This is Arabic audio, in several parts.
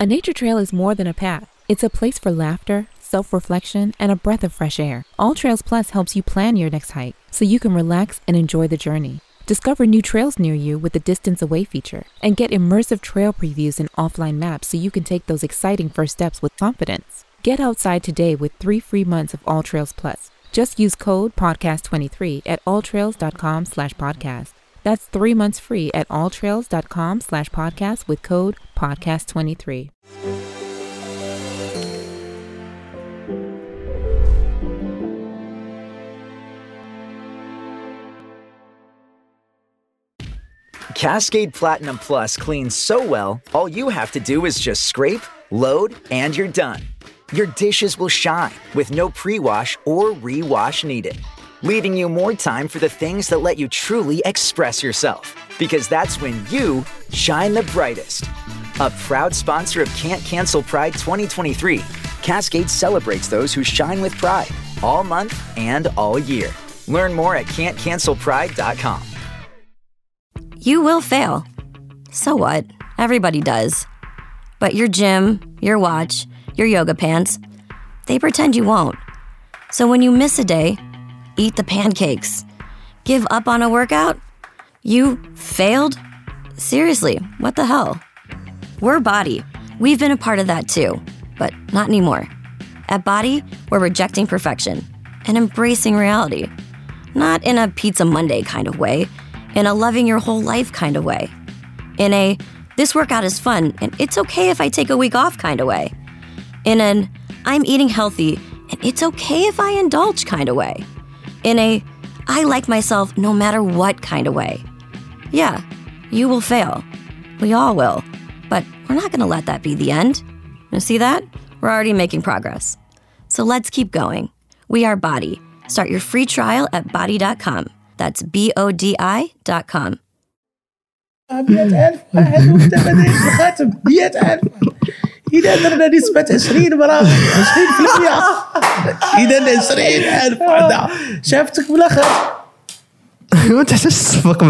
A nature trail is more than a path. It's a place for laughter, self-reflection, and a breath of fresh air. All Trails Plus helps you plan your next hike so you can relax and enjoy the journey. Discover new trails near you with the Distance Away feature and get immersive trail previews and offline maps so you can take those exciting first steps with confidence. Get outside today with 3 free months of All Trails Plus. Just use code podcast23 at alltrails.com slash podcast. That's three months free at alltrails.com slash podcast with code podcast23. Cascade Platinum Plus cleans so well, all you have to do is just scrape, load, and you're done. Your dishes will shine with no pre wash or re wash needed, leaving you more time for the things that let you truly express yourself. Because that's when you shine the brightest. A proud sponsor of Can't Cancel Pride 2023, Cascade celebrates those who shine with pride all month and all year. Learn more at can'tcancelpride.com. You will fail. So what? Everybody does. But your gym, your watch, your yoga pants, they pretend you won't. So when you miss a day, eat the pancakes. Give up on a workout? You failed? Seriously, what the hell? We're Body. We've been a part of that too, but not anymore. At Body, we're rejecting perfection and embracing reality. Not in a Pizza Monday kind of way, in a loving your whole life kind of way. In a this workout is fun and it's okay if I take a week off kind of way. In an I'm eating healthy and it's okay if I indulge kind of way In a I like myself no matter what kind of way. Yeah, you will fail. We all will. But we're not going to let that be the end. You see that? We're already making progress. So let's keep going. We are Body. Start your free trial at body.com. That's B O D I.com. 100000 واحد وانت بديت الخاتم 100000 إذا درنا نسبة 20 مرة 20% إذا 20000 وحده شافتك بالآخر. ما تحتاج تصفق.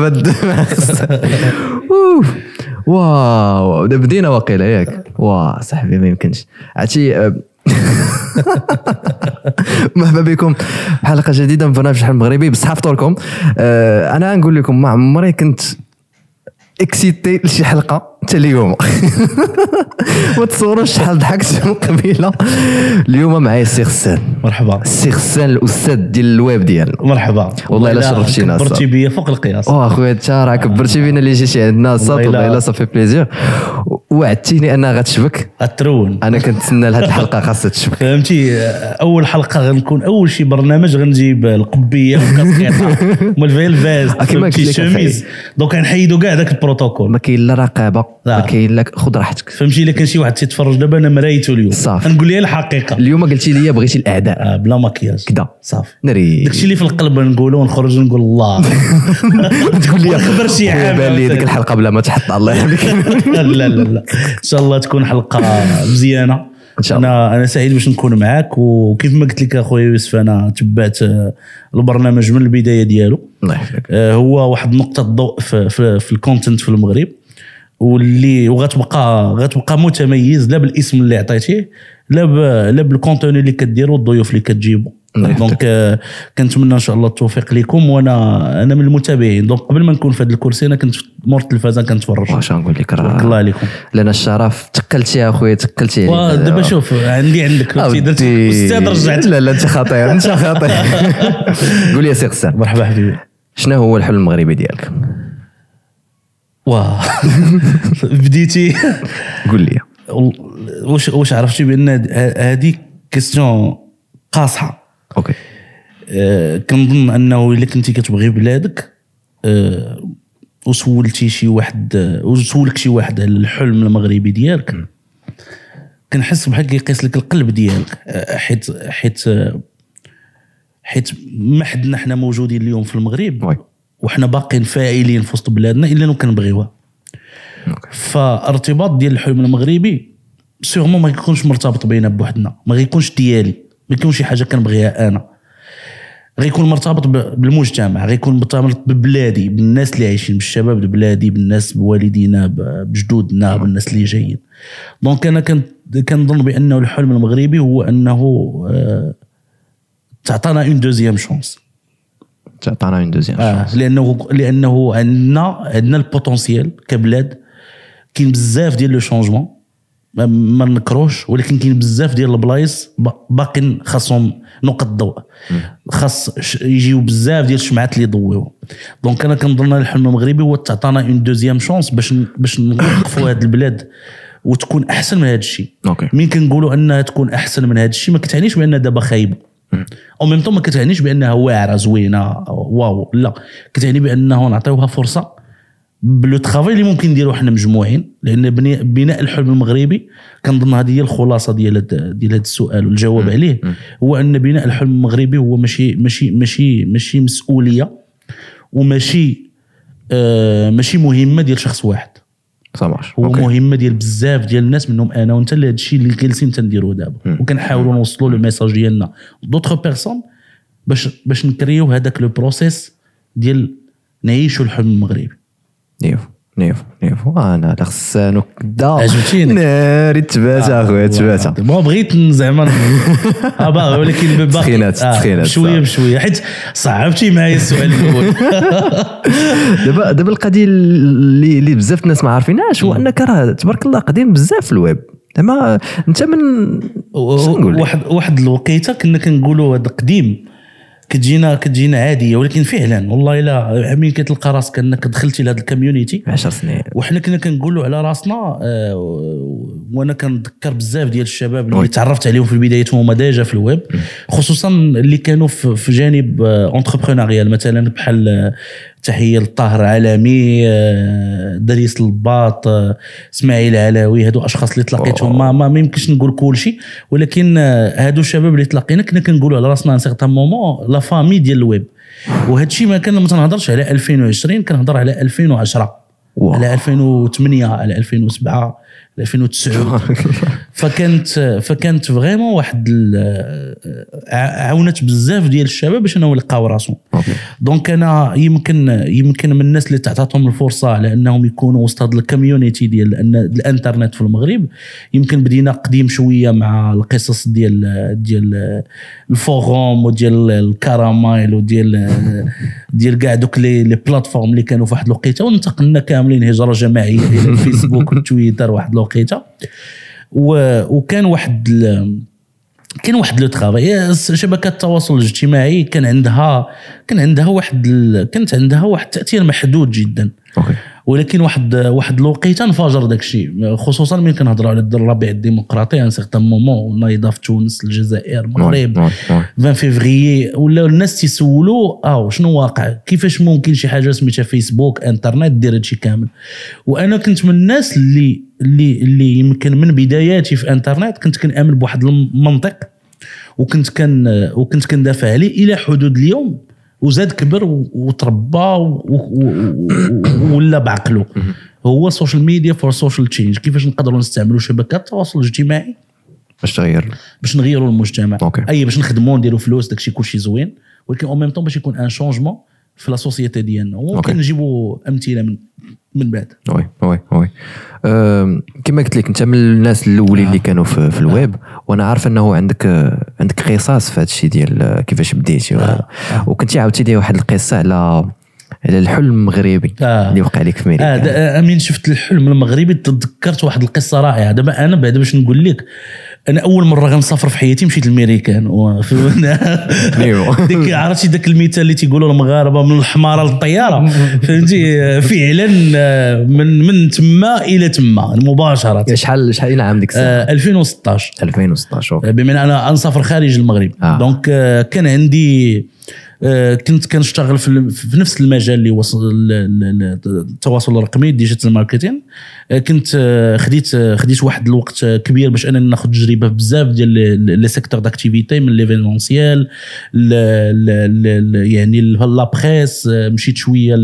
واو. بدينا واقيلا ياك واه صاحبي ما يمكنش. عرفتي آه، مرحبا بكم. حلقة جديدة من برنامج الحلم المغربي. بصحه فطوركم آه، أنا نقول لكم ما عمري كنت اكسيتي لشي حلقة. حتى اليوم. ما تصوروش شحال ضحكت من قبيله اليوم معايا السي غسان مرحبا. السي غسان الأستاذ ديال الويب ديال مرحبا. والله إلا شرفتينا كبرتي. بيا فوق القياس. واه أخويا انت راه كبرتي بينا اللي جيتي عندنا. صوت والله. إلا صافي بليزير. وعدتيني انها غتشبك. الترون أنا كنتسنى لهاد الحلقة خاصها تشبك. فهمتي؟ أول حلقة غنكون أول شي برنامج غنجيب القبية فيها الفاز آه، كيما الشميز donc غنحيدو كاع داك البروتوكول. ما كاين لا رقابة. ما لا. كاين لا خذ راحتك. فهمتي؟ إلا كان شي واحد تيتفرج دابا أنا مرايته اليوم. صافي. نقول ليه الحقيقة؟ اليوم قلتي لي بغيتي الأعداء. آه بلا مكياج كدا. صافي. ناري داكشي اللي في القلب نقولو ونخرج نقول الله. تقول لي ونخبر شي عام. بان لي ديك الحلقة بلا ما تحط الله يحميك لا لا لا إن شاء الله تكون حلقة مزيانة. إن شاء الله. أنا أنا سعيد باش نكون معاك. وكيف ما قلت لك أخويا يوسف أنا تبعت آه، البرنامج من البداية ديالو. الله يحفظك. آه، هو واحد نقطة ضوء في, في, في ال content في المغرب. واللي وغتبقى غتبقى متميز لا بالاسم اللي عطيتيه لا. لا بال contenu اللي كديرو والضيوف اللي كتجيبو. الله يحفظك. donc آه، كنتمنى إن شاء الله التوفيق لكم وأنا أنا من المتابعين. donc قبل ما نكون في هذا الكرسي أنا كنت مور التلفازه كنتفرج. واش نقول لك تبارك الله راه عليكم. لنا الشرف. تقلتي يا أخويا تقلتي. ودابا شوف عندي عندك. درت أستاذ رجعت. لا لا أنت خطير أنت خطير. قول لي يا سي غسان مرحبا حبيبي. شنو هو الحلم المغربي ديالك؟ واه بديتي. قول لي. واش واش عرفتي بأن هذه question قاصحة. OK. آه، كنظن أنه إلا كنتي كتبغي بلادك آه، وسولتي شي واحد آه، وسولك شي واحد على الحلم المغربي ديالك كنحس بحال كيقيس لك القلب ديالك آه، حيت حيت آه، حيت ما حدنا حنا موجودين اليوم في المغرب وحنا باقيين فاعلين في وسط بلادنا إلا لو كنبغيوها فارتباط ديال الحلم المغربي سيغمون ما يكونش مرتبط بينا بوحدنا ما غيكونش ديالي ما يكونش شي حاجة كنبغيها أنا. غيكون مرتبط بالمجتمع غيكون مرتبط ببلادي بالناس اللي عايشين بالشباب د بلادي بالناس بوالدينا بجدودنا بالناس اللي جايين. donc أنا كنظن بأنه الحلم المغربي هو أنه آه، تعطانا اون دوزيام شونس تعطانا une deuxième آه لأنه لأنه عندنا عندنا ال potentiel كبلاد كاين بزاف ديال le changement ما, نكروش ولكن كاين بزاف ديال البلايص با- باقيين خاصهم نقط ضوء خاص يجيو بزاف ديال الشمعات اللي يضويو. donc أنا كنظن الحلم المغربي هو تعطانا une deuxième chance باش باش نوقفوا هذه البلاد وتكون أحسن من هذا الشيء. مين كنقولوا أنها تكون أحسن من هذا الشيء؟ ما كتعنيش بأن دابا خايبة. au même temps ما كتعنيش بأنها واعرة زوينة. wow. لا. كتعني بأنه نعطيوها فرصة ب le travail اللي ممكن نديرو حنا مجموعين. لأن بناء الحلم المغربي كنظن هذه هي الخلاصة ديال ديال هذا السؤال والجواب عليه. هو أن بناء الحلم المغربي هو ماشي ماشي ماشي ماشي مسؤولية وماشي آه ماشي مهمة ديال شخص واحد. صافي هو مهمه ديال بزاف ديال الناس منهم أنا وأنت اللي هذا الشيء اللي جالسين تنديروه دابا. وكنحاولوا نوصلوا le message ديالنا. d'autres personnes باش باش نكريو هذاك le process ديال نعيشوا الحلم المغربي. نيف نيف نيف أنا لغسانو كدا عجبتيني. ناري تبات أخويا تبات ما بغيت زعما باغي ولكن باقي تسخينات، آه، تسخينات، بشوية حيت صعبتي معايا السؤال الأول. دابا دابا القضية اللي اللي بزاف الناس ما عارفينهاش هو أنك راه تبارك الله قديم بزاف في الويب. زعما أنت من؟ واحد واحد الوقيتة كنا كنقولوا هذا قديم كتجينا كتجينا عادية ولكن فعلا والله إلا مين كتلقى راسك أنك دخلتي لهذا ال community. 10 سنين. وحنا كنا كنقولوا على راسنا آه، وأنا كنتذكر بزاف ديال الشباب اللي oui. تعرفت عليهم في بدايتهم هما déjà في الويب. خصوصا اللي كانوا في في جانب entrepreneurial مثلا بحال آه، تحية للطاهر عالمي آه، دريس الباط آه، اسماعيل علاوي هادو أشخاص اللي تلاقيتهم ما ما يمكنش نقول كل شيء ولكن آه، هادو الشباب اللي تلاقينا كنا كنقولوا على راسنا un certain moment la famille ديال الويب وهذا الشيء ما كان ما تنهضرش على 2020 كنهضر على 2010 wow. على 2008 على 2007 على 2009 فكانت فكانت vraiment واحد عاونت بزاف ديال الشباب باش انهم يلقاو راسهم. donc أنا يمكن يمكن من الناس اللي تعطاتهم الفرصة على أنهم يكونوا وسط هذا ال community ديال الإنترنت في المغرب. يمكن بدينا قديم شوية مع القصص ديال ديال ال forum وديال ال Caramail وديال ديال كاع دوك les les plateformes اللي كانوا في واحد الوقيتة وانتقلنا كاملين هجرة جماعية إلى الفيسبوك والتويتر واحد الوقيته وكان واحد كان واحد le travail. شبكات التواصل الاجتماعي كان عندها كان عندها واحد كانت عندها واحد التأثير محدود جدا. okay. ولكن واحد واحد الوقيته انفجر داك الشيء خصوصا ملي كنهضروا على الربيع الديمقراطي un certain moment نايضه في تونس الجزائر المغرب oui، oui، oui. 20 فيفري ولاو الناس تيسولوا آه شنو واقع؟ كيفاش ممكن شي حاجة سميتها فيسبوك انترنت دير هادشي كامل؟ وأنا كنت من الناس اللي اللي اللي يمكن من بداياتي في انترنت كنت كنأمن بواحد المنطق وكنت كان وكنت كندافع عليه إلى حدود اليوم. وزاد كبر وتربى ولا بعقله هو ال social media for social change كيفاش نقدروا نستعملوا شبكات التواصل الاجتماعي؟ باش تغير. باش نغيروا المجتمع. okay. أي باش نخدموا نديروا فلوس داكشي كلشي زوين. ولكن en même temps باش يكون un changement في la société ديالنا. وممكن نجيبوا أمثلة من من بعد. oui oui oui. كما قلت لك أنت من الناس الأولين اللي كانوا في, في الويب وأنا عارف أنه عندك آه، عندك قصص في هذا الشيء ديال آه، كيفاش بديتي. و- وكنتي عاوتي لي واحد القصة على على الحلم المغربي آه. اللي وقع لك في ميريكا آه دا- أمين شفت الحلم المغربي تذكرت واحد القصة رائعة. دابا أنا بعد باش نقول لك أنا أول مرة غنسافر في حياتي مشيت للميريكان ايوا. ديك عرفتي ذاك المثال اللي تيقولوا المغاربة من الحمارة للطيارة. فهمتي؟ فعلا من من تما إلى تما مباشرة. شحال شحال عام ديك السنة آه، 2016 2016 okay. بما ان أنا نسافر خارج المغرب. آه. donc آه، كان عندي كنت كنشتغل في, نفس المجال اللي هو التواصل الرقمي digital marketing آه، كنت آه، خديت آه، خديت واحد الوقت آه، كبير باش أنني ناخذ تجربة بزاف ديال les- secteurs d'activité من l'événementiel يعني la presse آه، مشيت شوية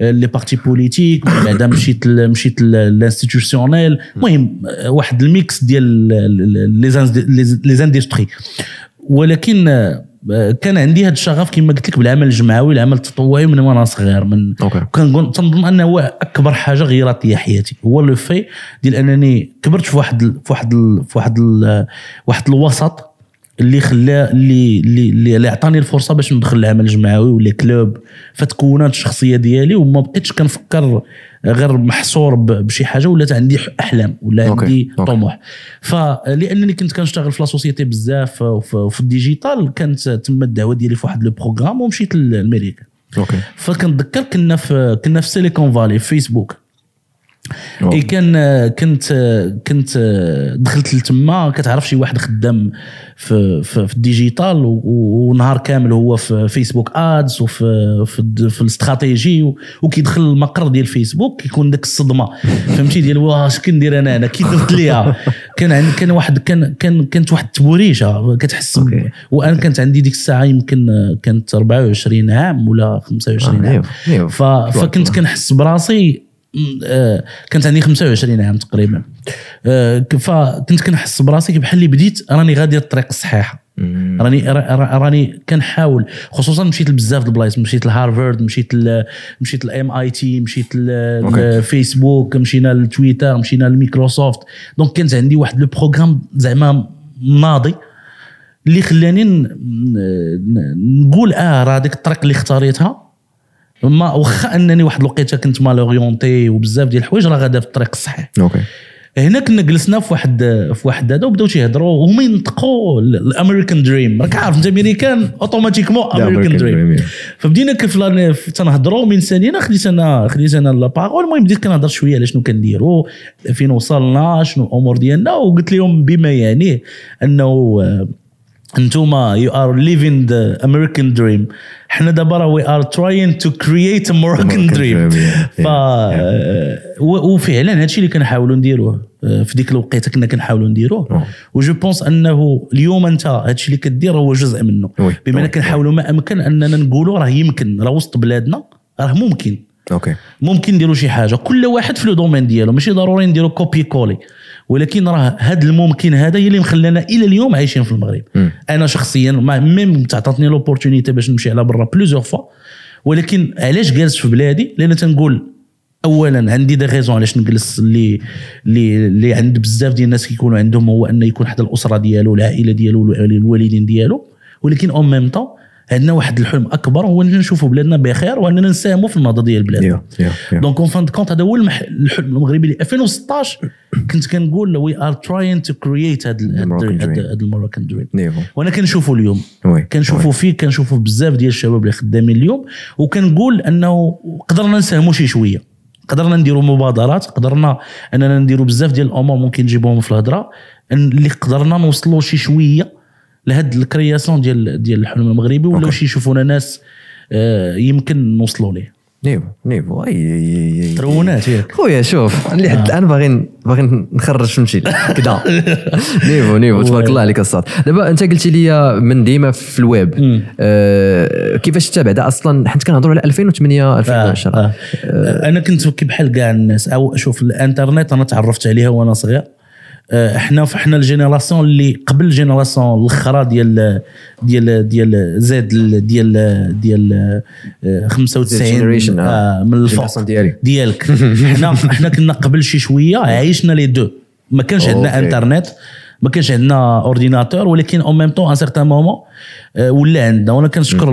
les partis politiques من بعدا مشيت مشيت l'institutionnel المهم آه، واحد ال mix ديال les ind- les industries ولكن آه، كان عندي هذا الشغف كما قلت لك بالعمل الجمعوي العمل التطوعي من وأنا صغير من. كنقول تنظن أنه هو أكبر حاجة غيرت لي حياتي هو le fait ديال أنني كبرت في واحد ال- في واحد ال- في واحد ال- واحد الوسط اللي خلى اللي اللي اللي اللي عطاني الفرصة باش ندخل العمل الجمعوي و les clubs فتكونت الشخصية ديالي وما بقيتش كنفكر غير محصور بشي حاجة ولات عندي أحلام ولا. عندي okay. طموح فلأنني كنت كنشتغل في la société بزاف وفي ال digital كانت تم الدعوة ديالي في واحد le programme ومشيت لأمريكا okay فكنتذكر كنا في كنا في Silicon Valley في فيسبوك. اي كان كنت كنت دخلت لتما كتعرف شي واحد خدام في في, في ال digital ونهار كامل هو في فيسبوك ads وفي في, في الاستراتيجي وكيدخل المقر ديال فيسبوك كيكون داك الصدمة. فهمتي؟ ديال واش كندير أنا؟ أنا كي درت ليها. كان عندي كان واحد كان كان كانت واحد التبوريشه كتحس. وأنا كانت عندي ديك الساعة يمكن كانت 24 عام ولا 25 آه، عام. فكنت كنحس براسي كانت عندي 25 عام تقريبا آه، فكنت كنحس براسي بحال اللي بديت راني غادي الطريق الصحيحة. راني را- را- راني كنحاول خصوصا مشيت لبزاف البلايص مشيت لهارفارد مشيت ل مشيت لام اي تي مشيت. لفيسبوك مشينا لتويتر مشينا لميكروسوفت donc كانت عندي واحد le programme زعما ناضي اللي خلاني نقول آه راه هذيك الطريق اللي اختاريتها ما واخا انني واحد الوقيته كنت mal orienté وبزاف ديال الحوايج راه غادا في الطريق الصحيح. OK. هنا كنا جلسنا في واحد في واحد هذا وبداو تيهضروا وهما ينطقوا ال American dream راك عارف انت American automatiquement American dream فبدينا كيفاش تنهضروا من ثانية خديت أنا خديت أنا la parole المهم بديت كنهضر شوية على شنو كنديروا فين وصلنا شنو الأمور ديالنا وقلت لهم بما يعنيه أنه آه، انتوما you are living the American dream حنا دابا راه we are trying to create a Moroccan Moroccan dream ف وفعلا هادشي اللي كنحاولوا نديروه آه، في ديك الوقيتة كنا كنحاولوا نديروه. و je pense أنه اليوم أنت هادشي اللي كدير هو جزء منه. بما ان oui. كنحاولوا ما أمكن أننا نقولوا راه يمكن راه وسط بلادنا راه ممكن. OK. ممكن نديروا شي حاجة. كل واحد في le domaine ديالو ماشي ضروري نديروا copier-coller ولكن راه هذا الممكن هذا هي اللي مخلانا إلى اليوم عايشين في المغرب. مم. أنا شخصيا ما- même تعطاتني l'opportunité باش نمشي على برا plusieurs fois ولكن علاش جالس في بلادي؟ لأن تنقول اولا عندي des raisons علاش نجلس اللي اللي اللي عند بزاف ديال الناس كيكونوا عندهم هو أن يكون حدا الأسرة ديالو العائلة ديالو الوالدين ديالو. ولكن en même temps عندنا واحد الحلم أكبر هو إننا نشوفوا بلادنا بخير وإننا نساهموا في النهضه ديال بلادنا donc en fin de compte هذا هو. الحلم المغربي اللي 2016 كنت كنقول we are trying to create هذا ال Moroccan dream وأنا كنشوفه اليوم. وي كنشوفوا فيه كنشوفوا بزاف ديال الشباب اللي خدامين اليوم وكنقول أنه قدرنا نساهموا شي شوية. قدرنا نديروا مبادرات قدرنا أننا نديروا بزاف ديال الأمور ممكن نجيبوهم في الهضره اللي قدرنا نوصلوا شي شوية لهاد ال création ديال ديال الحلم المغربي ولاو. شي يشوفونا ناس آه، يمكن نوصلوا ليه. نيفو نيفو. أي ترونات ياك. خويا شوف اللي حد الآن باغي باغي نخرج فهمتي. كدا. نيفو نيفو. تبارك الله عليك الصاد دابا أنت قلتي لي من ديما في الويب آه كيفاش بعدا أصلا حيت كنهضروا على 2008 2010 آه. آه. أنا كنت بحال كاع الناس أو شوف الإنترنت أنا تعرفت عليها وأنا صغير. آه، إحنا إحنا الجينيراسيون اللي قبل الجينيراسيون الاخرى ديال ديال ديال زاد ال- ديال ديال آه، 95 génération، آه. آه، من الفوق. ديالك حنا حنا كنا قبل شي شوية عايشنا les deux ما كانش عندنا. انترنت ما كانش عندنا ordinateur ولكن en même temps un certain moment ولا عندنا. وأنا كنشكر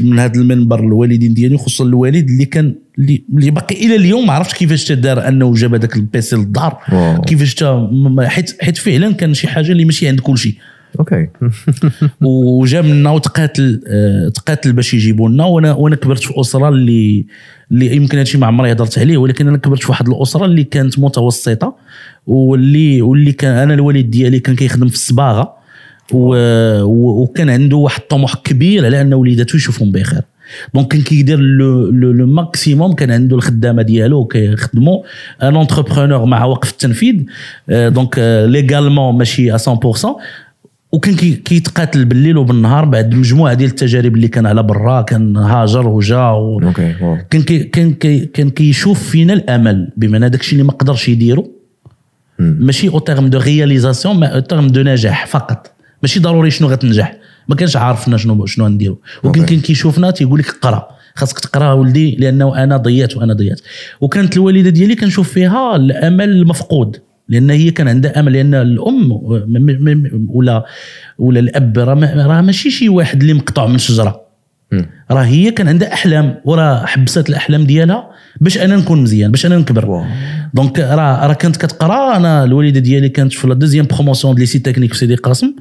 من هذا المنبر الوالدين ديالي خصوصا الوالد اللي كان اللي باقي إلى اليوم ما عرفتش كيفاش تدار أنه جاب هذاك ال PC للدار. كيفاش حيت حيت فعلا كان شي حاجة اللي ماشي عند كل شيء OK. وجا منا وتقاتل آه، تقاتل باش يجيبوا لنا وأنا وأنا كبرت في أسرة اللي اللي يمكن هادشي ما عمري هضرت عليه ولكن أنا كبرت في واحد الأسرة اللي كانت متوسطة واللي واللي كان أنا الوالد ديالي كان كيخدم في الصباغة وكان عنده واحد الطموح كبير على أن وليداته يشوفهم بخير. donc كان كيدير le le maximum كان عنده الخدامة ديالو كيخدموا un entrepreneur مع وقف التنفيذ donc légalement ماشي 100% وكان كي- كيتقاتل بالليل وبالنهار بعد مجموعة ديال التجارب اللي كان على برا كان هاجر وجا و... كان كي كان كي كان كيشوف فينا الأمل بمعنى داكشي اللي ما قدرش يديرو. ماشي en termes de réalisation ما en termes de نجاح فقط. ماشي ضروري شنو غتنجح. ما كانش عارفنا شنو شنو غنديرو. وكان. كان كيشوفنا تيقول لك قرا خاصك تقرأ ولدي لأنه أنا ضيعت وأنا ضيعت. وكانت الوالدة ديالي كنشوف فيها الأمل المفقود لأن هي كان عندها أمل لأن الأم ولا ولا الأب راه ما- راه ماشي شي واحد اللي مقطوع من شجره راه هي كان عندها أحلام وراه حبست الأحلام ديالها باش أنا نكون مزيان باش أنا نكبر. donc راه راه كانت كتقرا أنا الوالدة ديالي كانت في la deuxième promotion ديال lycée technique في سيدي قاسم.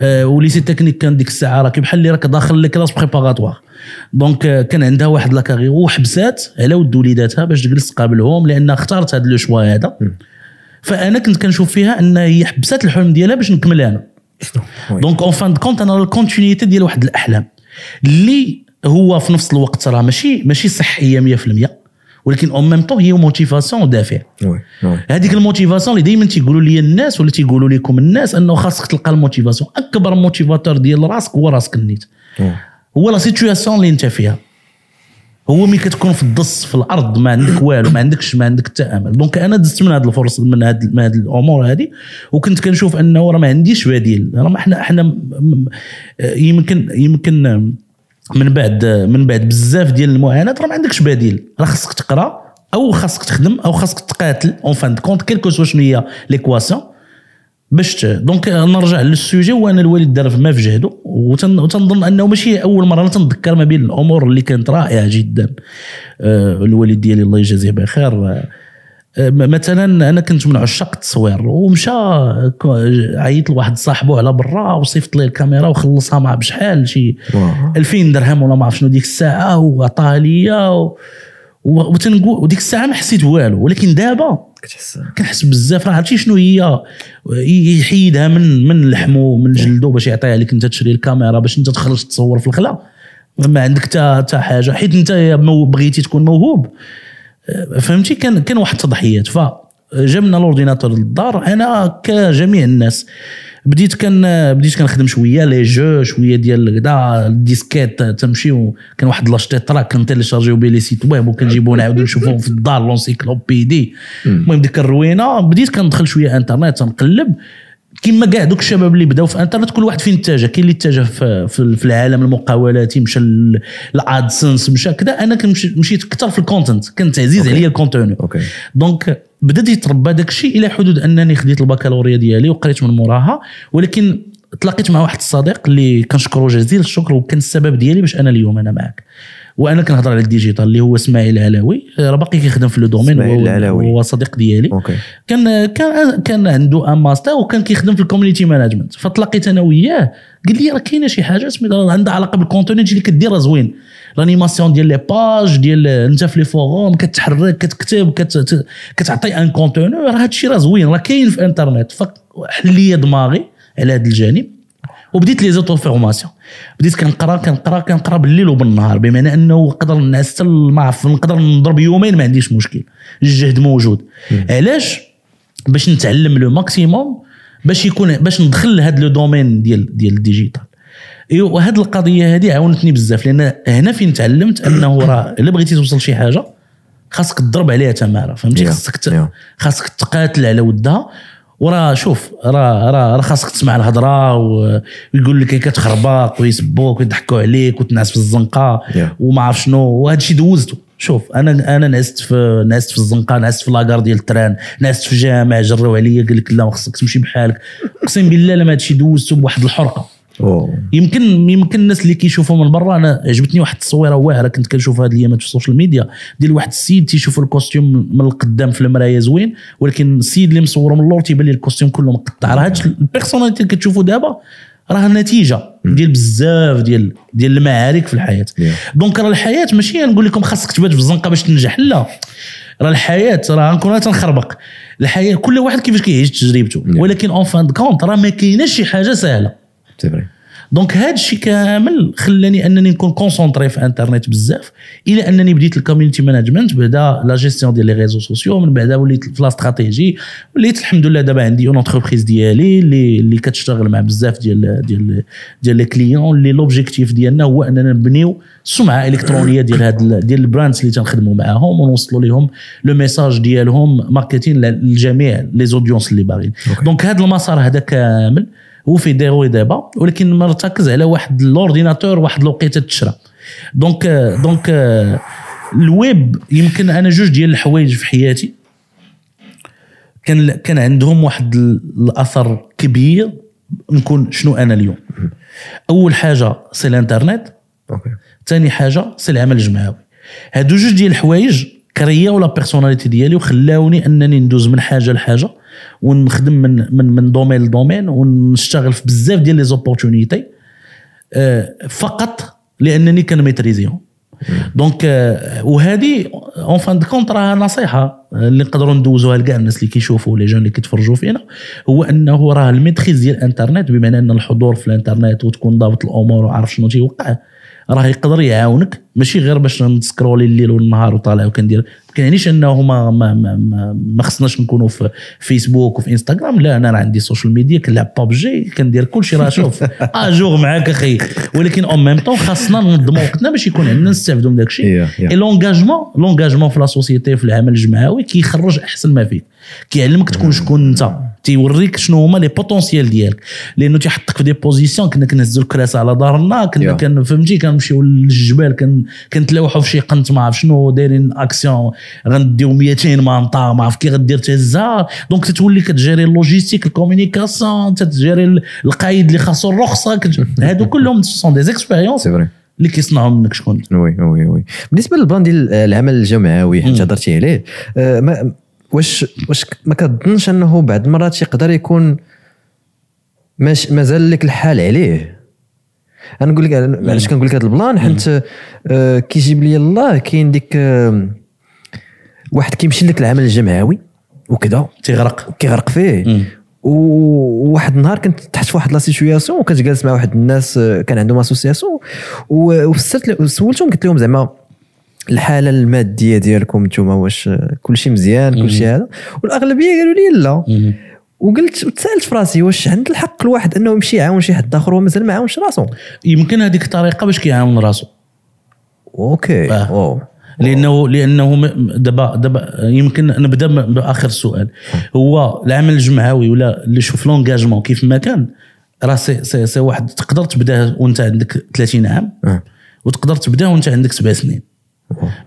آه و lycée technique كان ديك الساعة راه بحال اللي راك داخل les classes préparatoires donc آه، كان عندها واحد la carrière وحبسات على ود وليداتها باش تجلس تقابلهم لأن اختارت هذا le choix هذا. فانا كنت كنشوف فيها ان هي حبسات الحلم ديالها باش نكمل أنا. donc en fin de compte أنا ال continuité ديال واحد الاحلام. اللي هو في نفس الوقت راه ماشي ماشي صحيه 100% ولكن en même temps هي motivation ودافع هذيك ال motivation اللي دائما تيقولوا لي الناس ولا تيقولوا لكم الناس أنه خاصك تلقى ال motivation. أكبر motivateur ديال راسك هو راسك النيت. هو la situation اللي أنت فيها. هو ملي كتكون في الدص في الأرض ما عندك والو ما عندكش ما عندك حتى أمل. donc أنا دزت من هذه الفرص من هذه هذه الأمور هذه وكنت كنشوف أنه راه ما عنديش بديل. راه ما م- م- يمكن يمكن من بعد من بعد بزاف ديال المعاناة راه ما عندكش بديل. راه خاصك تقرا أو خاصك تخدم أو خاصك تقاتل. en fin de compte quel que soit شنو هي l'équation باش donc نرجع لل sujet وأنا الوالد دار ما في جهده وتن- وتنظن أنه ماشي أول مرة أنا تنذكر ما بين الأمور اللي كانت رائعة جدا آه، الوالد ديالي الله يجازيه بخير آه، آه، مثلا أنا كنت من عشاق التصوير ومشى عيط لواحد صاحبه على برا وصيفط ليه الكاميرا وخلصها مع بشحال شي واو. 2000 درهم ولا ما عرف شنو ديك الساعة وعطاها ليا و- وتنقول وديك الساعة ما حسيت والو ولكن دابا كتحس. كنحس بزاف. راه عرفتي شنو هي؟ يحيدها من من لحمه من جلده باش يعطيها لك. انت تشري الكاميرا باش انت تخرج تصور في الخلا. ما عندك حتى حتى حاجة. حيت انت بغيتي تكون موهوب. أه، فهمتي؟ كان كان واحد التضحيات. ف جبنا ال ordinateur للدار. أنا كجميع الناس بديت كان بديت كنخدم شوية les jeux شوية ديال كدا ال disquettes تمشي وكان واحد لاشتيت راك كن télécharger يو بيه les sites web وكنجيبو نعاودو نشوفوهم في الدار l'encyclopédie. المهم ديك الروينة بديت كندخل شوية انترنت تنقلب. كما كاع دوك الشباب اللي بداو في انترنت كل واحد فين اتجه؟ كاين اللي اتجه في, في, العالم المقاولاتي مشى ال AdSense مشى كذا. أنا مشيت أكثر في ال content كان تعزيز عليا ال contenu donc بدا يتربى داك الشيء إلى حدود أنني خديت البكالوريا ديالي وقريت من موراها. ولكن تلاقيت مع واحد الصديق اللي كنشكره جزيل الشكر وكان السبب ديالي باش أنا اليوم أنا معك وأنا كنهضر على ال digital اللي هو اسماعيل العلاوي راه باقي كيخدم في le domaine. هو صديق ديالي. okay. كان كان كان عنده un master وكان كيخدم في ال community management فتلاقيت أنا وياه. قال لي راه كاينة شي حاجة سميتها عندها علاقة بال contenu اللي كدير راه زوين. l'animation ديال les pages ديال أنت في les forums كتحرك كتكتب كت- كتعطي un contenu راه هادشي راه زوين راه كاين في الانترنت فحل لي دماغي على هذا الجانب. وبديت les auto-formations بديت كنقرا كنقرا كنقرا بالليل وبالنهار بمعنى أنه نقدر نعس ما عرف نقدر نضرب يومين ما عنديش مشكل. الجهد موجود. علاش؟ باش نتعلم le maximum باش يكون باش ندخل لهذا le domaine ديال ديال ال digital. إيوا وهاد القضية هذه عاونتني بزاف لأن هنا فين تعلمت أنه راه إلا بغيتي توصل شي حاجة خاصك تضرب عليها تمارة فهمتي؟ خاصك. خاصك تقاتل على ودها وراه شوف راه راه راه خاصك تسمع الهضرة ويقول لك كتخربق ويسبوك ويضحكوا عليك وتنعس في الزنقة Yeah. وما عرف شنو. وهذا الشيء دوزته شوف أنا أنا نعست في نعست في الزنقة نعست في la gare ديال ال train نعست في جامع جراو عليا قال لك لا خصك تمشي بحالك. أقسم بالله لما هذا الشيء دوزته بواحد الحرقة. أوه. يمكن يمكن الناس اللي كيشوفوا من برا أنا عجبتني واحد التصويره واعره كنت كنشوف هذه الايامات في ال social media ديال واحد السيد تيشوف ال costume من القدام في المرايه زوين ولكن السيد اللي مصوره من اللور تيبان ليه ال costume كله مقطع. راه هاد ال personnalité اللي كتشوفوا دابا راه نتيجة ديال بزاف ديال ديال المعارك في الحياة. Yeah. donc راه الحياة ماشي نقول لكم خاصك تبات في الزنقة باش تنجح لا. راه الحياة راه غنكون تنخربق. الحياة كل واحد كيفاش كيعيش تجربته. ولكن en fin de compte راه ما كايناش شي حاجة سهلة. c'est vrai donc هذا الشيء كامل خلاني أنني نكون concentré في انترنت بزاف إلى أنني بديت ال community management بعدا لا جيستيون ديال les réseaux sociaux من بعدا وليت في la stratégie وليت الحمد لله دابا عندي une entreprise ديالي اللي اللي كتشتغل مع بزاف ديال ديال ديال les clients اللي l'objectif ديالنا هو أننا نبنيو سمعة إلكترونية ديال هاد ديال ال brands اللي تنخدموا معاهم ونوصلوا لهم le message ديالهم marketing للجميع les audiences اللي باغيين. donc هذا المسار هذا كامل هو في ديرو دابا ولكن مرتكز على واحد ال ordinateur واحد الوقيتة تشرى. donc donc الويب يمكن أنا جوج ديال الحوايج في حياتي. كان كان عندهم واحد الأثر كبير. نكون شنو أنا اليوم؟ أول حاجة c'est الإنترنت. okay. ثاني حاجة c'est العمل الجماعي. هادو جوج ديال الحوايج كرياو la personnalité ديالي وخلاوني أنني ندوز من حاجة لحاجة. ونخدم من من من domaine ل domaine ونشتغل في بزاف ديال les opportunités فقط لأنني كن maîtriser هم. donc آه، وهذه en fin de compte راها نصيحة اللي نقدروا ندوزوها لكاع الناس اللي كيشوفوا les jeunes اللي كيتفرجوا فينا هو أنه راه ال maîtrise ديال الإنترنت بمعنى أن الحضور في الإنترنت وتكون ضابط الأمور وعارف شنو تيوقع راه يقدر يعاونك ماشي غير باش ن scroller الليل والنهار وطالع وكندير كيعنيش انه ما ما ما, ما, خصناش نكونوا في فيسبوك وفي انستغرام. لا أنا راه عندي social media كنلعب بابجي كندير كل شيء راه شوف. à jour معاك أخي. ولكن en même temps خاصنا ننظموا وقتنا باش يكون عندنا نستافدوا من داك الشيء Yeah, yeah. et l'engagement l'engagement في la société في العمل الجمعوي كيخرج أحسن ما فيك كيعلمك تكون شكون أنت. تيوريك شنو هما les potentiels ديالك. لأنه تيحطك في des positions كنا كنهزوا الكراسة على ظهرنا كنا Yeah. كان فهمتي كنمشيو للجبال كن كنتلاوحوا في شي قنت ما عرف شنو دايرين اكسيون غنديو 200 مانطا ما عرف كي غدير تهزها. donc تتولي كتجيري اللوجيستيك الكومينيكاسيون تتجيري ال- القايد اللي خاصو الرخصة هادو كلهم sont des expériences c'est vrai اللي كيصنعوا منك شكون. oui oui oui. بالنسبة لل plan ديال العمل الجمعوي حيت هضرتي عليه آه، واش واش ما كتظنش أنه بعض المرات يقدر يكون ماش مازال لك الحال عليه. أنا نقول لك علاش كنقول لك هذا ال plan؟ حيت آه، كيجيب لي الله كاين ديك آه، واحد كيمشي لك العمل الجمعوي وكذا. تيغرق كيغرق فيه. مم. وواحد النهار كنت تحت في واحد la situation وكنت جالس مع واحد الناس كان عندهم association و- وفسرت ل- سولتهم قلت لهم زعما الحالة المادية ديالكم نتوما واش كل شيء مزيان كل شيء هذا. والأغلبية قالوا لي لا. مم. وقلت وتسألت في راسي واش عند الحق الواحد أنه يمشي يعاون شي حد آخر ومازال ما عاونش راسو؟ يمكن هذيك الطريقة باش كيعاون راسو. OK. آه. لأنه لأنه م- دابا دابا يمكن نبدأ بآخر السؤال هو العمل الجمعوي ولا اللي شوف l'engagement كيف ما كان راه سي, سي, سي واحد تقدر تبداه وانت عندك 30 عام آه. وتقدر تبداه وانت عندك سبع سنين.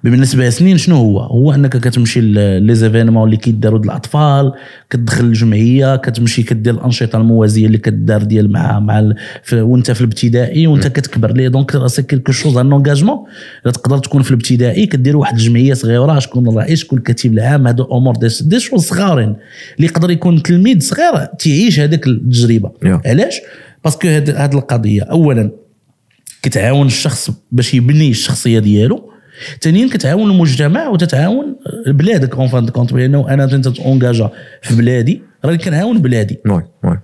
بمن سبع سنين شنو هو؟ هو إنك كتمشي les événements اللي كيداروا الأطفال كتدخل الجمعية كتمشي كدير الأنشطة الموازية اللي كدار ديال مع مع وأنت في الابتدائي وأنت كتكبر ليه donc c'est quelque chose un engagement تقدر تكون في الابتدائي كدير واحد الجمعية صغيرة شكون الرئيس شكون الكتيب العام هادو أمور des, des choses صغارين اللي يقدر يكون تلميذ صغير تعيش هذيك التجربة. علاش؟ parce que هاد هاد القضية اولا كتعاون الشخص باش يبني الشخصية ديالو ثانيا كتعاون المجتمع وتتعاون بلادك en fin de compte لأنه أنا انت ت engage ا في بلادي راني كنعاون بلادي. oui oui.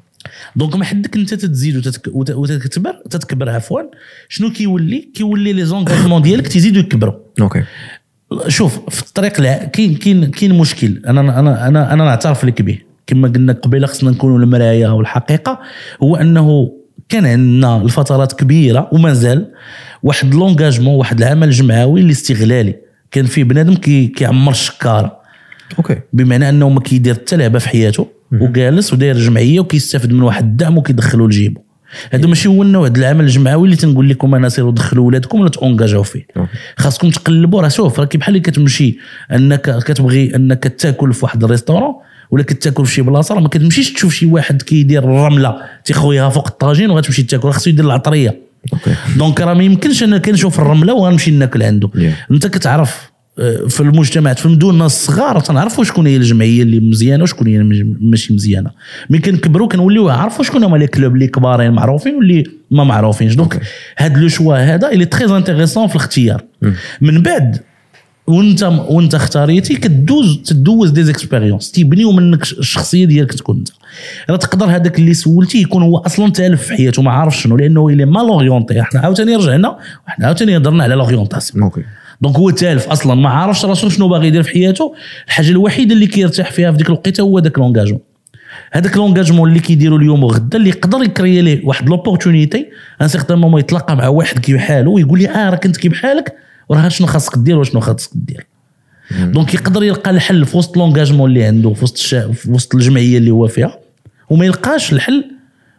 donc ما حدك أنت تتزيد وتتك- وت- وتكبر تتكبر عفوا. شنو كيولي؟ كيولي les engagements ديالك تيزيدوا يكبروا OK. شوف في الطريق الع... كاين كاين كاين مشكل. أنا أنا أنا أنا نعترف لك به. كما قلنا قبيلة خصنا نكونوا المرايه والحقيقة. هو أنه كان عندنا لفترات كبيرة ومازال واحد l'engagement واحد العمل الجمعوي الاستغلالي. كان فيه بنادم كي كيعمر الشكارة. OK. بمعنى أنه ما كيدير حتى لعبة في حياته وجالس وداير جمعية وكيستافد من واحد الدعم وكيدخلوا لجيبه. هذا ماشي هو النوع ديال العمل الجمعوي اللي تنقول لكم أنا سيروا دخلوا ولادكم ولا ت engage او فيه. خاصكم تقلبوا راه شوف راه كي بحال اللي كتمشي انك كتبغي أنك تاكل في واحد ال restaurant ولا كتاكل في شي بلاصة راه ما كتمشيش تشوف شي واحد كيدير الرملة تيخويها فوق الطاجين وغتمشي تاكل خاصو يدير العطرية. donc راه ما يمكنش أنا كنشوف الرملة وغنمشي ناكل عنده Yeah. أنت كتعرف آه، في المجتمعات في المدن الصغار تنعرفوا شكون هي الجمعية اللي مزيانة وشكون هي ماشي مزيانة. ملي كنكبروا كنوليو عارفوا شكون هما les clubs اللي كبارين معروفين واللي ما معروفينش. donc هاد le choix هذا اللي très intéressant في الاختيار. من بعد وانت وانت اختاريتي كدوز تدوز des expériences تيبنيو منك الشخصية ديالك تكون انت. راه تقدر هذاك اللي سولتي يكون هو أصلا تالف في حياته ما عارف شنو لأنه إلى ما l'orienté إحنا عاوتاني رجعنا وحنا عاوتاني هضرنا على l'orientation OK. donc هو تالف أصلا ما عارفش راسو شنو باغي يدير في حياته. الحاجة الوحيدة اللي كيرتاح فيها في ديك الوقيتة هو داك l'engagement هذاك l'engagement اللي كيديروا اليوم وغدا اللي يقدر يكريي ليه واحد l'opportunité un certain moment يتلاقى مع واحد كي بحالو ويقول لي آه راه كنت كي بحالك وراه شنو خاصك دير وشنو خاصك دير. donc يقدر يلقى الحل في وسط l'engagement اللي عنده في وسط الشا... في وسط الجمعية اللي هو فيها وما يلقاش الحل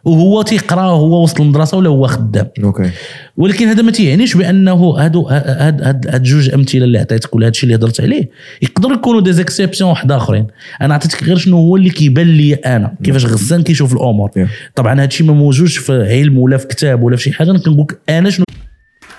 وهو تيقرأ وهو وسط المدرسة ولا هو خدام. OK ولكن هذا ما تيعنيش بأنه هادو هاد هاد هاد جوج أمثلة اللي عطيتك ولا هادشي اللي هضرت عليه يقدروا يكونوا des exceptions واحد آخرين. أنا عطيتك غير شنو هو اللي كيبان لي أنا كيفاش غسان كيشوف الأمور. طبعا هادشي ما موجودش في علم ولا في كتاب ولا في شي حاجة أنا كنقول لك أنا شنو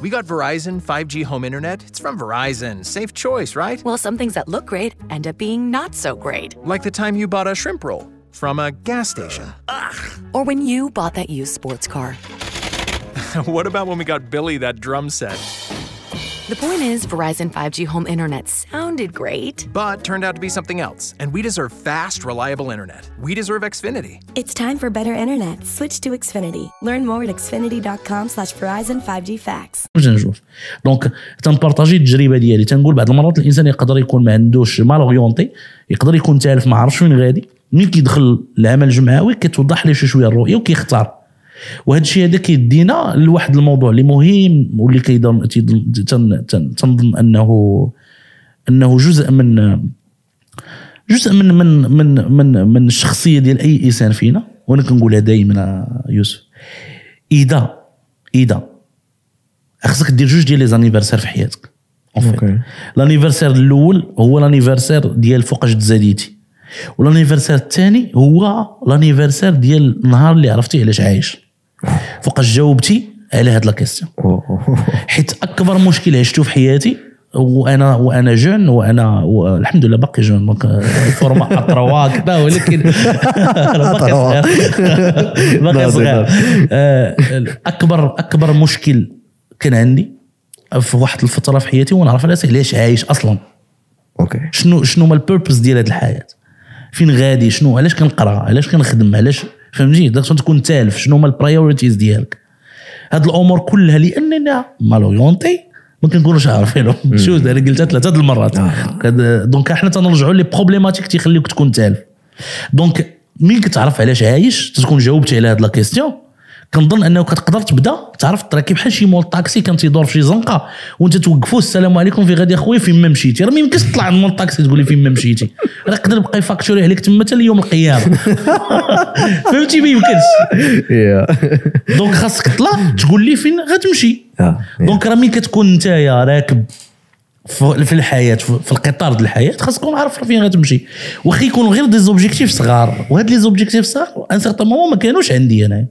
We got Verizon 5G home internet. It's from Verizon. Safe choice, right? Well, some things that look great end up being not so great. Like the time you bought a shrimp roll from a gas station. Ugh. Or when you bought that used sports car. what about when we got Billy that drum set? The point is, Verizon 5G home internet sounded great. But turned out to be something else, and we deserve fast, reliable internet. We deserve Xfinity. It's time for better internet. Switch to Xfinity. Learn more at xfinity.com slash Verizon 5G Facts. نشوف donc تن partager التجربه ديالي تنقول بعض المرات الانسان يقدر يكون ما عندوش mal orienté يقدر يكون تالف ما عرفش وين غادي ملي كيدخل العمل الجمعوي كتوضح ليه شي شوية الرؤيه وكيختار وهذا الشيء هذا كيدينا لواحد الموضوع اللي مهم واللي كيضم تنظن انه أنه جزء من جزء من من من من من الشخصية ديال أي إنسان فينا. وأنا كنقولها دائما يوسف. اذا إذا خصك دير جوج ديال les anniversaires في حياتك. l'anniversaire الأول هو l'anniversaire ديال فوقاش تزاديتي. و l'anniversaire الثاني هو l'anniversaire ديال النهار اللي عرفتي علاش عايش. فوقاش جاوبتي على هاد la question حيت أكبر مشكل عشته في حياتي وأنا وأنا jeune وأنا والحمد لله باقي jeune. donc ال format trois كذا ولكن باقي صغير باقي صغير آه، اكبر أكبر مشكل كان عندي في واحد الفترة في حياتي ونعرف علاش علاش عايش أصلا. OK. شنو شنو ما ال purpose ديال هذه الحياة؟ فين غادي؟ شنو؟ علاش كنقرأ؟ علاش كنخدم؟ علاش فهمتي داك تكون تالف شنو هما ال priorities ديالك. هاد الأمور كلها لاننا mal orienté ما كنكونوش عارفينهم. شو أنا قلتها ثلاثة المرات. كد- donc إحنا تنرجعوا les problématiques تيخليوك تكون تالف. donc ملي كتعرف علاش عايش؟ تكون جاوبتي على هاد la question كنظن انه كتقدر تبدا تعرف تراكي بحال شي مول طاكسي كان تيدور في شي زنقة وانت توقفوا السلام عليكم في غادي اخويا فين ما مشيتي. راه ما يمكنش تطلع من مول طاكسي تقول لي فين ما مشيتي. راه يقدر يبقى ي facturer عليك تما حتى ليوم القيامة. فهمتي؟ ما يمكنش. donc خاصك تطلع تقول لي فين غتمشي. donc راه ملي كتكون نتايا راكب في الحياة في القطار ديال الحياة خاصك تكون عارف فين غتمشي. واخا يكونوا غير des objectifs صغار وهاد les objectifs صغار un certain moment ما كانوش عندي أنا.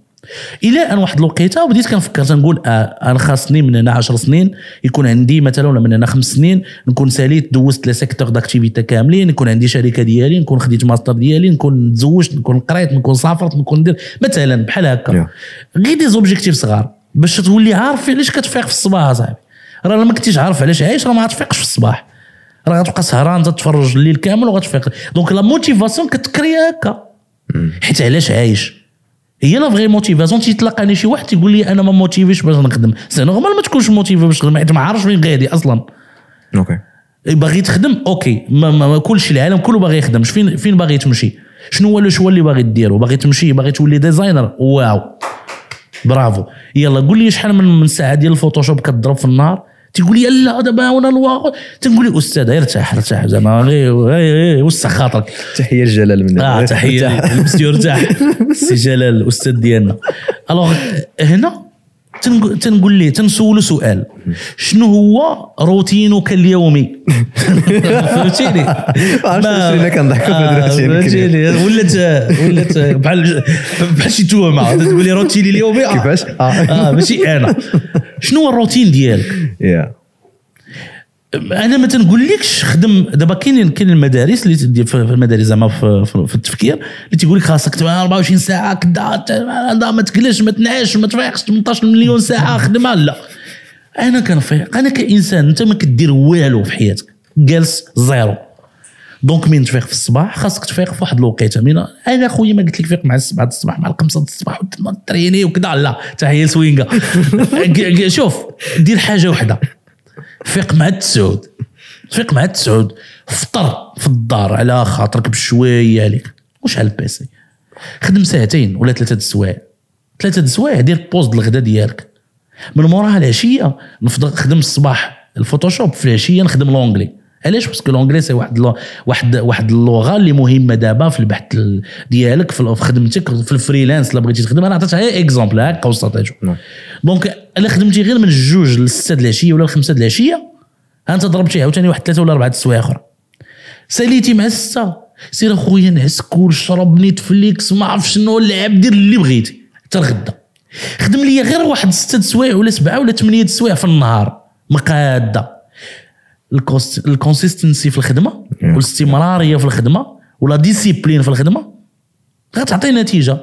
إلى أن واحد الوقيتة بديت كنفكر تنقول آه أنا خاصني من هنا 10 سنين يكون عندي مثلا ولا من هنا خمس سنين نكون ساليت دوزت les secteurs d'activité كاملين نكون عندي شركة ديالي نكون خديت ماستر ديالي نكون تزوجت نكون قريت نكون سافرت نكون ندير مثلا بحال هكا. غير des objectifs صغار. باش تولي عارف علاش كتفيق في الصباح أصاحبي. راه لما كنتيش عارف علاش عايش راه ما غتفيقش في الصباح. راه غتبقى سهران تتفرج الليل كامل وغتفيق. donc la motivation كتكري هكا. حيت علاش عايش؟ هي la vraie motivation تيتلاقاني شي واحد تيقول لي أنا ما motivé ش باش نخدم. c'est normal ما تكونش motivé باش تخدم حيت ما عارفش فين غادي أصلا. أوكي. باغي تخدم؟ أوكي. ما, ما, ما كلشي العالم كله باغي يخدم. فين فين باغي تمشي؟ شنو هو الشوا اللي باغي ديرو؟ باغي تمشي؟ باغي تولي ديزاينر؟ واو. برافو. يلا قول لي شحال من من ساعة ديال الفوتوشوب كتضرب في النهار؟ تيقول لي لا دابا وأنا الواقع تنقول لي أستاذ ارتاح ارتاح زعما غير غير- غير وسع خاطرك. تحية لجلال من آه تحية المسيو ارتاح سي جلال الاستاذ ديالنا الوغ هنا؟ تنقول ليه تنسولو سؤال. شنو هو روتينك اليومي؟ فهمتيني؟ ما- هاد آه، الروتين فهمتيني؟ ولات ولات بحال بحال شي تهمه تقول لي روتيني اليومي؟ آه. كيفاش؟ آه. آه ماشي أنا. شنو هو الروتين ديالك؟ يا أنا ما تنقولكش خدم دابا كاين كاين المدارس اللي في المدارس زعما في, في, التفكير اللي تيقول لك خاصك تبقى 24 ساعة كدا ما تقلش ما تنعش ما تفيقش 18 مليون ساعة خدمة لا. أنا كنفيق أنا كإنسان أنت ما كدير والو في حياتك جالس zéro. donc من تفيق في الصباح؟ خاصك تفيق في واحد الوقيتة أنا خويا ما قلت لك فيق مع السبعة الصباح مع الخمسة الصباح وتريني وكذا لا تحية سوينغا شوف دير حاجة وحدة. فيق مع التسعود. فيق مع التسعود. فطر في الدار على خاطرك بشوية عليك وشعل ال PC؟ خدم ساعتين ولا ثلاثة د السوايع. ثلاثة د السوايع دير pause الغدا ديالك. من موراها العشية نفضل خدم الصباح ال Photoshop في العشية نخدم l'anglais. علاش؟ parce que l'anglais c'est واحد ال- واحد واحد اللغة اللي مهمة دابا في البحث ال- ديالك في خدمتك في ال freelance الا بغيتي تخدم. أنا عطيتها غير exemple هكا وسطاجو donc إلا خدمتي غير من الجوج للستة د العشية ولا الخمسه د العشية أنت ضربتي عاوتاني واحد ثلاثة ولا أربعة السوايع أخرى. ساليتي مع السته سير أخويا نعس كول شرب Netflix ما عرف شنو لعب دير اللي بغيتي. حتى الغدا. خدم لي غير واحد ستة د السوايع ولا سبعة ولا ثمانية د السوايع في النهار. مقادة. ال consistency في الخدمة والاستمرارية في الخدمة ولا discipline في الخدمة غتعطي نتيجة.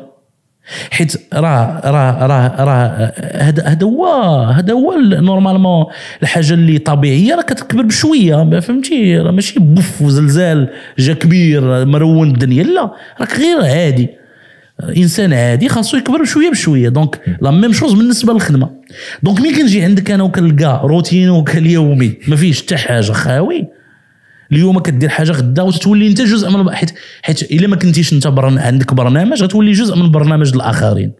حيت راه راه راه راه هذا هذا هو هذا هو ال- normalement الحاجة اللي طبيعية راه كتكبر بشوية فهمتي؟ راه ماشي bouf وزلزال جا كبير مرون الدنيا لا راك غير عادي. إنسان عادي خاصو يكبر بشويه بشوية. دونك لا ميم شوز بالنسبة للخدمة. دونك ملي كنجي عندك أنا وكنلقى روتينك اليومي ما فيهش حتى حاجة خاوي. اليوم كدير حاجة غدا وتتولي أنت جزء من حيت حيت إلا ما كنتيش أنت برن... عندك برنامج غتولي جزء من برنامج الآخرين.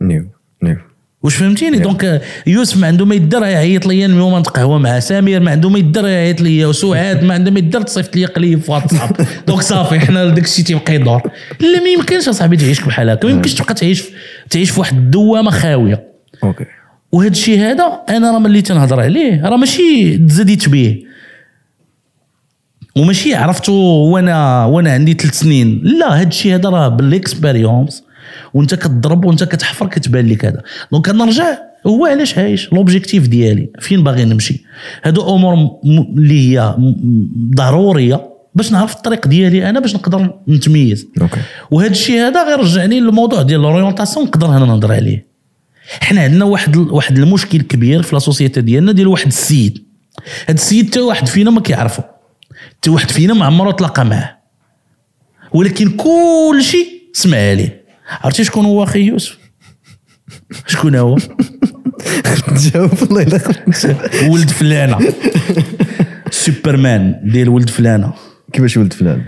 نيو نيو واش فهمتيني؟ دونك آه، يوسف ما عنده ما يدير يعيط ليا اليوم نتقهوى مع سمير ما عنده ما يدير يعيط ليا. وسعاد ما عنده ما يدير تصيفط ليا قليب في واتساب. دونك صافي حنا داك الشيء تيبقى يدور لا ما يمكنش أصاحبي تعيش بحال هكا. ما يمكنش تبقى تعيش تعيش في واحد الدوامة خاوية. OK وهذا الشيء هذا أنا راه ملي تنهضر عليه راه ماشي تزاديت به وماشي عرفته وأنا وأنا عندي ثلاث سنين. لا هذا الشيء هذا راه بال expérience. وانت كتضرب وانت كتحفر كتبان لك هذا donc نرجع هو علاش عايش؟ l'objectif ديالي. فين باغي نمشي؟ هادو أمور اللي هي ضرورية باش نعرف الطريق ديالي أنا باش نقدر نتميز. OK. وهذا الشيء هذا غير رجعني للموضوع ديال l'orientation نقدر هنا نهضر عليه. حنا عندنا واحد واحد المشكل كبير في la société ديالنا ديال واحد السيد. هذا السيد حتى واحد فينا ما كيعرفه حتى واحد فينا ما عمره تلاقى معاه. ولكن كل شيء سمع عليه. عرفتي شكون هو أخي يوسف شكون هو تجاوب والله إلا. ولد فلانة سوبرمان ديال ولد فلانة كيفاش ولد فلان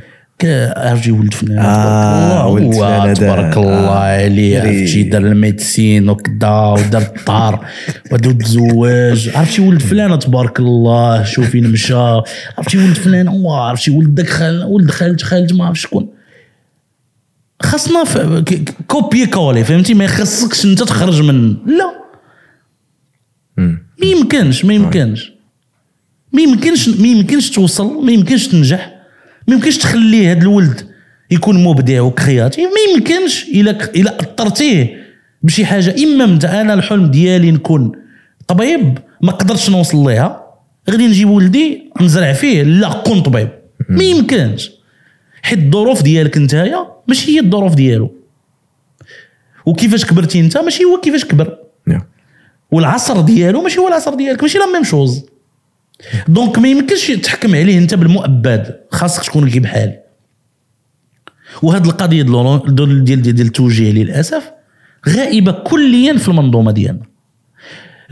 عرفتي ولد فلان آه، ولد فلان. تبارك الله. عليه. عرفتي دار الميديسين وكذا ودار الدار ودو تزواج عرفتي ولد فلان تبارك الله شوف فين مشى عرفتي ولد فلان عرفتي ولد داك خال ولد خالد خالد ما عرف شكون خاصنا copier coller فهمتي؟ ما يخصكش انت تخرج من لا. ما يمكنش ما يمكنش. ما يمكنش ما يمكنش توصل ما يمكنش تنجح ما يمكنش تخليه هذا الولد يكون مبدع و créatif ما يمكنش إلا إلا اثرتيه بشي حاجة. إما انت أنا الحلم ديالي نكون طبيب ما قدرتش نوصل ليها غادي نجيب ولدي نزرع فيه لا كون طبيب ما يمكنش. حيت الظروف ديالك نتايا ماشي هي الظروف ديالو. وكيفاش كبرتي انت ماشي هو كيفاش كبر. نعم. والعصر ديالو ماشي هو العصر ديالك ماشي la même chose. donc ما يمكنش تحكم عليه انت بالمؤبد خاصك تكون كي بحالي. وهاد القضية ديال ديال ديال, التوجيه للأسف غائبة كليا في المنظومة ديالنا.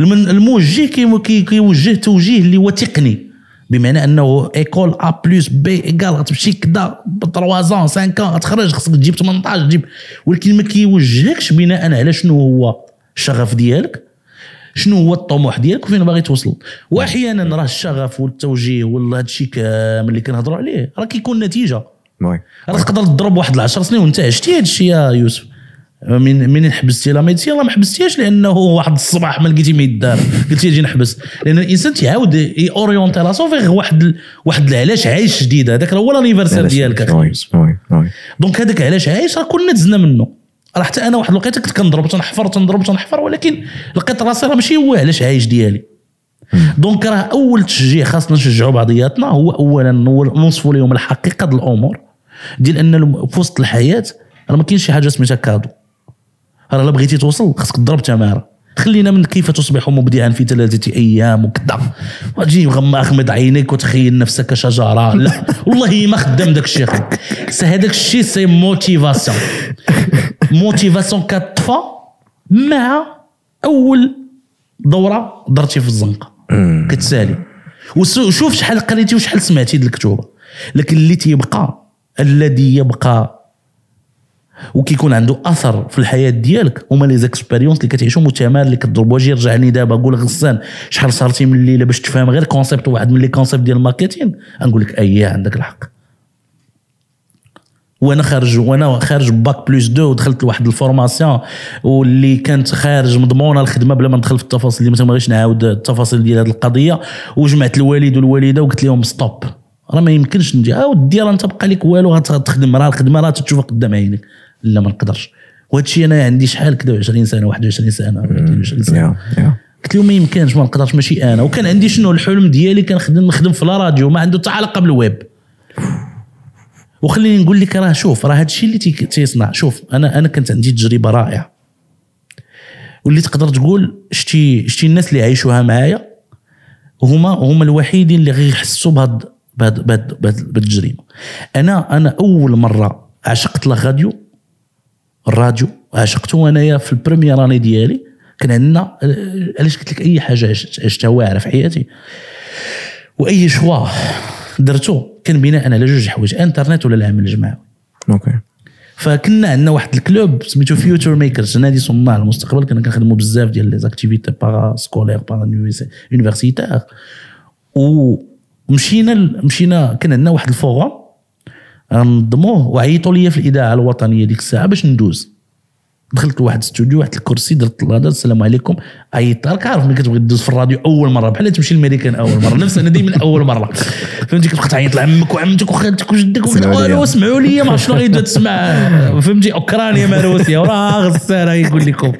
الموجه كي- كي- كيوجه توجيه اللي هو تقني. بمعنى أنه école A plus B égale غتمشي كدا ب 3 زون 5 ans غتخرج خصك تجيب 18 تجيب. ولكن ما كيوجهكش بناء على شنو هو الشغف ديالك شنو هو الطموح ديالك وفين باغي توصل. وأحيانا راه الشغف والتوجيه وهذا الشيء كامل اللي كنهضروا عليه راه كيكون نتيجة. راه تقدر تضرب واحد العشر سنين وانت عشتي هذا الشيء يا يوسف. من منين حبستي la médecine راه ما حبستيهاش لأنه واحد الصباح ما لقيتي ما يدار. قلتي أجي نحبس. لأن الإنسان تيعاود orienter راسو فيه واحد واحد العلاش عايش جديد. هذاك راه هو ال anniversaire ديالك. donc هذاك علاش عايش؟ راه كلنا دزنا منه. راه حتى أنا واحد الوقيته كنت كنضرب تنحفر تنضرب تنحفر ولكن لقيت راسي راه ماشي هو علاش عايش ديالي. donc راه أول تشجيع خاصنا نشجعوا بعضياتنا هو اولا نوصفوا لهم الحقيقة ديال الأمور. ديال أن في وسط الحياة راه ما كاينش شي حاجة سميتها cadeau. راه الا بغيتي توصل خاصك تضرب تمارة. خلينا من كيف تصبح مبدعا في ثلاثة أيام وكذا. وتجي مغمض عينيك وتخيل نفسك شجرة لا والله ما خدام داك الشيء هذاك الشيء c'est motivation motivation كطفى مع أول دورة درتي في الزنقة. كتسالي. وشوف شحال قريتي وشحال سمعتي د الكتوبة. لكن اللي تيبقى الذي يبقى وكيكون عنده أثر في الحياة ديالك. هما les expériences اللي كتعيشهم وتمار اللي كتضرب. واجي رجعني دابا قول غسان شحال سهرتي من ليلة باش تفهم؟ غير concept واحد من les concepts ديال ال marketing غنقول لك اي عندك الحق. وأنا خارج وأنا خارج bac plus deux ودخلت لواحد ال formation واللي كانت خارج مضمونة الخدمة بلا ما ندخل في التفاصيل اللي ما تبغيش نعاود التفاصيل ديال هذه القضية. وجمعت الوالد والوالدة وقلت لهم stop راه ما يمكنش ندي آه ودي راه أنت بقى لك والو غتخدم راه الخدمة راه تشوفها قدام عينك. لا ما نقدرش. وهذا الشيء أنا عندي شحال كذا 20 سنة 21 سنة 22 سنة. قلت لهم ما يمكنش ما نقدرش ماشي أنا. وكان عندي شنو الحلم ديالي؟ كنخدم نخدم في la radio ما عنده حتى علاقة بالويب. وخليني نقول لك راه شوف راه هذا الشيء اللي تي- تيصنع. شوف أنا أنا كانت عندي تجربة رائعة. واللي تقدر تقول شتي شتي الناس اللي عايشوها معايا هما هما الوحيدين اللي غيحسوا بهاد بهاد بهاد التجربة. أنا أنا أول مرة عشقت la radio الراديو. عشقته انايا في ال première année ديالي. كان عندنا آه، علاش قلت لك أي حاجة عشت- عشتها واعره في حياتي؟ وأي choix درتو كان بناء على جوج حوايج إنترنت ولا العمل الجماعي. OK. فكنا عندنا واحد ال club سميتو Future Makers نادي صناع المستقبل كنا كنخدموا بزاف ديال les activités parascolaires para-universitaires ومشينا مشينا كان عندنا واحد ال forum نظموه وعيطوا لي في الإذاعة الوطنية ديك الساعة باش ندوز. دخلت لواحد الاستوديو واحد الكرسي درت الهضره السلام عليكم. عيطت راك عارف ملي كتبغي دوز في الراديو أول مرة بحال تمشي للميريكان أول مرة. نفس أنا ديما أول مرة. فهمتي كتبقى تعيط لعمك وعمتك وخالتك وجدك. والو اسمعوا لي ما شنو غيبدا تسمع. فهمتي أوكرانيا مع روسيا. وراه غسان يقول لكم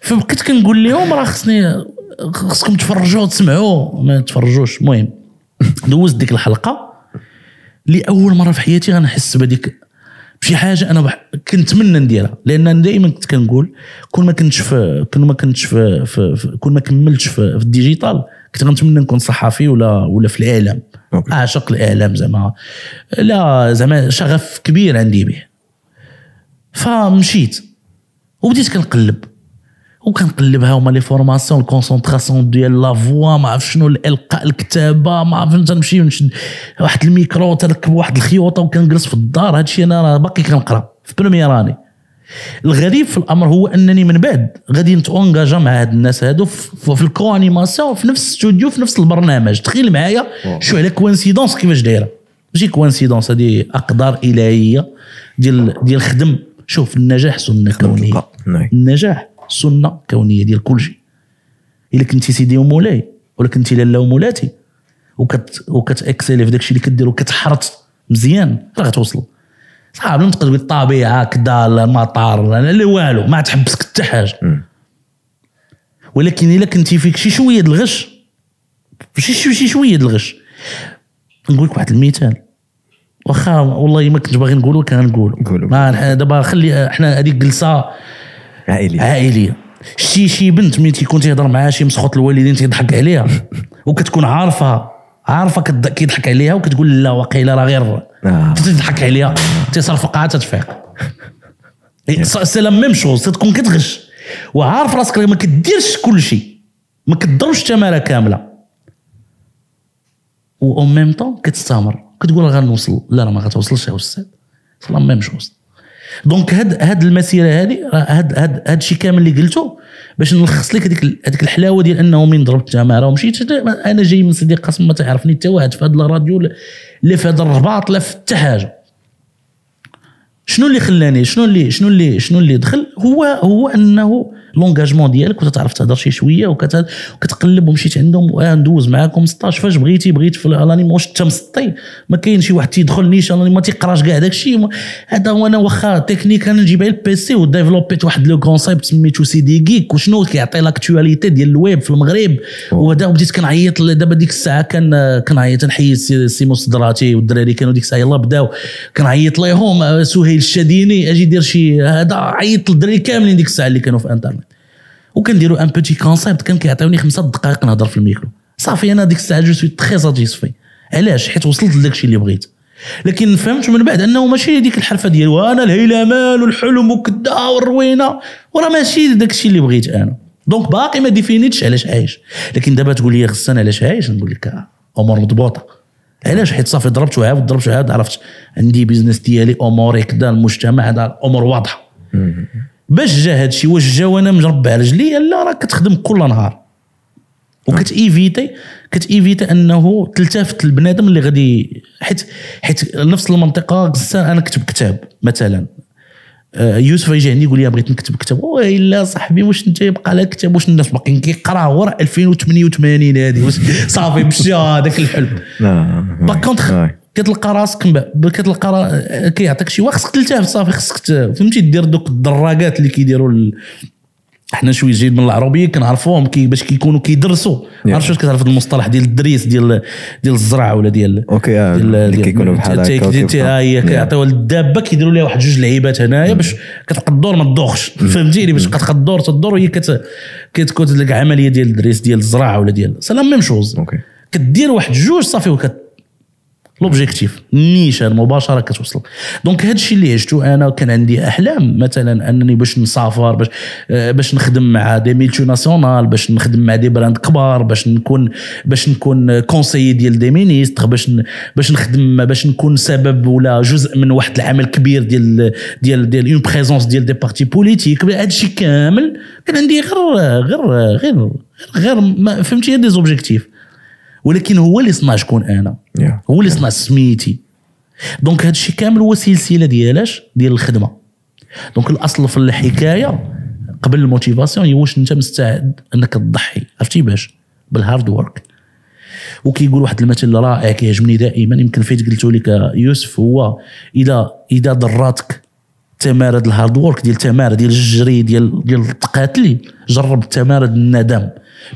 فبقيت كنقول لهم راه خصني خصكم تفرجوا وتسمعوا ما تفرجوش. المهم دوزت ديك الحلقة. لأول مرة في حياتي غنحس بهذيك بشي حاجة أنا بح... كنت نتمنى نديرها. لأن أنا دائما كنت كنقول كون ما كنتش في كون ما كنتش في, في... في... كون ما كملتش في... في ال digital كنت غنتمنى نكون صحفي ولا ولا في الإعلام. أعشق الإعلام زعما. لا زعما شغف كبير عندي به. فمشيت. وبديت كنقلب. وكنقلبها هما les formations ال concentration ديال la voix ما عرف شنو الالقاء الكتابه ما عرف تنمشي ونشد واحد الميكرو تركب واحد الخيوطه وكنجلس في الدار هادشي أنا راه باقي كنقرا في première année الغريب في الامر هو انني من بعد غادي نتونجاجا مع هاد الناس هادو في, في ال co-animation في نفس الاستوديو في نفس البرنامج تخيل معايا شوف la coïncidence كيفاش دايره ماشي coïncidence هذه اقدار الهيه ديال ديال خدم شوف النجاح سنه كونيه. النجاح سنة كونية ديال كل شيء. إلا كنتي سيدي ومولاي ولا كنتي لالا ومولاتي. وكت وكت exceller في داكشي اللي كدير وكتحرث مزيان راه غتوصل. صعب ما تقدر تقول الطبيعه كدا المطار لا لا والو ما تحبسك حتى حاجة. ولكن إلا كنتي فيك شي شوية د الغش شي شي شوية د الغش. نقول لك واحد المثال. واخا والله ما كنت باغي نقولو كان نقولو. قولوا. ما دابا خلي إحنا هذيك جلسة عائلي. عائليه شتي شي بنت ملي تيكون تيهضر معاها شي مسخوط الوالدين تيضحك عليها وكتكون عارفة عارفة كيضحك عليها وكتقول لا واقيلا راه غير آه. تضحك عليها. تيصرفقها تتفيق c'est la même chose تكون كتغش. وعارف راسك ما كديرش كل شيء ما كتضربش التمارة كاملة. و en même temps كتستمر. كتقول غنوصل. لا راه ما غتوصلش يا أستاذ. c'est la même chose. donc هاد هاد المسيرة هذه هاد هاد هاد الشيء كامل اللي قلته باش نلخص لك هذيك هذيك الحلاوة ديال أنه من ضربت التماره ومشيت أنا جاي من سيدي قاسم ما تعرفني حتى واحد في هاد الراديو لا- في هذا الرباط لا في حتى حاجة. شنو اللي خلاني شنو اللي شنو اللي شنو اللي دخل؟ هو هو أنه لونجاجمون ديالك وتتعرف تهضر شي شوية وكت- وكتقلب ومشيت عندهم وندوز معاكم 16 فاش بغيتي بغيت في الانيم واش انت مسطي ما كاين شي واحد تيدخل نيش الانيم ما تيقراش كاع داك الشيء. هذا وأنا واخا تكنيك أنا نجيب على البيسي وديفلوبيت واحد لو كونسيبت سميتو سي دي جيك وشنو كيعطي لاكتواليتي ديال الويب في المغرب؟ وهذا بديت كنعيط دابا ديك الساعة كان كنعيط نحيد سي- سيمو صدراتي والدراري كانوا ديك الساعة يلاه بداو. كنعيط ليهم آه، سهيل الشديني أجي دير شي هذا عيط للدراري كاملين ديك الساعة اللي كانوا في انترنت وكنديروا un petit concept كان كيعطيوني خمسة دقائق نهضر في الميكرو. صافي أنا ديك الساعة je suis très satisfait علاش؟ حيت وصلت لداك الشيء اللي بغيت. لكن فهمت من بعد أنه ماشي ديك الحرفة ديال وأنا الهيلمان والحلم وكدا والروينة. وراه ماشي داك الشيء اللي بغيت أنا. donc باقي ما ديفينيتش علاش عايش. لكن دابا تقول لي غسان علاش عايش؟ نقول لك آه، أمور مضبوطة. علاش؟ حيت صافي ضربت وعاود ضربت وعاود عرفت؟ عندي business ديالي أموري كدا المجتمع هذا الأمور واضحة. باش جا هذا الشيء واش جا وأنا مربع رجلي؟ لا راه كتخدم كل نهار. وكتيفيتي كتيفيتي أنه تلتفت البنادم اللي غادي حيت حيت نفس المنطقة أنا كتب كتاب مثلا. آه، يوسف يجي عندي يقول لي بغيت نكتب كتاب. ويلا صاحبي واش أنت يبقى لك كتاب؟ واش الناس باقيين كيقراو وراه 2088 هذه. صافي مشى هذاك الحلم. par contre كتلقى راسك كتلقى كيعطيك شي واحد خصك تلتفت صافي خصك فهمتي؟ دير دوك الدراجات اللي كيديروا ال- حنا شوية جايين من العربية كنعرفوهم كي باش كيكونوا كيدرسوا. عرفت واش كتعرف؟ المصطلح ديال الدريس ديال ديال الزرع ولا ديال OK ديال اللي كيكونوا بحال هكا هي كيعطيوها للدابة كيديروا لها واحد جوج لعيبات هنايا باش كتبقى الدور ما تدوخش. فهمتيني؟ باش كتبقى الدور تدور وهي كت كتكون لك عمليه ديال الدريس ديال الزراعة ولا ديال c'est la même chose. OK كدير واحد جوج صافي وكت l'objectif النيشان مباشره كتوصل. donc هذا الشيء اللي عشته أنا كان عندي أحلام. مثلا أنني باش نسافر باش آه، باش نخدم مع des multinationales باش نخدم مع des brands كبار باش نكون باش نكون conseiller ديال des ministres باش باش نخدم باش نكون سبب ولا جزء من واحد العمل كبير ديال ديال ديال une présence ديال des partis politiques هذا الشيء كامل كان عندي غير غير غير غير ما فهمتي غير des objectifs ولكن هو اللي صنع شكون أنا. Yeah. هو اللي صنع سميتي. donc هذا الشيء كامل هو سلسلة ديالاش ديال الخدمة. donc الأصل في الحكاية قبل ال motivation هي واش أنت مستعد أنك تضحي عرفتي باش؟ بال hard work وكيقول واحد المثل رائع كيعجبني دائما. يمكن فايت قلت لك يوسف هو إذا إذا ضراتك تمارد الهارد وورك ديال تمارد ديال الجري ديال ديال التقاتلي جرب تمارد الندم.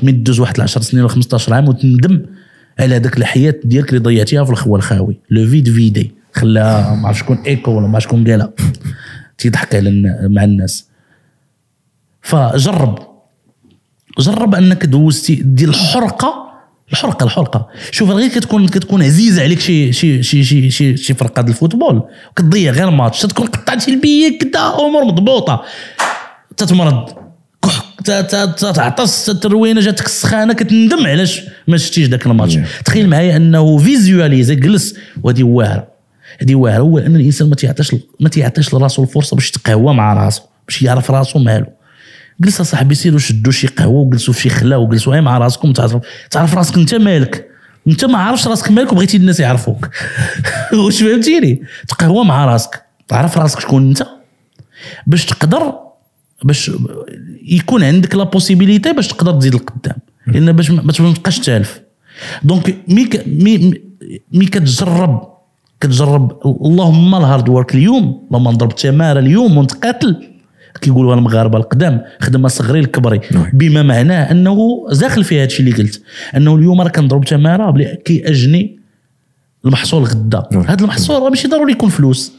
من دوز واحد 10 سنين ولا 15 عام وتندم على هذاك الحياة ديالك اللي ضيعتيها في الخوا الخاوي لو فيد فيدي خلاها ما عرف شكون ايكو ولا ما عرف شكون قالها. تيضحك على مع الناس. فجرب. جرب أنك دوزتي ديال الحرقه الحرقه الحرقة. شوف غير كتكون كتكون عزيزه عليك شي شي شي شي شي, شي فرقة ديال الفوتبول. كتضيع غير ماتش تكون قطعتي البية كدا أمور مضبوطة. تتمرض كح ت- ت- تتعطس التروينة جاتك السخانة كتندم علاش ما شفتيش ذاك الماتش. تخيل معايا أنه visualiser جلس وهذه واعره هذه واعره هو أن الإنسان ما تيعطيش ما تيعطيش لراسو الفرصة باش يتقهوى مع راسو باش يعرف راسو مالو جلس صاحبي سيروا شدوا شي قهوة وجلسوا في شي خلا وجلسوا غير مع راسكم تعرف تعرف راسك أنت مالك. أنت ما عارفش راسك مالك وبغيتي الناس يعرفوك. واش فهمتيني؟ تقهوى مع راسك. تعرف راسك شكون أنت؟ باش تقدر باش يكون عندك la possibilité باش تقدر تزيد لقدام. لأن باش ما تبقاش تالف donc mais mais mais كتجرب كتجرب اللهم ال hard work اليوم لما نضرب تمارة اليوم ونتقاتل كيقولوا المغاربه القدام خدم آ صغري لكبري بما معناه أنه داخل في هذا الشيء اللي قلت. أنه اليوم راه كنضرب تمارة كيأجني المحصول غدا. هذا المحصول راه ماشي ضروري يكون فلوس.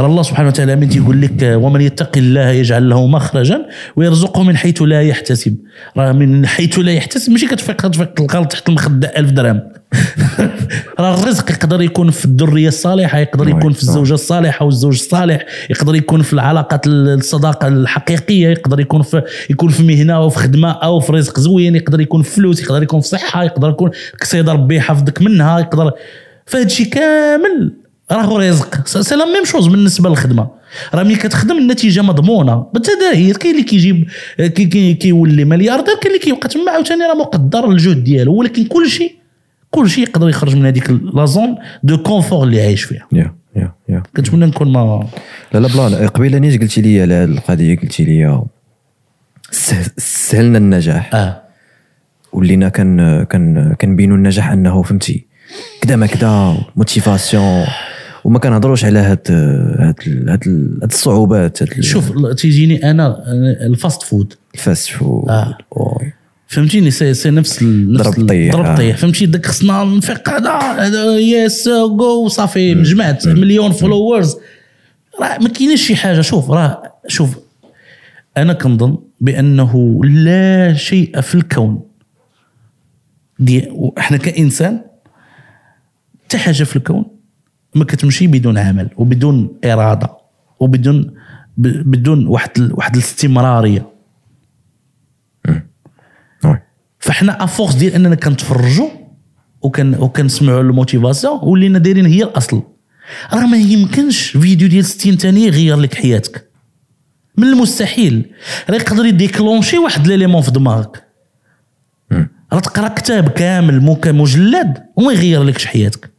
الله سبحانه وتعالى من تيقول لك ومن يتق الله يجعل له مخرجا ويرزقه من حيث لا يحتسب. راه من حيث لا يحتسب ماشي كتفيق تفيق تلقى تحت المخدة ألف درهم. راه الرزق يقدر يكون في الذرية الصالحة يقدر يكون في الزوجة الصالحة والزوج الصالح يقدر يكون في العلاقات الصداقة الحقيقية يقدر يكون في يكون في مهنة أو في خدمة أو في رزق زوين يقدر يكون في فلوس يقدر يكون في صحة يقدر يكون قصيده ربي يحفظك منها يقدر فهاد الشيء كامل راه رزق. c'est la même chose بالنسبة للخدمة. راه ملي كتخدم النتيجة مضمونة. بالتداهير كاين اللي كيجيب كي كي كيولي ملياردير كاين اللي كيبقى تما. عاوتاني راه مقدر الجهد ديالو. ولكن كل شيء كل شيء يقدر يخرج من هذيك la zone de confort اللي عايش فيها. يا يا يا كنتمنى نكون ما لا لا plan قبيلة نيت قلتي لي على هذه القضية قلتي لي سه- سهلنا النجاح. آه. ولينا كان كان كنبينوا النجاح أنه فهمتي كدا ما كدا motivation وما كنهضروش على هاد هاد هاد هاد الصعوبات هاد شوف تيجيني أنا ال fast food. ال fast food. آه. فهمتيني؟ سي, سي نفس ضرب طيح، ضرب آه. طيح فهمتي؟ داك خصنا نفيق هذا هذا yes جو صافي جمعت مليون followers راه ما كاينش شي حاجة. شوف راه شوف أنا كنظن بأنه لا شيء في الكون. دي إحنا كإنسان حتى حاجة في الكون ما كتمشي بدون عمل وبدون إرادة وبدون بدون واحد واحد الاستمرارية. oui. فاحنا à force ديال أننا كنتفرجوا وكن وكنسمعوا ال motivation ولينا دايرين هي الأصل. راه ما يمكنش فيديو ديال 60 ثانية يغير لك حياتك. من المستحيل. راه يقدر يديكلونشي واحد ليليمون في دماغك. راه تقرا كتاب كامل مجلد وما يغير لكش حياتك.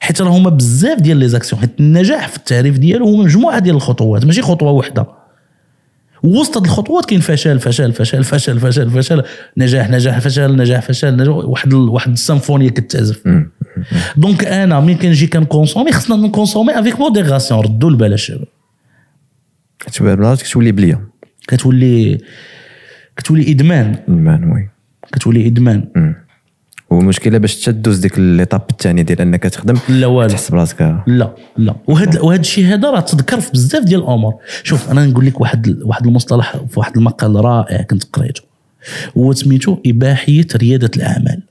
حيت راه هما بزاف ديال لي زاكسيون حيت النجاح في التعريف ديالو هو مجموعة ديال الخطوات ماشي خطوة واحدة وسط هاد الخطوات كاين فشل فشل فشل فشل فشل فشل نجاح نجاح فشل نجاح فشل نجاح واحد ال- واحد السيمفونية كتعزف. donc أنا ملي كنجي كنكونسومي خصنا نكونسومي avec modération ردوا البال الشباب كتولي بلية. كتولي كتولي إدمان. المان oui. كتولي إدمان. والمشكلة باش تدوز ديك l'étape الثانية ديال إنك تخدم لا والو. تحس براسك لا لا. وهذا وهذا الشيء هذا راه تذكر في بزاف ديال الأمور. شوف أنا نقول لك واحد واحد المصطلح في واحد المقال رائع كنت قريته. هو سميتو إباحية ريادة الأعمال.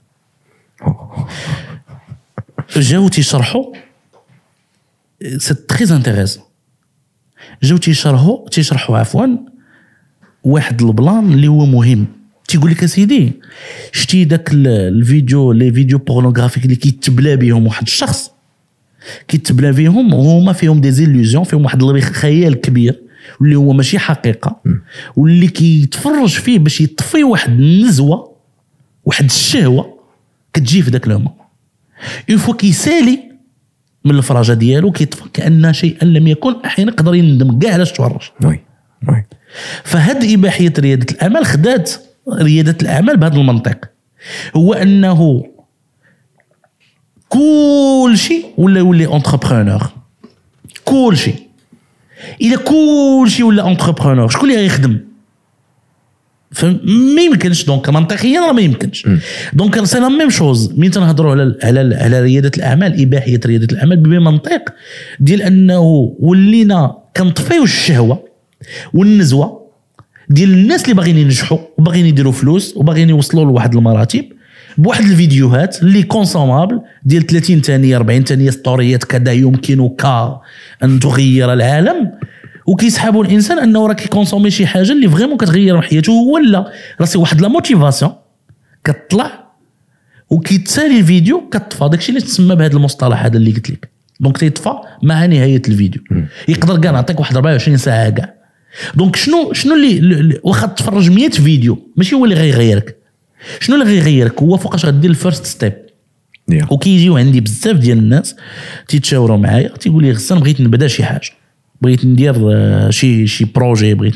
جاو تيشرحوا c'est très intéressant جاو تيشرحوا تيشرحوا عفوا واحد البلان اللي هو مهم. تيقول لك أسيدي شتي داك ال- ال vidéo les vidéos pornographiques اللي كيتبلا بهم واحد الشخص. كيتبلا فيهم وهما فيهم des illusions فيهم واحد الخيال كبير واللي هو ماشي حقيقة. واللي كيتفرج فيه باش يطفي واحد النزوة واحد الشهوة كتجي في ذاك le moment une fois كيسالي من الفرجه ديالو كيطفى كأن شيئا لم يكن أحيانا يقدر يندم كاع علاش تفرج. oui oui. فهاد إباحية ريادة الاعمال خدات ريادة الأعمال بهذا المنطق. هو أنه كل شيء ولا يولي entrepreneur كل شيء. إذا كل شيء ولا entrepreneur شكون اللي غيخدم؟ فهم؟ ما يمكنش. donc منطقيا راه ما يمكنش. donc c'est la même chose مين تنهضروا على على على ريادة الأعمال؟ إباحية ريادة الأعمال بمنطق ديال أنه ولينا كنطفيو الشهوة والنزوة ديال الناس اللي باغيين ينجحوا وباغيين يديروا فلوس وباغيين يوصلوا لواحد المراتب بواحد الفيديوهات اللي consommables ديال 30 ثانية 40 ثانية story ات كذا يمكنك أن تغير العالم. وكيسحبوا الإنسان أنه راه كي consommer شي حاجة اللي vraiment كتغير من حياته ولا راسي واحد la motivation كتطلع وكيتسالي الفيديو كتطفى داكشي اللي تسمى بهذا المصطلح هذا اللي قلت لك. donc تيطفى مع نهاية الفيديو. يقدر كاع نعطيك واحد 24 ساعة كاع. donc شنو شنو اللي واخا تفرج 100 فيديو ماشي هو اللي غيغيرك. شنو اللي غيغيرك؟ هو فوقاش غدير ال first step يا. وكيجيو عندي بزاف ديال الناس تيتشاوروا معايا تيقول لي غسان بغيت نبدا شي حاجة. بغيت ندير آه، شي شي projet بغيت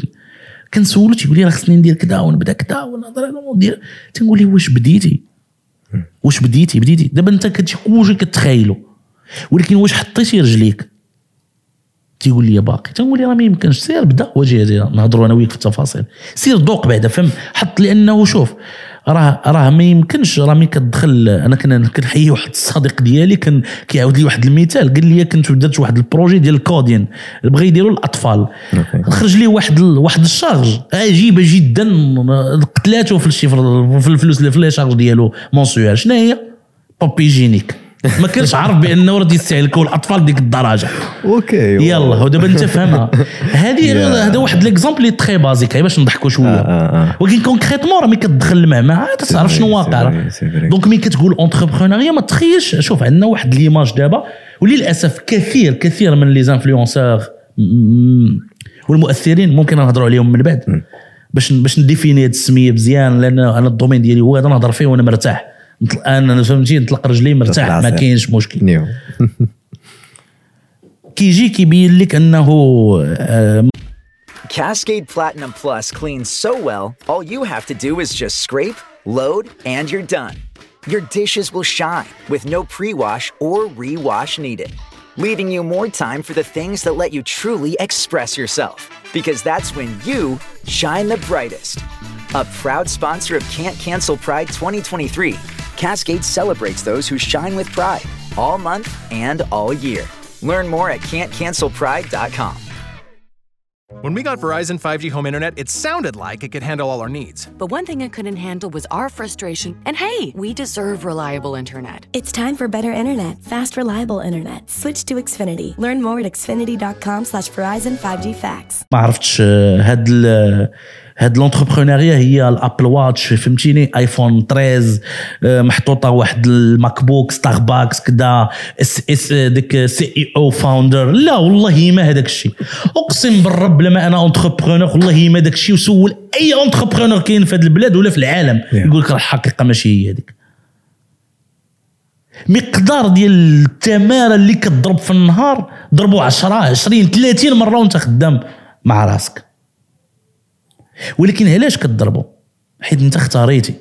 conseil و تيقول لي راه خصني ندير كذا ونبدا كذا ونهضر أنا وندير تنقول لي واش بديتي؟ واش بديتي؟ بديتي. دابا انت كتجي كلشي كتخيلو ولكن واش حطيتي رجليك؟ تيقول لي باقي. تنقول لي راه ما يمكنش سير بدا واجي هادي نهضروا أنا وياك في التفاصيل. سير دوق بعدا فهم؟ حط لأنه شوف راه راه ما يمكنش راه ملي كتدخل أنا كنحيي واحد الصديق ديالي كان كيعاود لي واحد المثال. قال لي كنت درت واحد ال projet ديال ال coding بغى يديروا الأطفال. خرج لي واحد ال- واحد ال charge عجيبه جدا قتلاته في ال chiffre في الفلوس اللي في les charges ديالو mensuelles شنو هي papier hygiénique. ما كانش عارف بانه راه يستهلكوا الاطفال ديك الدرجة. okay يلا ودابا انت فهمها هذه هذا واحد l'exemple اللي très basique باش نضحكوا شوية. آه، آه. ولكن concrètement راه ملي كتدخل المعمعه تعرف شنو واقع. donc ملي كتقول entrepreneuriat ما تخيلش شوف عندنا واحد l'image دابا وللأسف كثير كثير من les influenceurs والمؤثرين ممكن نهضروا عليهم من بعد. باش باش ن définir هذه السمية مزيان لأن أنا ال domaine ديالي هو هذا نهضر فيه وأنا مرتاح. انا فهمتي نطلق رجلي مرتاح ما العصير. كاينش مشكل نيو كيجي كيبين لك انه آه، Cascade Platinum Plus cleans so well, all you have to do is just scrape, load, and you're done. Your dishes will shine with no pre wash or re-wash needed, leaving you more time for the things that let you truly express yourself. Because that's when you shine the brightest. A proud sponsor of Can't Cancel Pride 2023, Cascade celebrates those who shine with pride all month and all year. Learn more at can'tcancelpride.com. When we got Verizon 5G home internet, it sounded like it could handle all our needs. But one thing it couldn't handle was our frustration. And hey, we deserve reliable internet. It's time for better internet, fast, reliable internet. Switch to Xfinity. Learn more at xfinity.com slash Verizon 5G Facts. ما عرفتش آه، هاد ال هاد لونتربرونيا هي الأبل واتش فهمتيني؟ آيفون 13 آه، محطوطة واحد الماك بوك ستاربكس كدا اس اس ديك CEO founder. لا والله ما هذاك الشيء. أقسم بالرب لما أنا entrepreneur والله ما داك الشيء. وسول أي entrepreneur كاين في هذا البلاد ولا في العالم يقول لك راه الحقيقة ماشي هي هذيك. مقدار ديال التمارة اللي كتضرب في النهار ضربوا 10 20 30 مرة وانت خدام مع راسك. ولكن علاش كتضربوا حيت انت اختاريتي.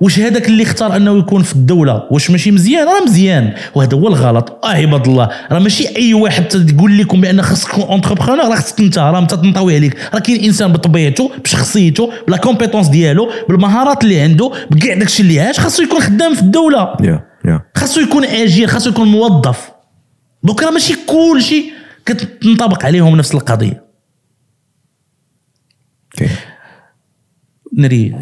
واش هذاك اللي اختار انه يكون في الدولة؟ واش ماشي مزيان؟ راه مزيان. وهذا هو الغلط. آه عباد الله. راه ماشي أي واحد تقول لكم بأن خاصك تكون entrepreneur راه خاصك أنت. راه تنطوي عليك. راه كاين إنسان بطبيعته بشخصيته ب la compétence ديالو بالمهارات اللي عنده بكاع داكشي اللي عاش خاصو يكون خدام في الدولة. خاصو يكون أجير خاصو يكون موظف. donc راه ماشي كلشي كتنطبق عليهم نفس القضية. نري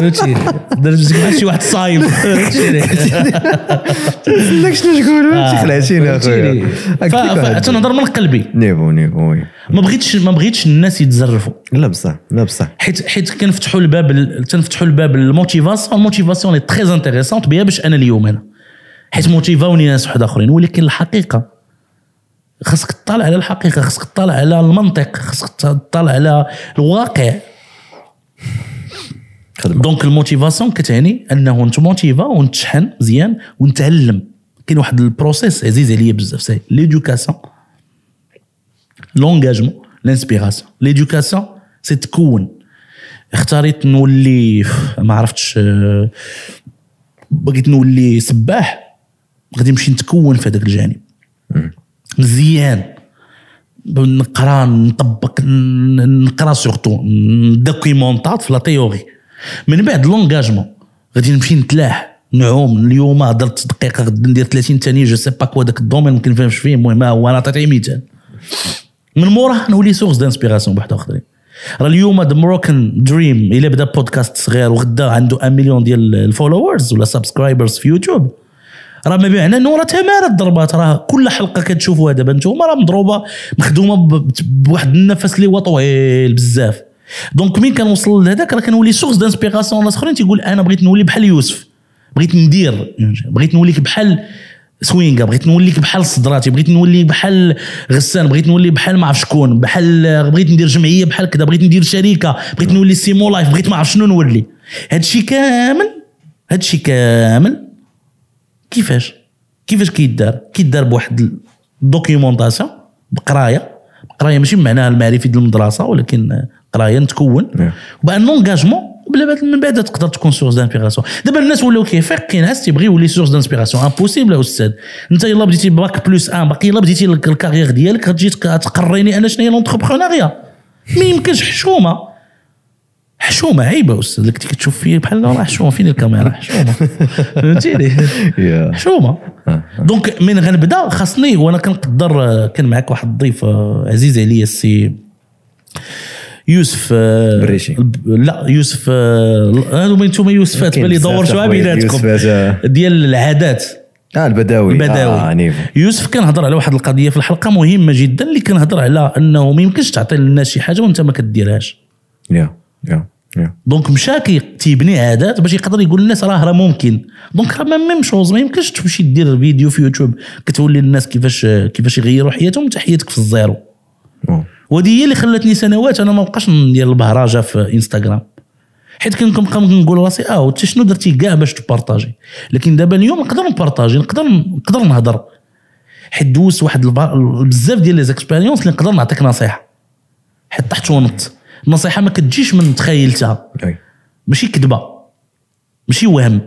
فهمتي درت شي واحد صايم شنو تقول خلعتيني اخويا تنهضر من قلبي نيفو نيفو ما بغيتش ما بغيتش الناس يتزرفوا لا بصح لا بصح حيت حيت كنفتحوا الباب ال- تنفتحوا الباب الموتيفاسيون الموتيفاسيون اللي تري انتريسونت بها باش أنا اليوم أنا حيت motiv اوني ناس واحد اخرين ولكن الحقيقة خاصك تطالع على الحقيقة خاصك تطالع على المنطق خاصك تطالع على الواقع. donc ال motivation كتعني انه نت motiva ونتشحن مزيان ونتعلم كاين واحد ال process عزيز عليا بزاف c'est l'éducation l'engagement l'inspiration l'éducation c'est تكون اختاريت نولي ما عرفتش بغيت نولي سباح غادي نمشي نتكون في هذاك الجانب. مزيان. نقرا نطبق نقرا surtout documenta ت في la théorie. من بعد l'engagement غادي نمشي نتلاح نعوم اليوم درت دقيقة غدا ندير 30 ثانية je sais pas quoi داك ال domaine ما كنفهمش فيه المهم هو أنا عطيتي مثال من موراه نولي source d'inspiration بواحد آخرين. راه اليوم the Moroccan dream إلا بدا بودكاست صغير وغدا عنده 1 مليون ديال ال followers ولا subscribers في يوتيوب راه ما معنى إنه راه تمارة ضربات راه كل حلقة كتشوفوها دابا نتوما راه مضروبة مخدومة بواحد النفس اللي هو طويل بزاف. donc مين كنوصل لهذاك راه كنولي source d'inspiration ناس أخرين. تيقول أنا بغيت نولي بحال يوسف. بغيت ندير. بغيت نولي بحال سوينغا بغيت نولي بحال صدراتي بغيت نولي بحال غسان بغيت نولي بحال ما عرف شكون بحال بغيت ندير جمعية بحال كذا بغيت ندير شركة بغيت نولي سيمو لايف بغيت ما عرف شنو نولي. هادشي كامل هادشي كامل كيفاش؟ كيفاش كيدار؟ كيدار بواحد ال documentation بقراية. بقراية ماشي بمعناها المعرفي ديال المدرسة ولكن قراية نتكون. وبان l'engagement من بعد تقدر تكون source d'inspiration دابا الناس ولاو كيفيق كاين ناس تيبغي يولي source d'inspiration impossible أستاذ. انت يلا بديتي باك بلس ان باقي يلا بديتي الك- الكارير ديالك غتجي تق- تقريني أنا شنو هي لونتربرونيا ما يمكنش حشومة. حشومة عيبه أستاذ اللي كنتي كتشوف فيه بحال راه حشومة فين الكاميرا؟ حشومة. فهمتيني؟ حشومة. دونك من غنبدأ خاصني وأنا كنقدر آه، كان معك واحد الضيف آه، عزيز عليا السي يوسف آه، بريشي. لا يوسف آه، من أنتم يوسفات بالي بزاف دور شوية بيناتكم آه. ديال العادات. آه البداوي. البداوي. آه niveau. يوسف كنهضر على واحد القضية في الحلقة مهمة جدا اللي كنهضر على أنه ما يمكنش تعطي للناس شي حاجة وأنت ما كديرهاش. يا يا يا. donc مشى تيبني عادات باش يقدر يقول للناس راه راه ممكن. donc راه même chose ما يمكنش تمشي دير فيديو في يوتيوب كتولي للناس كيفاش كيفاش يغيروا حياتهم وانت حياتك في ال zéro. أوه. وهذه هي اللي خلتني سنوات أنا ما بقاش ندير البهرجه في انستغرام حيت كنبقى نقول راسي آه انت شنو درتي كاع باش تpartagي. لكن دابا اليوم نقدر نpartagي نقدر نقدر نهضر. حيت دوزت واحد بزاف ديال les expériences اللي نقدر نعطيك نصيحة. حيت طحت ونط. النصيحة ما كتجيش من تخيلتها. ماشي كذبة. ماشي وهم.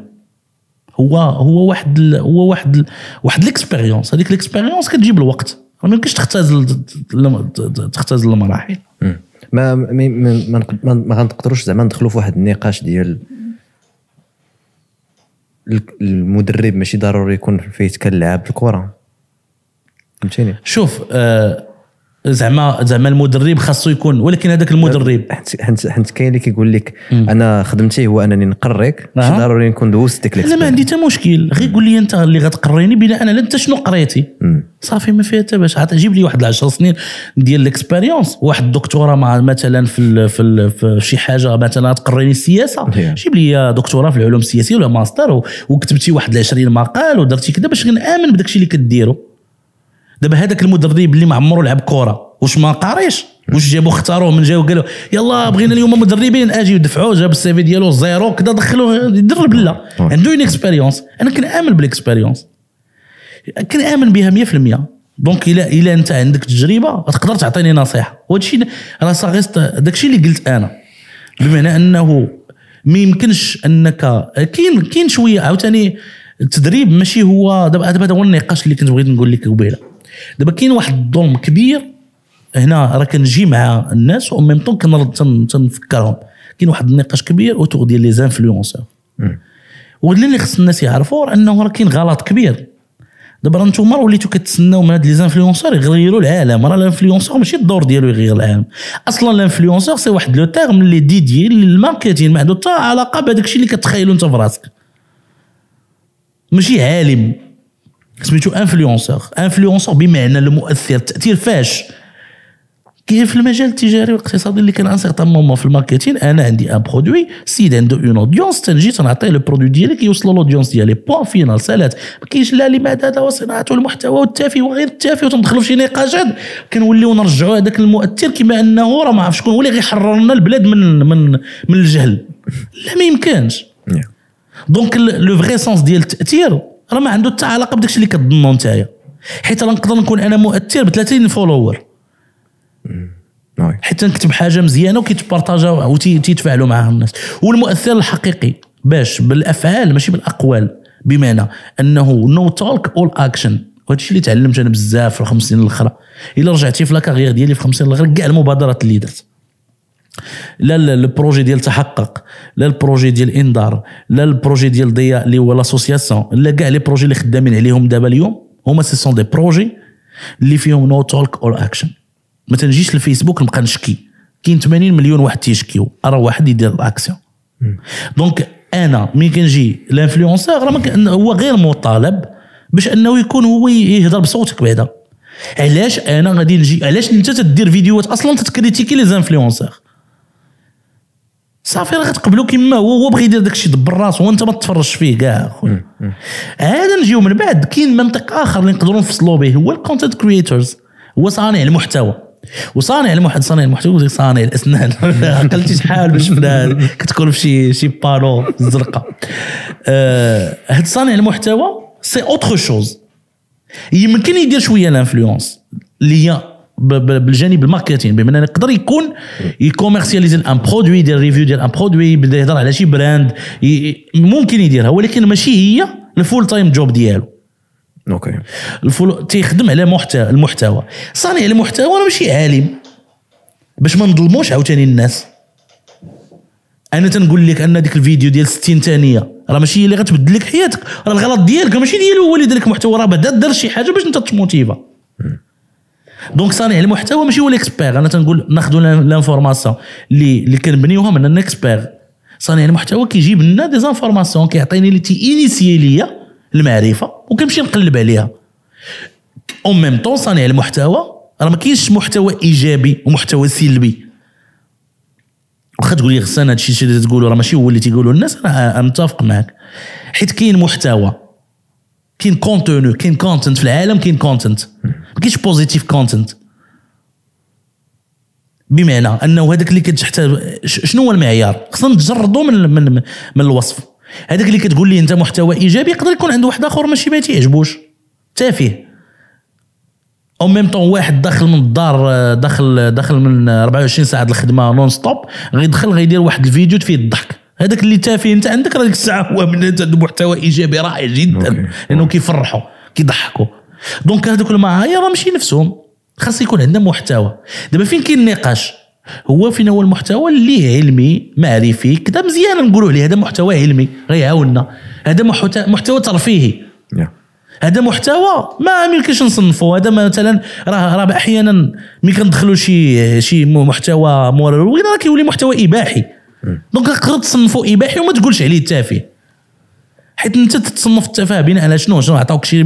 هو هو واحد ال هو واحد ال واحد l'expérience هذيك l'expérience كتجيب الوقت. ما يمكنش تختزل تختزل المراحل. ما ما ما, ما, نق- ما, ما غنقدروش زعما ندخلوا في واحد النقاش ديال ال- المدرب ماشي ضروري يكون فيه كنلعب الكرة. فهمتيني؟ شوف آه زعما زعما المدرب خاصو يكون ولكن هذاك المدرب. حيت حيت كاين اللي كيقول لك أنا خدمتي هو أنني نقريك ماشي. ضروري نكون دوزت ديك لا ما عندي حتى مشكل. غير قول لي أنت اللي غتقريني بناء على أنت شنو قريتي؟ صافي ما فيها حتى باش. عاد جيب لي واحد 10 سنين ديال ال expérience واحد الدكتوراه مع مثلا في ال في, ال في شي حاجة مثلا تقريني السياسة. جيب لي دكتوراه في العلوم السياسية ولا ماستر وكتبتي واحد 20 مقال ودرتي كذا باش نآمن بداك الشيء اللي كديرو. دابا هذاك المدرب اللي ما عمرو لعب كرة. واش ما قاريش؟ واش جابوا اختاروه من جاو قالوا يلا بغينا اليوم مدربين أجي ودفعوه جاب ال CV ديالو zéro كذا دخلوه يدرب لا. عنده une expérience أنا كنامن بال expérience كنامن بها 100% donc الا إلا أنت عندك تجربة تقدر تعطيني نصيحة. وهذا الشيء راه ça reste داك الشيء اللي قلت أنا. بمعنى أنه ما يمكنش انك كاين كاين شوية عاوتاني التدريب ماشي هو دابا هذا هو النقاش اللي كنت بغيت نقول لك قبيلة. دابا كاين واحد الظلم كبير هنا راه كنجي مع الناس و même temps كنرد تن- تنفكرهم. كاين واحد النقاش كبير autour ديال les influenceurs. واللي اللي خص الناس يعرفوا راه انه راه كاين غلط كبير. دابا راه نتوما وليتوا كتسناو من هاد les influenceurs يغيروا العالم. راه ال influenceur ماشي الدور ديالو يغير العالم. أصلا ال influenceur c'est واحد le terme اللي dédié لل marketing ما عنده حتى علاقة بهذاك الشيء اللي كتخيلو انت في راسك ماشي عالم. سميتو influenceur. influenceur بمعنى المؤثر التاثير فاش. كاين في المجال التجاري والاقتصادي اللي كان un certain moment في ال marketing أنا عندي un produit سيد عنده une audience تنجي تنعطيه le produit ديالي كيوصل l'audience ديالي. point final سالات ما كاينش لا لماذا وصناعه المحتوى والتافه وغير التافه وتندخلوا في شي نقاشات كنوليو نرجعوا هذاك المؤثر كما أنه راه ما عرف شكون هو اللي غيحرر لنا البلاد من من من الجهل. لا ما يمكنش. donc le vrai sens ديال التأثير راه ما عنده حتى علاقة بداكشي اللي كتظنوا نتايا. حيت راه نقدر نكون أنا مؤثر ب 30 follower oui. حيت نكتب حاجة مزيانة وكيتpartagا وتيتفاعلوا معها الناس. والمؤثر الحقيقي باش بالأفعال ماشي بالأقوال بمعنى أنه no talk all action وهذا الشيء اللي تعلمت أنا بزاف في الخمس سنين الأخرى. إلا رجعتي في la carrière ديالي في الخمس سنين الأخرى كاع المبادرات اللي درت. لا ال projet ديال تحقق لا ال projet ديال إنذار لا ال projet ديال ضياء اللي هو l'association لا كاع les projets اللي خدامين عليهم دابا اليوم هما ce sont des projets اللي فيهم no talk all action ما تنجيش للفيسبوك نبقى نشكي. كاين 80 مليون واحد تيشكيو راه واحد يدير الاكسيون دونك أنا ملي كنجي لانفلونسور راه هو غير مطالب باش أنه يكون هو يهضر بصوتك بعدا. علاش أنا غادي نجي؟ علاش أنت تدير فيديوهات أصلا تتكريتيكي لي زانفلونسور صافي راه غتقبلو كيما هو هو بغى يدير داكشي دبر راسو وانت ما تفرجش فيه كاع أخويا. عاد نجيو من بعد كاين منطق آخر اللي نقدروا نفصلوا به هو الكونتنت كريتورز هو صانع المحتوى. وصانع المحتوى صانع المحتوى صانع الأسنان. عقلتي شحال باش فنان كتكون في شي شي بانو زرقاء. آه، هاد صانع المحتوى c'est autre chose يمكن يدير شوية l'influence اللي هي بالجانب ال marketing بمعنى يقدر يكون ي commercialiser un produit يدير review ديال un produit بدا يهضر على شي brand ممكن يديرها ولكن ماشي هي ال full-time job ديالو. okay. ال full-time يخدم على محتوى المحتوى. صانع المحتوى راه ماشي عالم. باش ما نظلموش عاوتاني الناس. أنا تنقول لك أن ديك الفيديو ديال 60 ثانية راه ماشي هي اللي غتبدل لك حياتك. راه الغلط ديالك ماشي ديالو هو اللي دار لك محتوى راه بدا دار شي حاجة باش أنت ت motivé. donc صانع المحتوى ماشي هو ال expert. أنا تنقول ناخذوا l'information اللي اللي كنبنيوها من ال expert. صانع المحتوى كيجيب لنا des informations كيعطيني لي تي انيسيي ليا المعرفة وكنمشي نقلب عليها. en même temps صانع المحتوى راه ما كاينش محتوى إيجابي ومحتوى سلبي. واخا تقول لي غسان هادشي اللي تقولوا راه ماشي هو اللي تيقولوا الناس أنا متفق معك حيت كاين محتوى كاين contenu كاين content في العالم كاين content كاينش positive content. بمعنى أنه هذاك اللي كتحتاج شنو هو المعيار؟ خصنا نتجردوا من من من الوصف. هذاك اللي كتقول لي أنت محتوى إيجابي يقدر يكون عنده واحد آخر ماشي ما تيعجبوش. تافه أو ميم طون واحد داخل من الدار داخل داخل من 24 ساعة الخدمة non-stop غيدخل غيدير واحد الفيديو فيه الضحك. هذاك اللي تافه أنت عندك راه ديك الساعة هو من عنده محتوى إيجابي رائع جدا. لأنه كيفرحوا كيضحكوا. دونك هذوك المعايير راه ماشي نفسهم. خاص يكون عندنا محتوى. دابا فين كاين النقاش؟ هو فين هو المحتوى اللي علمي معرفي كذا مزيان نقولوا عليه. هذا محتوى علمي غيعاوننا هذا محتوى محتوى ترفيهي. هذا محتوى ما يمكنش نصنفه هذا مثلا راه راه أحيانا ملي كندخلوا شي شي محتوى مروج راه كيولي محتوى إباحي؟ دونك تقدر تصنفه إباحي وما تقولش عليه تافه حيت انت تتصنف التفاهه بناء على شنو؟ شنو؟ عطاوك شي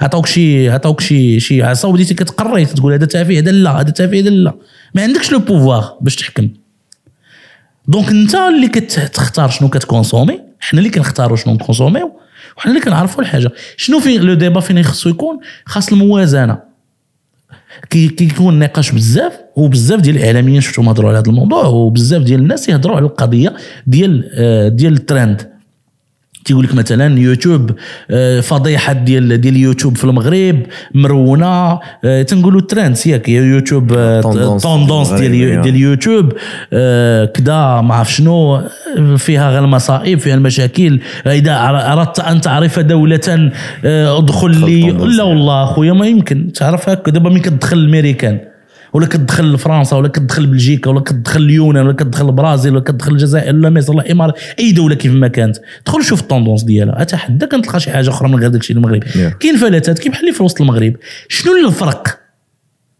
عطاوك شي عطاوك شي شي عصا وبديتي كتقري تقول هذا تافه هذا لا هذا تافه هذا لا. ما عندكش le pouvoir باش تحكم. donc انت اللي كتختار شنو كت consommer حنا اللي كنختاروا شنو نكونسوميو وحنا اللي كنعرفوا الحاجة. شنو في le débat فين خصو يكون؟ خاص الموازنة. كي كيكون نقاش بزاف وبزاف ديال الإعلاميين شفتهم هضروا على هذا الموضوع وبزاف ديال الناس يهضروا على القضية ديال آه، ديال الترند. تيقول لك مثلا يوتيوب آه، فضيحة ديال ديال يوتيوب في المغرب مرونة آه، تنقولوا trends ياك يوتيوب آه، tendances tendances ديال المغربية. ديال يوتيوب آه، كدا ما عرف شنو آه، فيها غير المصائب فيها المشاكل إذا أردت أن تعرف دولة آه، ادخل لي. لا والله أخويا ما يمكن تعرف هكا دابا ملي كتدخل الامريكان ولا كتدخل لفرنسا ولا كتدخل بلجيكا ولا كتدخل اليونان ولا كتدخل البرازيل ولا كتدخل الجزائر ولا مصر ولا الامارات أي دولة كيف ما كانت. دخل شوف ال tendances ديالها أتحدى كنتلقى شي حاجة أخرى من غير داكشي المغرب. Yeah. كاين فلاتات كي بحال في وسط المغرب. شنو الفرق؟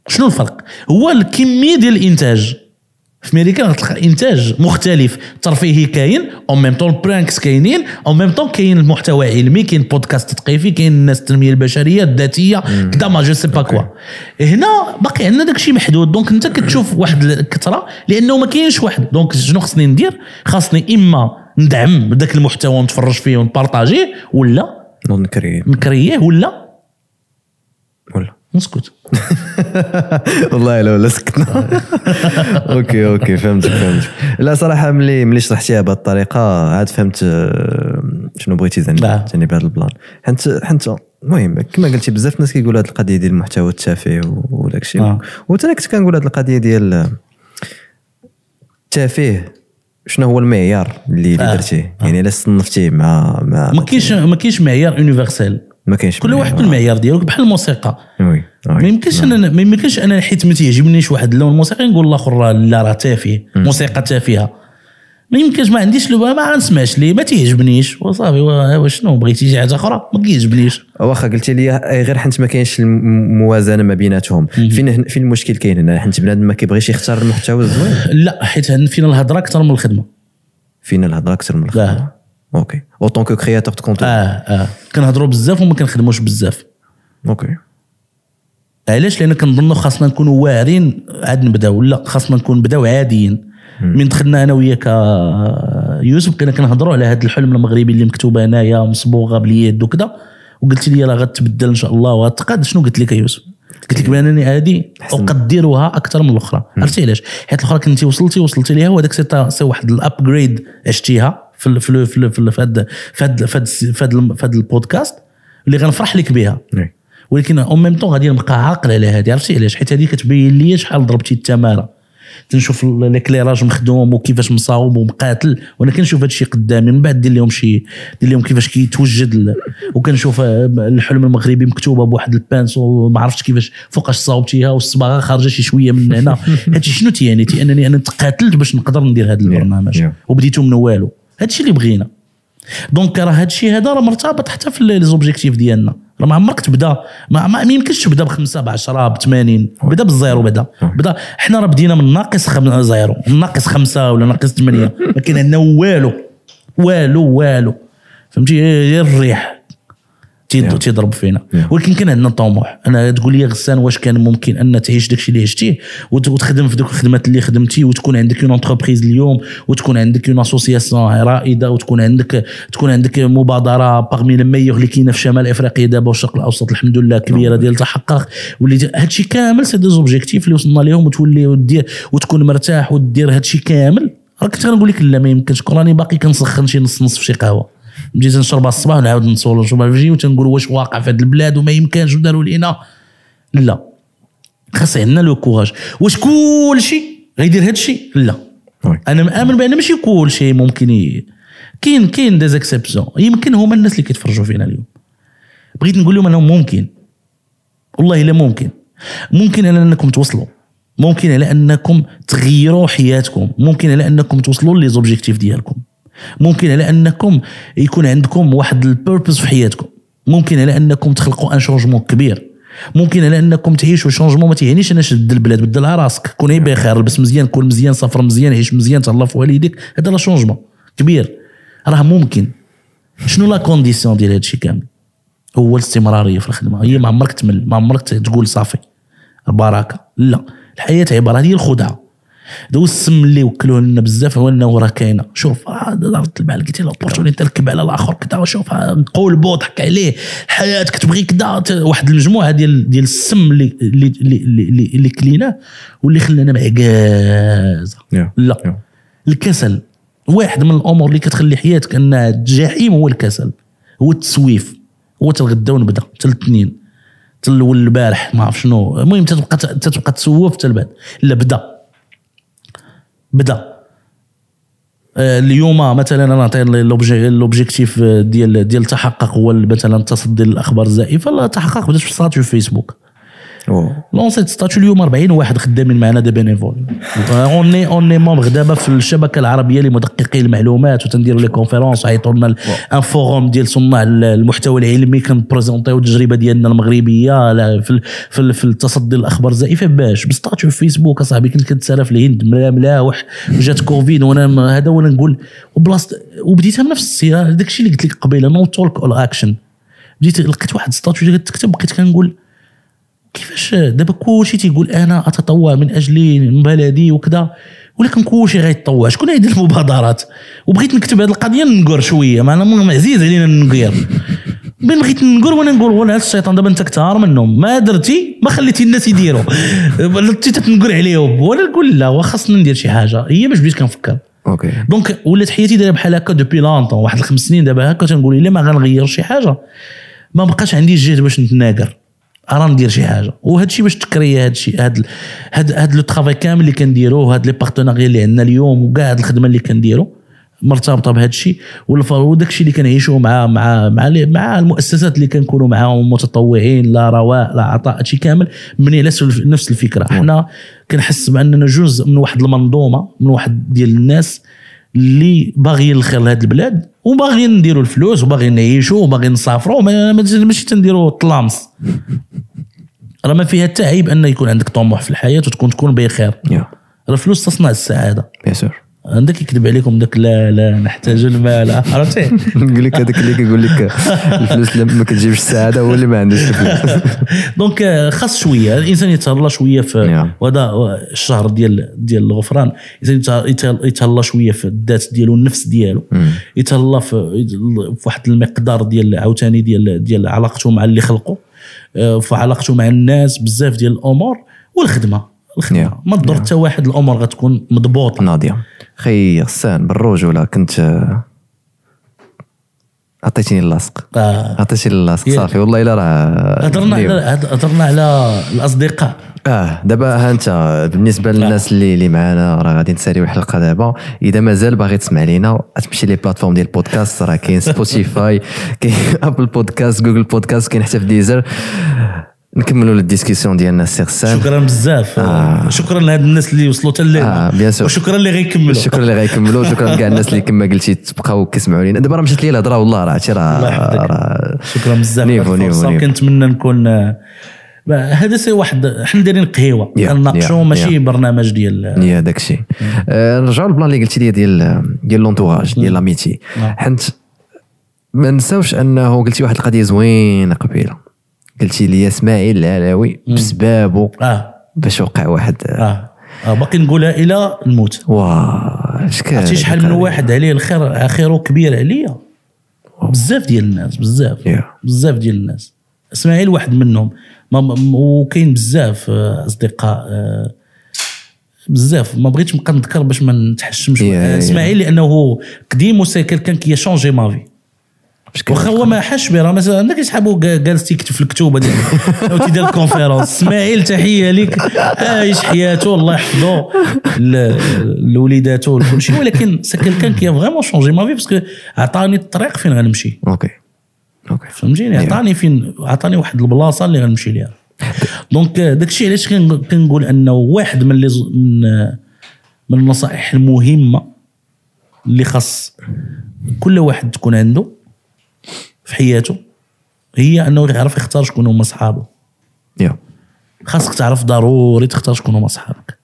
شنو الفرق؟ هو الكمية ديال الإنتاج. في أمريكا غتلقى إنتاج مختلف. ترفيهي كاين en même temps pranks كاينين أو ميم طون كاين المحتوى علمي كاين بودكاست تثقيفي كاين الناس التنمية البشرية الذاتية كدا mais je sais pas quoi. هنا باقي عندنا داك الشيء محدود. donc أنت كتشوف واحد الكثرة لأنه ما كاينش واحد. donc شنو خصني ندير؟ خاصني إما ندعم ذاك المحتوى ونتفرج فيه ونبارطاجيه ولا نكريه. ولا ولا نسكت. والله لو لا سكتنا. okay okay فهمتك فهمتك. لا صراحة ملي ملي شرحتيها بهذه الطريقة عاد فهمت آه، شنو بغيتي آه. تعني بهذا ال plan. حيت حيت المهم كما قلتي بزاف الناس كيقولوا هذه القضية ديال المحتوى التافه وداك الشيء. آه. وحتى أنا كنت كنقول هذه القضية ديال التافه شنو هو المعيار اللي آه. درتيه؟ يعني إلا صنفتيه مع مع ما كاينش ما كاينش معيار universel ما كاينش كل واحد بالمعيار ديالو بحال الموسيقى. oui ما يمكنش أنا ما يمكنش أنا حيت ما تيعجبنيش واحد اللون الموسيقي نقول الآخر لا راه تافه موسيقى تافهه ما يمكنش ما عنديش لو ما نسمعش ليه ما تيعجبنيش. وصافي وا- وا شنو بغيتي شي حاجة أخرى؟ ما كيعجبنيش. واخا قلتي لي غير حنت ما كاينش الموازنه ما بيناتهم. فين فين المشكل كاين هنا؟ حنت بنادم ما كيبغيش يختار المحتوى الزوين لا حيت فينا الهضرة أكثر من الخدمة. فينا الهضرة أكثر من الخدمة؟ okay en tant que créateur de آه contenu آه كنهضروا بزاف وما كنخدموش بزاف. okay علاش؟ لأن كنظنوا خاصنا نكونوا واعرين عاد نبداو لا خاصنا نكون بداو عاديين. من دخلنا أنا وياك آه، يوسف كنا كنهضروا على هذا الحلم المغربي اللي مكتوبه هنايا مصبوغة باليد وكذا. وقلت لي راه غتبدل إن شاء الله وغتقاد. شنو قلت لك يا يوسف؟ قلت لك بأنني هذه أقدرها أكثر من الأخرى. عرفتي علاش؟ حيت الأخرى كنتي وصلتي وصلتي ليها وهذاك شي واحد ال upgrade عشتيها. في ال- في ال- في ال- في ال- في هاد في هاد في هاد البودكاست اللي غنفرح لك بها. oui. ولكن en même temps غادي نبقى عاقل على هذه عرفتي؟ علاش؟ حيت هذه كتبين لي شحال ضربتي التمارة. تنشوف l'éclairage مخدوم وكيفاش مصاوب ومقاتل وأنا كنشوف هذا الشيء قدامي من بعد دير لهم شي دير لهم كيفاش كيتوجد وكنشوف آه، الحلم المغربي مكتوبة بواحد ال pinceau وما عرفتش كيفاش فوقاش صاوبتيها والصباغة خارجة شي شوية من هنا. هادشي شنو تيعني تي أنني أنا تقاتلت باش نقدر ندير هذا البرنامج. yeah. وبديتو من والو. هادشي اللي بغينا. donc راه هذا الشيء هذا راه مرتبط حتى في les objectifs ديالنا. راه ما عمرك تبدا ما, يمكنش تبدا بخمسة ب 10 ب 80 بدا بالزيرو بدا. بدا حنا راه بدينا من ناقص خم... زيرو. من ناقص خمسة ولا ناقص 8 ما كاين عندنا والو. والو والو. فهمتي؟ غير الريح. تيضرب فينا. Yeah. ولكن كان عندنا طموح. أنا تقول لي غسان واش كان ممكن أن تعيش داكشي اللي عشتيه؟ وت- وتخدم في دوك الخدمات اللي خدمتي وتكون عندك une entreprise اليوم وتكون عندك une association رائدة وتكون عندك تكون عندك مبادرة parmi les meilleures اللي كاينة في شمال إفريقيا دابا والشرق الأوسط الحمد لله كبيرة ديال تحقق. واللي هادشي كامل c'est des objectifs اللي وصلنا لهم وتولي ودير وتكون مرتاح ودير هادشي كامل. راه كنت غنقول لك لا ما يمكنش. راني باقي كنسخن شي نص نص في شي قهوة. بديت نشربها الصباح ونعاود نصور نشربها في الجي وتنقول واش واقع في هذه البلاد وما يمكنش وداروا لينا. لا. خاص عندنا le courage. واش كل شيء غيدير هذا الشيء لا. أنا مآمن بأن ماشي كل شيء ممكن. كاين كاين des exceptions يمكن هما الناس اللي كيتفرجوا فينا اليوم. بغيت نقول لهم أنهم ممكن. والله إلا ممكن. ممكن على أنكم توصلوا. ممكن على أنكم تغيروا حياتكم. ممكن على أنكم توصلوا les objectifs ديالكم. ممكن على أنكم يكون عندكم واحد ال purpose في حياتكم. ممكن على أنكم تخلقوا un changement كبير. ممكن على أنكم تعيشوا changement ما تيعنيش أنا شد البلاد بدلها راسك. كون غير بخير لبس مزيان كون مزيان سافر مزيان عيش مزيان تهلا في والديك. هذا راه changement كبير. راه ممكن. شنو la condition ديال هادشي كامل؟ هو الاستمرارية في الخدمة. هي ما عمرك تمل ما عمرك تقول صافي. البركة. لا. الحياة عبارة هذه الخدعة. دو السم اللي وكلوه لنا بزاف هو انه راه كاينة. شوف راه ضربت البال قلت له l'opportunité ركب على الآخر كذا وشوف قول بو ضحك عليه. الحياة كتبغي كذا واحد المجموعة ديال ديال السم اللي اللي اللي, اللي, كليناه واللي خلانا معكازه. لا. Yeah. الكسل. واحد من الأمور اللي كتخلي حياتك انها جحيم هو الكسل. هو التسويف. هو تالغدا ونبدا. حتى الاثنين. حتى الأول البارح ما عرف شنو. المهم تتبقى تتبقى تسوف حتى البعد. لا بدا. بدا آه، اليوم مثلا أنا نعطي l'objec- l'objectif ديال ديال التحقق هو مثلا التصدي للاخبار الزائفة لا التحقق بدات في statut فيسبوك. لونسيت ستاتيو اليوم 40 واحد خدامين معنا دي بينيفول اوني اوني ممبر دابا في الشبكة العربية لمدققي المعلومات وتنديروا لي كونفيرونس عيطوا لنا ان فوروم ديال صناع المحتوى العلمي كنبريزونتيو التجربة ديالنا المغربية في في, في التصدي للاخبار الزائفه باش. بستاتيو في فيسبوك أصاحبي كنت كنتسالى في الهند ملا ملاوح وجات كوفيد وأنا هذا وأنا نقول. وبلاصه وبديتها بنفس السيره داك الشيء اللي قلت لك قبيلة نو تولك اول اكشن بديت لقيت واحد statut كتكتب بقيت كنقول كيفاش دابا كلشي تيقول أنا اتطوع من أجل من بلدي وكذا ولكن كلشي غيتطوع. شكون هيدي المبادرات؟ وبغيت نكتب هذه القضية ننقر شوية معنا م- عزيز علينا ننقر. بين بغيت ننقر وأنا نقول ولا الشيطان دابا أنت كثار منهم. ما درتي ما خليتي الناس يديروا. وليتي تنقر عليهم. وأنا نقول لا وخاصنا ندير شي حاجة. هي باش بديت كنفكر. Okay. donc ولات حياتي دايرة بحال هكا depuis longtemps واحد الخمس سنين دابا هكا تنقول الا ما غنغير شي حاجة. ما بقاش عندي الجهد باش نتناقر. راه ندير شي حاجة. وهذا الشيء باش تكري هذا الشيء هذا هذا هذا le travail كامل اللي كنديروه هاد les partenariats اللي عندنا اليوم وكاع هاد الخدمة اللي كنديرو مرتبطة بهذا الشيء وداك الشيء اللي كنعيشوه مع مع مع مع المؤسسات اللي كنكونوا معاهم متطوعين لا رواء لا عطاء هادشي كامل. مبني على نفس الفكرة. حنا كنحس بأننا جزء من واحد المنظومة من واحد ديال الناس اللي باغيين الخير لهاد البلاد وباغيين نديروا الفلوس وباغيين نعيشوا وباغيين نسافروا ما- ما- ماشي تنديروا الطلامس راه ما فيها حتى عيب أن يكون عندك طموح في الحياة وتكون تكون بخير. يا راه الفلوس تصنع السعادة. bien sûr عندك يكذب عليكم داك لا لا نحتاج المال عرفتي؟ نقول لك هذاك اللي كيقول لك الفلوس ما كتجيبش السعادة هو اللي ما عندوش الفلوس. donc آه، خاص شوية الإنسان يتهلا شوية في نعم. وهذا الشهر ديال ديال الغفران الإنسان يته- يته- يتهلا شوية في الذات ديالو النفس ديالو. يتهلا في واحد المقدار ديال عاوتاني ديال ديال علاقته مع اللي خلقه آه، في علاقته مع الناس بزاف ديال الأمور والخدمة. الخدمة. نعم. ما تضر حتى واحد الأمور غتكون مضبوطة. ناضية. خي غسان بالرجوله كنت عطيتيني اللاصق. آه، عطيتيني اللاصق. صافي. والله إلا راه هضرنا. على هضرنا على الأصدقاء. آه دابا ها أنت بالنسبة للناس اللي اللي معانا راه غادي نساليو الحلقة دابا. إذا مازال باغي تسمع لينا تمشي لي plateformes ديال البودكاست. راه كاين سبوتيفاي كاين ابل بودكاست جوجل بودكاست كاين حتى في ديزر نكملوا الديسكسيون ديالنا السي غسان شكرا بزاف. آه. شكرا لهاد الناس اللي وصلوا حتى آه، بيان سور. وشكرا اللي غيكملوا. شكرا اللي غيكملوا. شكرا كاع الناس اللي كما قلتي تبقاو كيسمعوا لينا. دابا راه مشات لي الهضره والله راه عرفتي راه شكرا بزاف. نيفو، نيفو، الفرصة. نيفو. كنتمنى نكون هذا سي واحد حنا دايرين قهيوة. كنناقشوا ماشي يا. برنامج ديال يا داك الشيء. آه، نرجعوا للبلان اللي قلتي لي ديال ديال لونتوراج ديال لاميتي نعم. حنت ما نساوش أنه قلتي واحد القضية زوينة قبيلة. قلتي لي اسماعيل العلاوي بسبابه آه. باش وقع واحد. آه, آه باقي نقولها إلى الموت. واه اش كان عرفتي شحال من واحد عليه الخير خيره كبير عليا؟ بزاف ديال الناس بزاف. Yeah. بزاف ديال الناس. إسماعيل واحد منهم. وكاين بزاف آه، أصدقاء آه، بزاف. ما بغيتش نبقى نذكر باش ما نتحشمش. Yeah, yeah. إسماعيل لأنه قديم وسي كيلكان كي شونجي ما في واخا هو ما حاش به راه مثلا عندك يسحبوا جالس تيكتب في الكتوبه ديال أو تيدير الكونفيرونس إسماعيل تحية لك عايش حياته الله يحفظه. ل- لوليداته وكل شيء ولكن سي كيلكان كي فريمون شونجي ما في باسكو عطاني الطريق فين غنمشي. أوكي. أوكي. فهمتيني؟ عطاني فين عطاني واحد البلاصة اللي غنمشي ليها. دونك داك الشيء علاش كن- كنقول أنه واحد من من من النصائح المهمة اللي خاص كل واحد تكون عنده. في حياته هي أنه يعرف يختار شكون هما صحابه. يا. خاصك تعرف ضروري تختار شكون هما صحابك.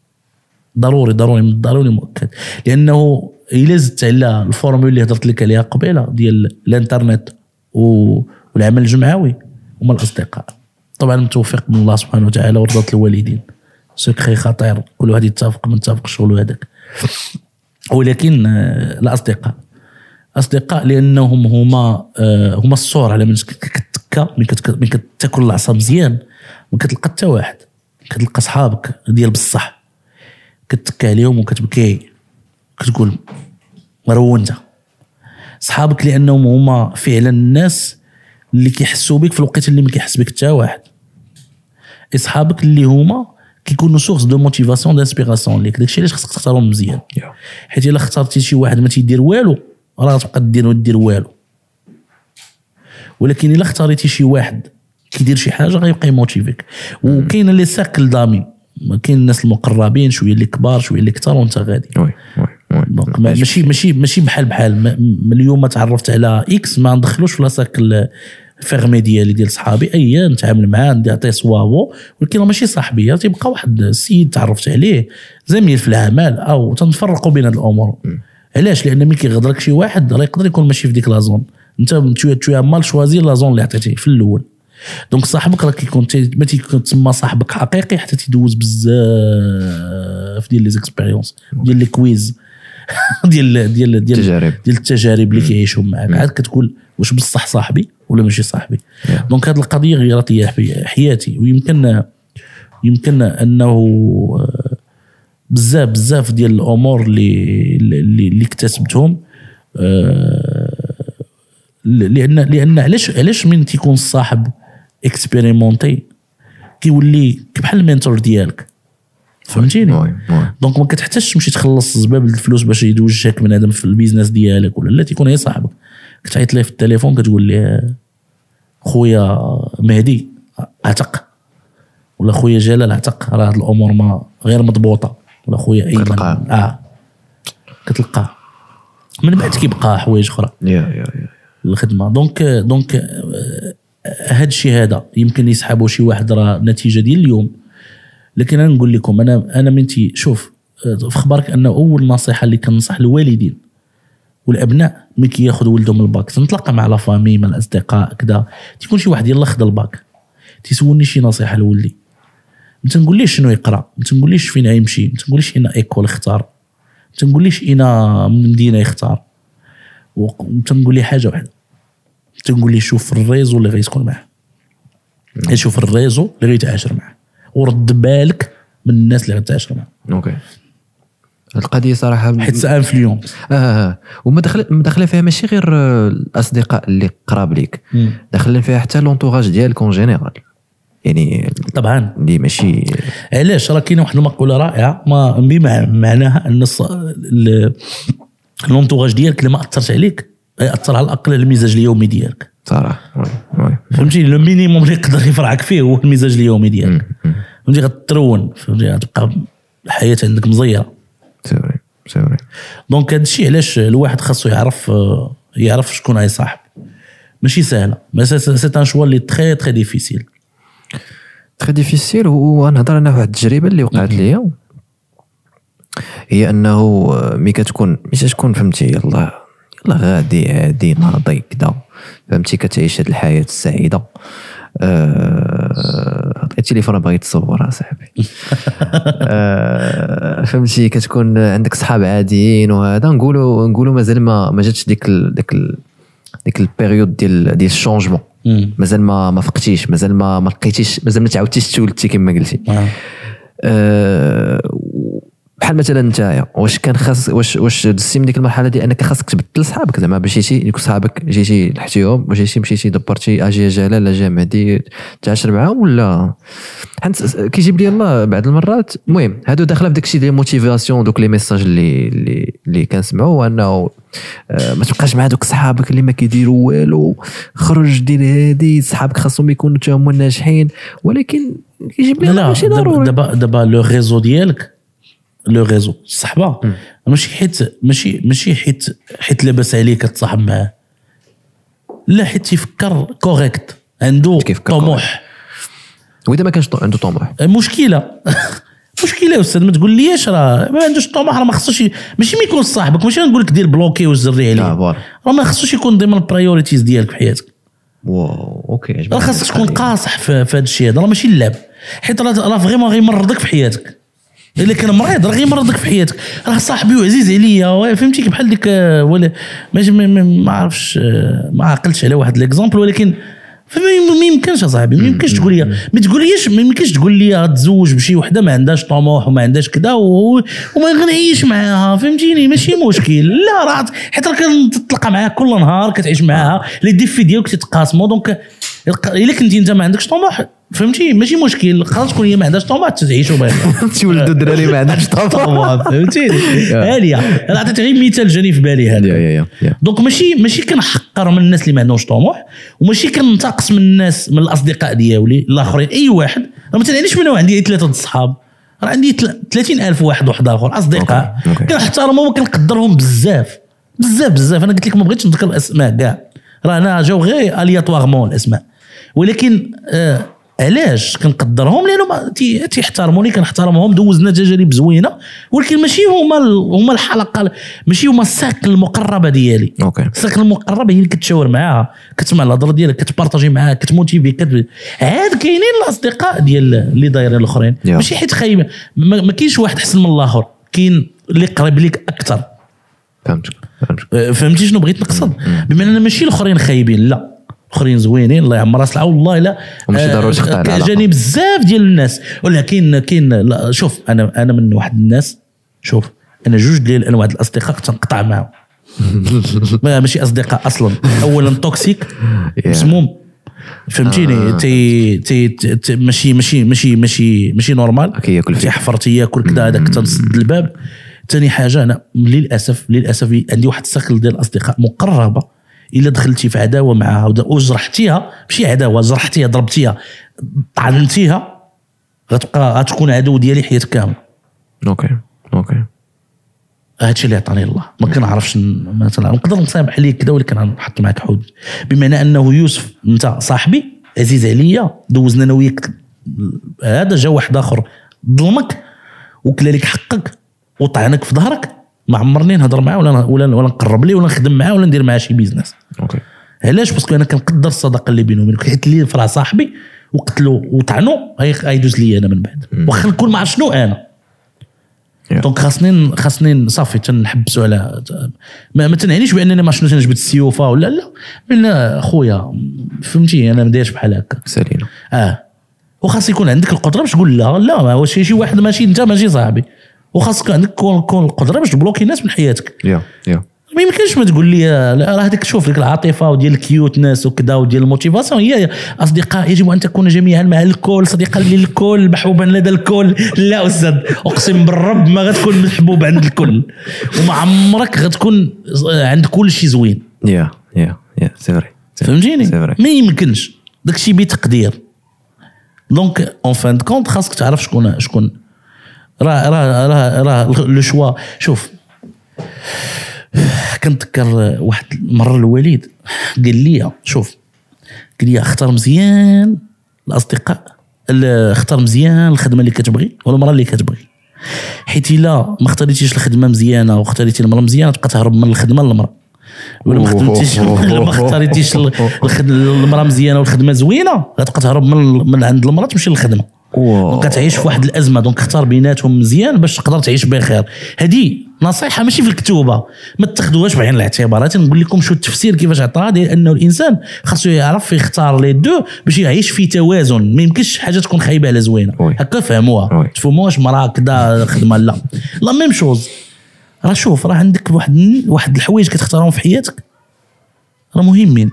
ضروري ضروري من ضروري مؤكد. لأنه إلا زدت على الفورمول اللي هضرت لك عليها قبيلة ديال الإنترنت و- والعمل الجمعوي هما الأصدقاء. طبعا متوفق من الله سبحانه وتعالى ورضا الوالدين. سكري خطير. كل واحد يتفق من اتفق الشغل هذاك. ولكن آه، الأصدقاء. أصدقاء لأنهم هما آه، هما الصور على من كتكا من كتاكل العصا مزيان ما كتلقى حتى واحد كتلقى صحابك ديال بصح. كتكا عليهم وكتبكي كتقول مرونت صحابك لأنهم هما فعلا الناس اللي كيحسوا بك في الوقت اللي ما كيحس بك حتى واحد. اصحابك اللي هما كيكونوا source de motivation d'inspiration ليك داكشي علاش خصك تختارهم مزيان. يا. حيت إلا اخترتي شي واحد ما تيدير والو راه غتبقى دير ودير والو. ولكن إلا اختاريتي شي واحد كيدير شي حاجة غيبقى ي motiver ك. وكاين les cercles d'amis. كاين الناس المقربين شوية اللي كبار شوية اللي كثار وانت غادي. oui oui donc ماشي ماشي ماشي بحال بحال. اليوم ما تعرفت على X ما ندخلوش في le cercle fermé ديالي ديال صحابي. أي نتعامل معاه نعطيه صوابو ولكن راه ماشي صاحبي. تيبقى واحد السيد تعرفت عليه زميل في العمل أو تنفرقوا بين هاد الأمور. علاش؟ لأن ملي كيغدرك شي واحد راه يقدر يكون ماشي في ديك la zone أنت شوية شوية mal choisir la zone اللي عطيتيه في الأول. donc صاحبك راه كيكون تي- ما تيكون تسمى صاحبك حقيقي حتى تيدوز بزاف ديال les expériences ديال les crises ديال ديال ديال التجارب. ديال التجارب اللي كيعيشوا معاك. عاد كتقول واش بصح صاحبي ولا ماشي صاحبي. donc هذه القضية غيرت لي حي- حياتي. ويمكن يمكن أنه آه، بزاف بزاف ديال الأمور اللي اللي, اكتسبتهم آه، لأن لأن علاش علاش من تيكون الصاحب expérimenté كيولي بحال ال mentor ديالك. فهمتيني؟ دونك ما كتحتاجش تمشي تخلص زباب الفلوس باش يدوجك بنادم في البيزنس ديالك ولا لا تيكون هي صاحبك. كتعيط ليه في التليفون كتقول ليه خويا مهدي اعتق ولا خويا جلال اعتق راه هاد الأمور ما غير مضبوطة. ولا خويا أيمن. آه. كتلقاه. من بعد كيبقى حوايج أخرى. يا يا يا الخدمة. دونك دونك آه، هاد الشيء هذا يمكن يسحبوا شي واحد راه نتيجة ديال اليوم. لكن أنا نقول لكم أنا أنا منتي شوف آه، في خبرك انه أول نصيحة اللي كنصح الوالدين والأبناء ملي كياخذ ولدهم الباك. تنتلاقى مع la famille مع الأصدقاء كذا تيكون شي واحد يلا خذ الباك. تيسولني شي نصيحة لولدي. ما تنقوليش شنو يقرأ ما تنقوليش فين غيمشي ما تنقوليش une école يختار ما تنقوليش أينا مدينة يختار؟ وتنقول لي حاجة واحدة تنقول شوف ال réseau اللي غيسكن معاه. شوف ال réseau اللي غيتعاشر معاه. ورد بالك من الناس اللي غتعاشر معاه. OK. القضية صراحة حيت ça influence آه آه. وما دخل ما داخله فيها ماشي غير آه، الأصدقاء اللي قراب ليك. داخلين فيها حتى l'entourage ديالك en général يعني طبعا. اللي ماشي. علاش؟ راه كاينة واحد المقولة رائعة ما بمع- معناها أن ال entourage ديالك اللي ما أثرش عليك ياثر على الأقل المزاج اليومي ديالك. صراحة فهمتي le minimum اللي يقدر يفرعك فيه هو المزاج اليومي ديالك. فهمتي غترون فهمتي غتبقى الحياة عندك مزيرة. c'est vrai donc هذا الشيء علاش الواحد خاصو يعرف يعرف شكون غيصاحب. ماشي سهله بس c'est un choix اللي très très difficile très difficile ونهضر أنا واحد التجربه اللي وقعت ليا هي انه ملي كتكون ملي تكون فهمتي يلاه يلا غادي عادي ناضي كدا فهمتي كتعيش هاد الحياة السعيده آه، التليفون باغي تصور اصاحبي آه، فهمتي كتكون عندك صحاب عاديين وهذا نقولوا نقولوا مازال ما ما جاتش ديك ال ديك ال ديك ال période ديال ديال ال changement. مازال ما ما فقتيش مازال ما ما لقيتيش مازال ما تعاودتيش تولدتي كما قلتي آه. بحال مثلا نتايا واش كان خاص واش واش دزتي من ديك المرحلة ديال أنك خاصك تبدل صحابك؟ زعما مشيتي يكون صحابك جيتي لحتيهم مشيتي مشيتي دبرتي أجي جلال أجي مهدي تعاشر معاهم ولا؟ حنت كيجيب لي الله بعض المرات. المهم هادو داخلة في داك الشيء ديال motivation دوك les messages اللي اللي اللي كنسمعوا انه آه، ما تبقاش مع دوك صحابك اللي ما كيديروا والو. خرج دير هادي صحابك خاصهم يكونوا تا هما ناجحين. ولكن كيجيب لي لا ماشي ضروري. دابا دابا le réseau ديالك le réseau. الصحبه ماشي حيت ماشي ماشي حيت حيت لاباس عليك تصاحب معاه. لا حيت تيفكر correct عنده طموح. وإذا ما كانش عنده طموح. مشكلة. مشكلة يا أستاذ ما تقول ليش راه؟ ما عندوش طموح راه ما خصوش ماشي ما يكون صاحبك ماشي نقول لك دير bloquer وزري عليه. آه راه ما خصوش يكون ضمن ال priorities ديالك في حياتك. waw OK راه خاصك تكون قاصح في, هذا الشيء هذا راه ماشي اللعب. حيت راه vraiment غيمرضك في حياتك. إلا كان مريض راه غيمرضك في حياتك. راه صاحبي وعزيز عليا فهمتي بحال ديك آه، ولا ما- عرفتش آه، ما عقلتش على واحد l'exemple ولكن فما ما يمكنش أصاحبي ما يمكنش تقول لي ما تقوليش ما يمكنش تقول لي تزوج بشي وحدة ما عندهاش طموح وما عندهاش كذا وما غنعيش معاها فهمتيني؟ ماشي مشكل. لا راه حيت راه كتطلق معاها كل نهار كتعيش معاها les défis ديالك تتقاسموا donc إلا كنتي أنت ما عندكش طموح فهمتي؟ ماشي مشكل. خلاص تكون هي ما عندهاش طموح تعيشوا بها. تولدوا الدراري ما عندهاش طموح فهمتيني هادية. أنا عطيت غير مثال جاني في بالي هذا. donc ماشي ماشي كنحقر من الناس اللي ما عندهمش طموح وماشي كنتقص من الناس من الأصدقاء ديالي الآخرين. أي واحد. راه ما تعنيش منو عندي ثلاثة الصحاب راه عندي تل- 30 ألف واحد واحد آخر أصدقاء. كنحترمهم وكنقدرهم بزاف. بزاف بزاف. أنا قلت لك ما بغيتش نذكر الأسماء كاع. راه أنا جاو غير aléatoirement الأسماء. ولكن آه علاش كنقدرهم؟ لأنه ما- تي- تيحترموني كنحترمهم دوزنا تجارب زوينه ولكن ماشي هما هما الحلقة ماشي هما ال cercle المقربة ديالي. okay. ال cercle المقربة هي اللي كتشاور معاها كتسمع الهضرة ديالك كتبارطاجي معاها كتموتيفي كت... عاد كاينين الأصدقاء ديال اللي دايرين الأخرين. ماشي حيت خايب ما, ما كاينش واحد أحسن من الآخر كاين اللي قريب ليك أكثر. فهمتك فهمتك. أه، فهمتي شنو بغيت نقصد؟ بمعنى أن ماشي الأخرين خايبين لا. الاخرين زوينين الله يعمر راس العون والله لا. وماشي أه، ضروري تقطع. جاني بزاف ديال الناس. ولكن كاين شوف أنا أنا من واحد الناس شوف أنا جوج ديال انواع الأصدقاء كتنقطع معاهم. ما- ماشي أصدقاء أصلا. اولا toxique مسموم. فهمتيني؟ تي تي تي- ماشي ماشي ماشي ماشي ماشي normal كياكل فيك. تيحفر تياكل كذا هذاك تنسد الباب. ثاني حاجة أنا للأسف للأسف عندي واحد ال cercle ديال الأصدقاء مقربة. إلا دخلتي في عداوة معها وجرحتيها ماشي عداوة جرحتيها ضربتيها طعنتيها غتبقى غتكون عدو ديالي حياتك كاملة. okay okay. هادشي اللي عطاني الله. ما كنعرفش مثلا نقدر نسامح عليك كذا ولكن غنحط معك حدود بمعنى أنه يوسف أنت صاحبي عزيز عليا دوزنا أنا وياك هذا جا واحد آخر ظلمك وكلا لك حقك وطعنك في ظهرك. ما عمرني نهضر معاه ولا ولا ولا نقرب ليه ولا نخدم معاه ولا ندير معاه شي business okay. علاش؟ parce que أنا كنقدر الصداقة اللي بيني وبينك. حيت اللي فرع صاحبي وقتلو وطعنو غي- غيدوز لي أنا من بعد. واخا نكون ما عرف شنو؟ أنا. donc خاصني خاصني صافي تنحبسوا على ما, ما تنعنيش بانني ما شنو تنجبد السيوفه ولا لا. لا خويا فهمتي؟ أنا ما دايرش بحال هكا. سالينا آه. وخاص يكون عندك القدرة باش تقول لا لا شي شي واحد ماشي أنت ماشي صاحبي. وخاصك عندك كون كون القدره باش تبلوكي الناس من حياتك. yeah yeah. ما يمكنش ما تقول لي راه هذيك شوف لك العاطفة وديال ال cuteness وكذا وديال ال motivation هي أصدقاء يجب أن تكون جميعا مع الكل صديقا للكل محبوبا لدى الكل. لا أستاذ أقسم بالرب ما غتكون محبوب عند الكل. وما عمرك غتكون عند كل شيء زوين. yeah yeah yeah c'est vrai فهمتيني؟ ما يمكنش. داكشي بتقدير. donc en fin de compte خاصك تعرف شكون شكون راه راه راه راه le choix شوف كنتذكر واحد المره الوالد قال لي شوف قال لي اختار مزيان الأصدقاء ال- اختار مزيان الخدمة اللي كتبغي ولا المراه اللي كتبغي. حيت إلا ما اختاريتيش الخدمة مزيانة واختاريتي المراه مزيانة تبقى تهرب من الخدمة للمراه ولا ما خدمتيش ولا ما اختاريتيش المراه مزيانة والخدمة زوينة غتبقى تهرب من من عند المرأة تمشي للخدمة. donc كتعيش في واحد الأزمة donc اختار بيناتهم مزيان باش تقدر تعيش بخير. هذه نصيحة ماشي في الكتوبة. ما تاخذوهاش بعين الاعتبار. نقول لكم شو التفسير كيفاش عطاها ديال أنه الإنسان خاصو يعرف يختار les deux باش يعيش في توازن. ما يمكنش حاجة تكون خايبة على زوينة. oui. هكا فهموها. oui. تفهموش مراه كذا خدمة. لا. لا ميم شوز. راه شوف راه عندك واحد واحد الحوايج كتختارهم في حياتك. راه مهمين.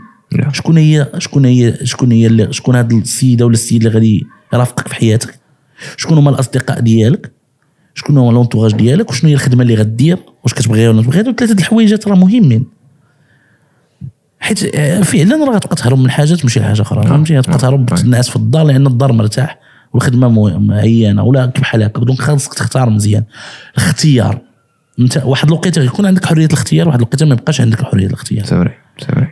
شكون هي شكون هي شكون هي شكون هاد السيدة ولا السيد اللي غادي يرافقك في حياتك؟ شكون هما الأصدقاء ديالك؟ شكون هو لونتوراج ديالك؟ وشنو هي الخدمة اللي غدير؟ واش كتبغيها ولا تبغيها ثلاثة د الحوايجات راه مهمين. حيت آه، فعلا راه غتبقى تهرب من حاجة تمشي لحاجه أخرى. فهمتي؟ غتبقى تهرب تنعس في الدار لأن الدار مرتاح والخدمة معينة ولا بحال هكا. donc خاصك تختار مزيان. الاختيار. أنت واحد الوقيتة يكون عندك حرية الاختيار واحد الوقيتة ما يبقاش عندك حرية الاختيار. c'est vrai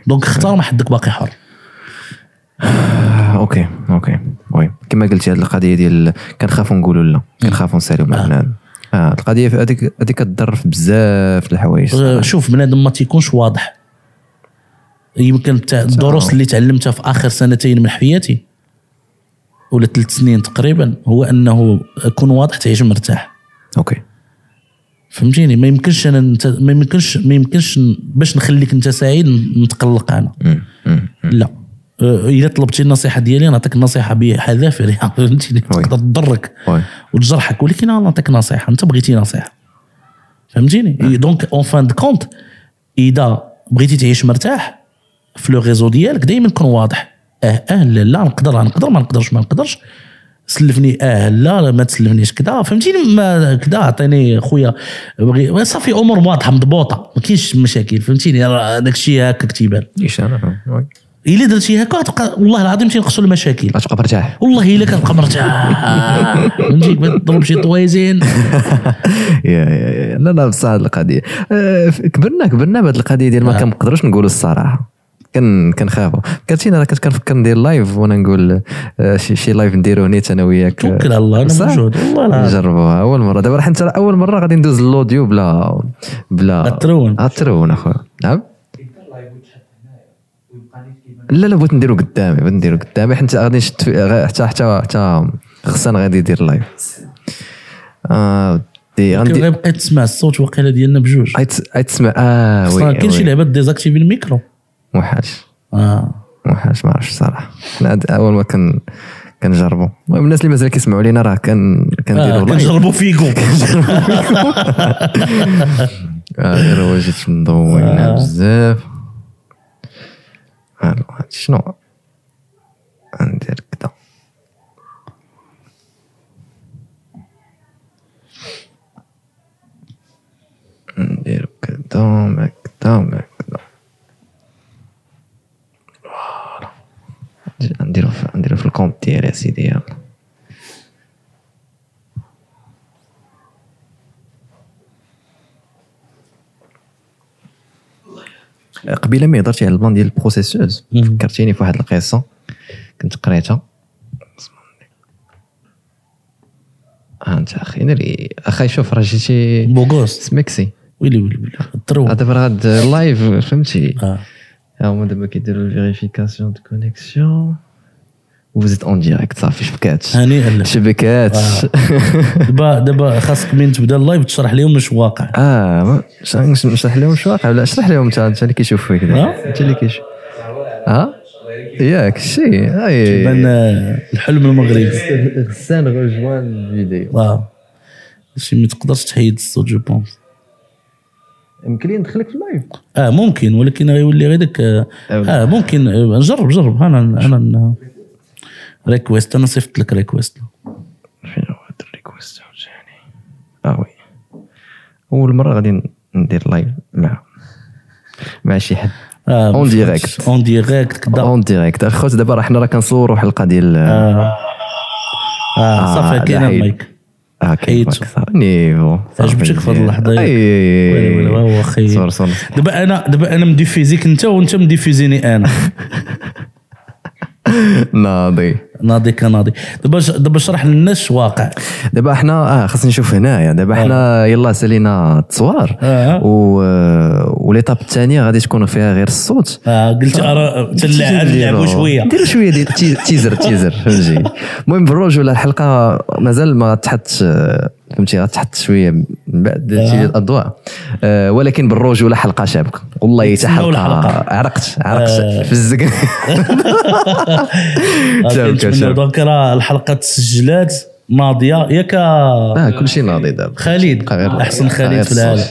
donc اختار ما حدك باقي حر. okay okay. oui. كما قلتي هذه القضية ديال كنخافوا نقولوا لا. كنخافوا نسالوا مع بنادم آه القضية في هذيك هذيك كضر في بزاف الحوايج آه،. شوف بنادم ما تيكونش واضح. يمكن الدروس اللي تعلمتها في آخر سنتين من حياتي ولا ثلاث سنين تقريبا هو أنه أكون واضح تعيش مرتاح. okay. فهمتيني؟ ما يمكنش أنا نت... ما يمكنش ما يمكنش باش نخليك أنت سعيد نتقلق أنا. مم. مم. لا. آه، إذا طلبتي النصيحة ديالي نعطيك النصيحة بحذافير يعني فهمتيني. تقدر تضرك وتجرحك ولكن أنا نعطيك نصيحة. أنت بغيتي نصيحة. فهمتيني؟ donc en fin de compte إذا بغيتي تعيش مرتاح في le réseau ديالك دائما كون واضح. أه أه لا لا نقدر نقدر ما نقدرش ما نقدرش. سلفني أه لا ما تسلفنيش كذا فهمتيني؟ ما كذا عطيني خويا. بغي صافي أمور واضحة مضبوطة ما كاينش مشاكل. فهمتيني؟ داك الشيء هكا كتيبان. إيش أنا؟ oui. إلا درتي هكا غتبقى والله العظيم تنقصوا المشاكل. غتبقى مرتاح. والله إلا كنبقى مرتاح. فهمتي؟ تضرب شي طويزين yeah yeah yeah لا لا بصح هذه القضية. آه، كبرنا كبرنا بهذه القضية ديال ما آه. كنقدروش نقولوا الصراحة. كن كنخافوا. كنتينا راه كنت كنفكر ندير live وأنا نقول آه، شي, شي live نديرو نيت أنا وياك. توكل على الله أنا؟ موجود. والله نجربوها. أول مرة. دابا راح انت أول مرة غادي ندوز ال audio بلا بلا الترون. آه، الترون أخويا. نعم؟ لا لا بغيت نديرو قدامي بغيت نديرو قدامي حيت غادي نشد حتى حتى حتى غسان غادي يدير لايف آه دي غندير غيبقى تسمع الصوت وقيله ديالنا بجوج. عيت عيت تسمع آه وي كاين شي. لعبات ديزاكتيفي الميكرو. موحاش آه. موحاش ما عرفتش الصراحه هاد أول ما كان كنجربوا المهم الناس اللي مازال كيسمعوا لينا راه كان آه، كنديروا لايف كنجربوا فيكو آه غير هو جيت مضوينا آه. بزاف. شنو ندير كدا ندير كدا ما كدا ما كدا voilà. نديرو في نديرو في ال compte ديالي سيدي يلا قبيلة ما هضرتي على البلان ديال البروسيسوز. فكرتيني في واحد القصة كنت قريتها. ها انت أخي ناري أخي شوف راه جيتي بوغوس. سمكسي ويلي ويلي ويلي. آه، دابا راه اللايف فهمتي؟ آه. ها هما دابا كيديروا الفيريفيكاسيون دو كونيكسيون وزيت اون ديريكت صافي شبكات هنيئا. لك شبكات دابا دابا خاصك من تبدا اللايف تشرح لهم واش واقع. آه نشرح لهم شو واقع ولا؟ اشرح لهم انت انت اللي كيشوف فيك. آه. انت اللي كيشوف ها؟ ياك شي. هاي بان آه، الحلم المغربي. غسان رجوان الفيديو. آه شي ما تقدرش تحيد الصوت جو بونس. يمكن لي ندخلك في اللايف. آه ممكن ولكن غيولي غير داك آه آه، ممكن. آه، نجرب جرب. أنا أنا ريكويست أنا صيفط لك ريكويست فين هو هاد الريكوست عاوتاني آه وي. أول مرة غادي ندير لايف مع مع شي حد. اون ديريكت اون ديريكت كدا. اون ديريكت اخوت دابا راه حنا راه كنصوروا حلقه ديال آه. آه صافي كاين. المايك. آه كاين. نيفو عجبتك في هاد اللحظة؟ ياك؟ ويلي ويلي، هو أخي صور صور دابا أنا دابا أنا مديفيزيك انت وأنت مديفيزيني أنا. ناضي. ناضي كناضي. دابا دابا اشرح للناس واقع. دابا حنا آه خاصني نشوف هنايا دابا حنا يلا سالينا التصوار آه. و وليطاب الثانية غادي تكون فيها غير الصوت. آه قلت أرى تلعب نلعبوا شوية. نديروا شوية ديال تي- تيزر تيزر فهمتي. المهم بالرجوله الحلقة مازال ما تحط فهمتي غتحط شوية من بعد تجي الأضواء. آه ولكن بالرجوله حلقة شابكة. والله حتى حلقة. عرقت عرقت آه. في الزق donc راه الحلقة تسجلات ناضية. ياك آه كل شيء ناضي دابا. خالد أحسن خالد في العالم.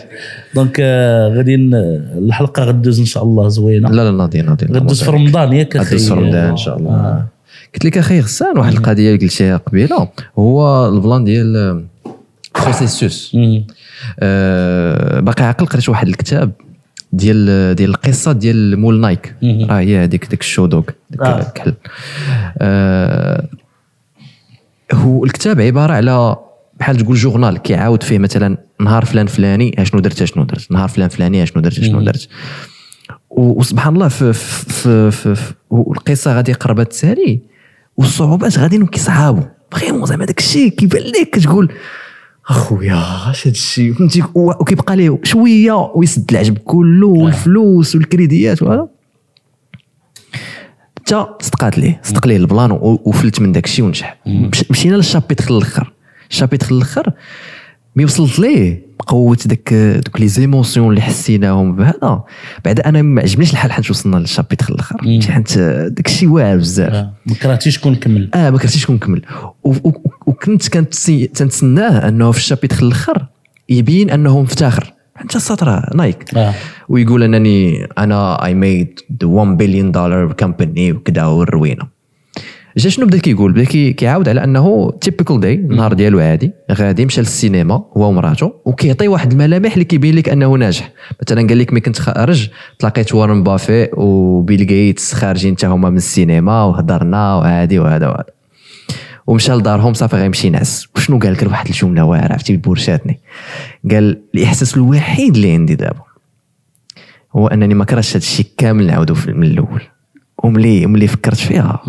donc آه، غادي الحلقة غدوز إن شاء الله زوينة. لا لا ناضي ناضي. غدوز في رمضان ياك أخي غدوز في رمضان إن شاء الله. آه. قلت لك أخي غسان واحد القضية اللي قلتيها قبيلة. هو ال plan ديال processus. آه، باقي عاقل قريت واحد الكتاب ديال ديال القصة ديال مول Nike. راه هي هذيك ديك ال Shoe Dog ديك آه. الكحل آه، هو الكتاب عبارة على بحال تقول journal كيعاود فيه مثلا نهار فلان فلاني اشنو درت اشنو درت. نهار فلان فلاني اشنو درت اشنو درت. وسبحان الله في في في, في, والقصة غادي قربت تسالي والصعوبات غاديين كيصعابوا vraiment زعما داك الشيء كيبان لك كتقول أخويا اش هاد الشيء. فهمتي؟ وكيبقى ليه شوية ويسد العجب كله والفلوس وال crédيات وهذا. حتى صدقات ليه؟ صدق ليه البلان وفلت من داك الشيء ونجح مش- مشينا للشابيتر الأخر. الشابيتر الأخر مي وصلت ليه. بقوه داك دوك لي زيموسيون اللي حسيناهم بهذا. بعد أنا ما عجبنيش الحال حيت وصلنا للشابيتر الأخر. حيت داك الشيء واعر بزاف. آه. ما كرهتيش كون كمل. آه ما كرهتيش كون و- وكنت تنتسناه أنه في الشابيتر الأخر يبين أنه مفتخر. حتى السطر نايك. آه. ويقول أنني أنا I made the 1 billion dollar company وكذا والروينة. جا شنو بدا كيقول؟ بدا كي- كيعاود على أنه typical day النهار ديالو عادي غادي مشى للسينما هو ومراته وكيعطي واحد الملامح اللي كيبين لك أنه ناجح. مثلا قال لك ملي كنت خارج تلاقيت Warren Buffett و Bill Gates خارجين حتى هما من السينما وهضرنا وهادي وهذا وهذا. ومشى لدارهم صافي غيمشي ينعس وشنو قال لك واحد الجمله واعره عرفتي بورشاتني. قال الإحساس الوحيد اللي عندي دابا هو أنني ما كرهتش هذا الشيء كامل نعاودو من الأول. وملي ملي فكرت فيها.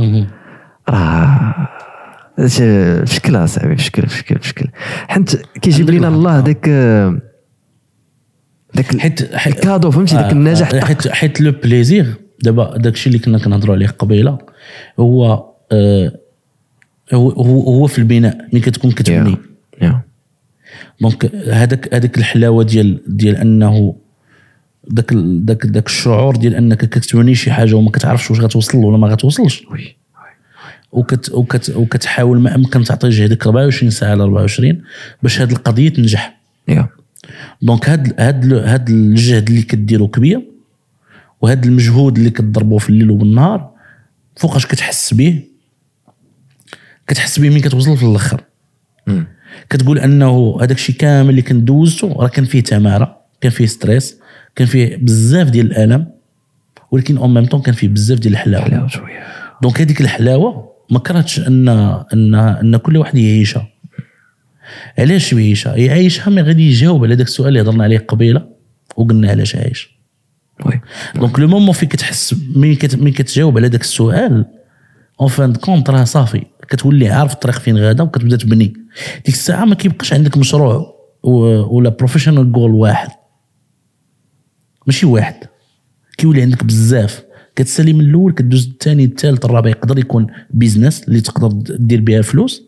راه بشكل أصاحبي بشكل بشكل بشكل. حيت كيجيب لنا الله داك داك حيت حيت ال cadeau فهمتي؟ داك النجاح آه، حيت حيت le plaisir دابا داكشي اللي كنا كنهضروا عليه قبيلة هو آه هو هو في البناء ملي كتكون كتبني. donc هذاك هذاك الحلاوة ديال ديال أنه داك داك داك الشعور ديال أنك كتبني شي حاجة وما كتعرفش واش غتوصل ولا ما غتوصلش. oui. وكت وكت وكتحاول ما أمكن تعطي جهدك 24 ساعة على 24 باش هذه القضية تنجح. يا. donc هاد هاد هاد الجهد اللي كديرو كبير وهاد المجهود اللي كتضربو في الليل وبالنهار فوقاش كتحس به كتحس به ملي كتوصل في الأخر. كتقول أنه هذاك الشيء كامل اللي كنت دوزته راه كان فيه تمارة كان فيه stress كان فيه بزاف ديال الألم ولكن en même temps كان فيه بزاف ديال الحلاوة. حلاوه شوية. donc هذيك الحلاوة ما كرهتش ان ان أن كل واحد يعيشها. علاش يعيشها؟ يعيشها mais غادي يجاوب على داك السؤال اللي هضرنا عليه قبيلة وقلنا علاش عايش. oui. donc le moment فين كتحس ملي كت- ملي كتجاوب على داك السؤال en fin de compte راه صافي. كتولي عارف الطريق فين غادا وكتبدا تبني. ديك الساعة ما كيبقاش عندك مشروع ولا professional goal واحد. ماشي واحد. كيولي عندك بزاف. كتسالي من الأول كدوز الثاني الثالث الرابع يقدر يكون business اللي تقدر دير بها فلوس.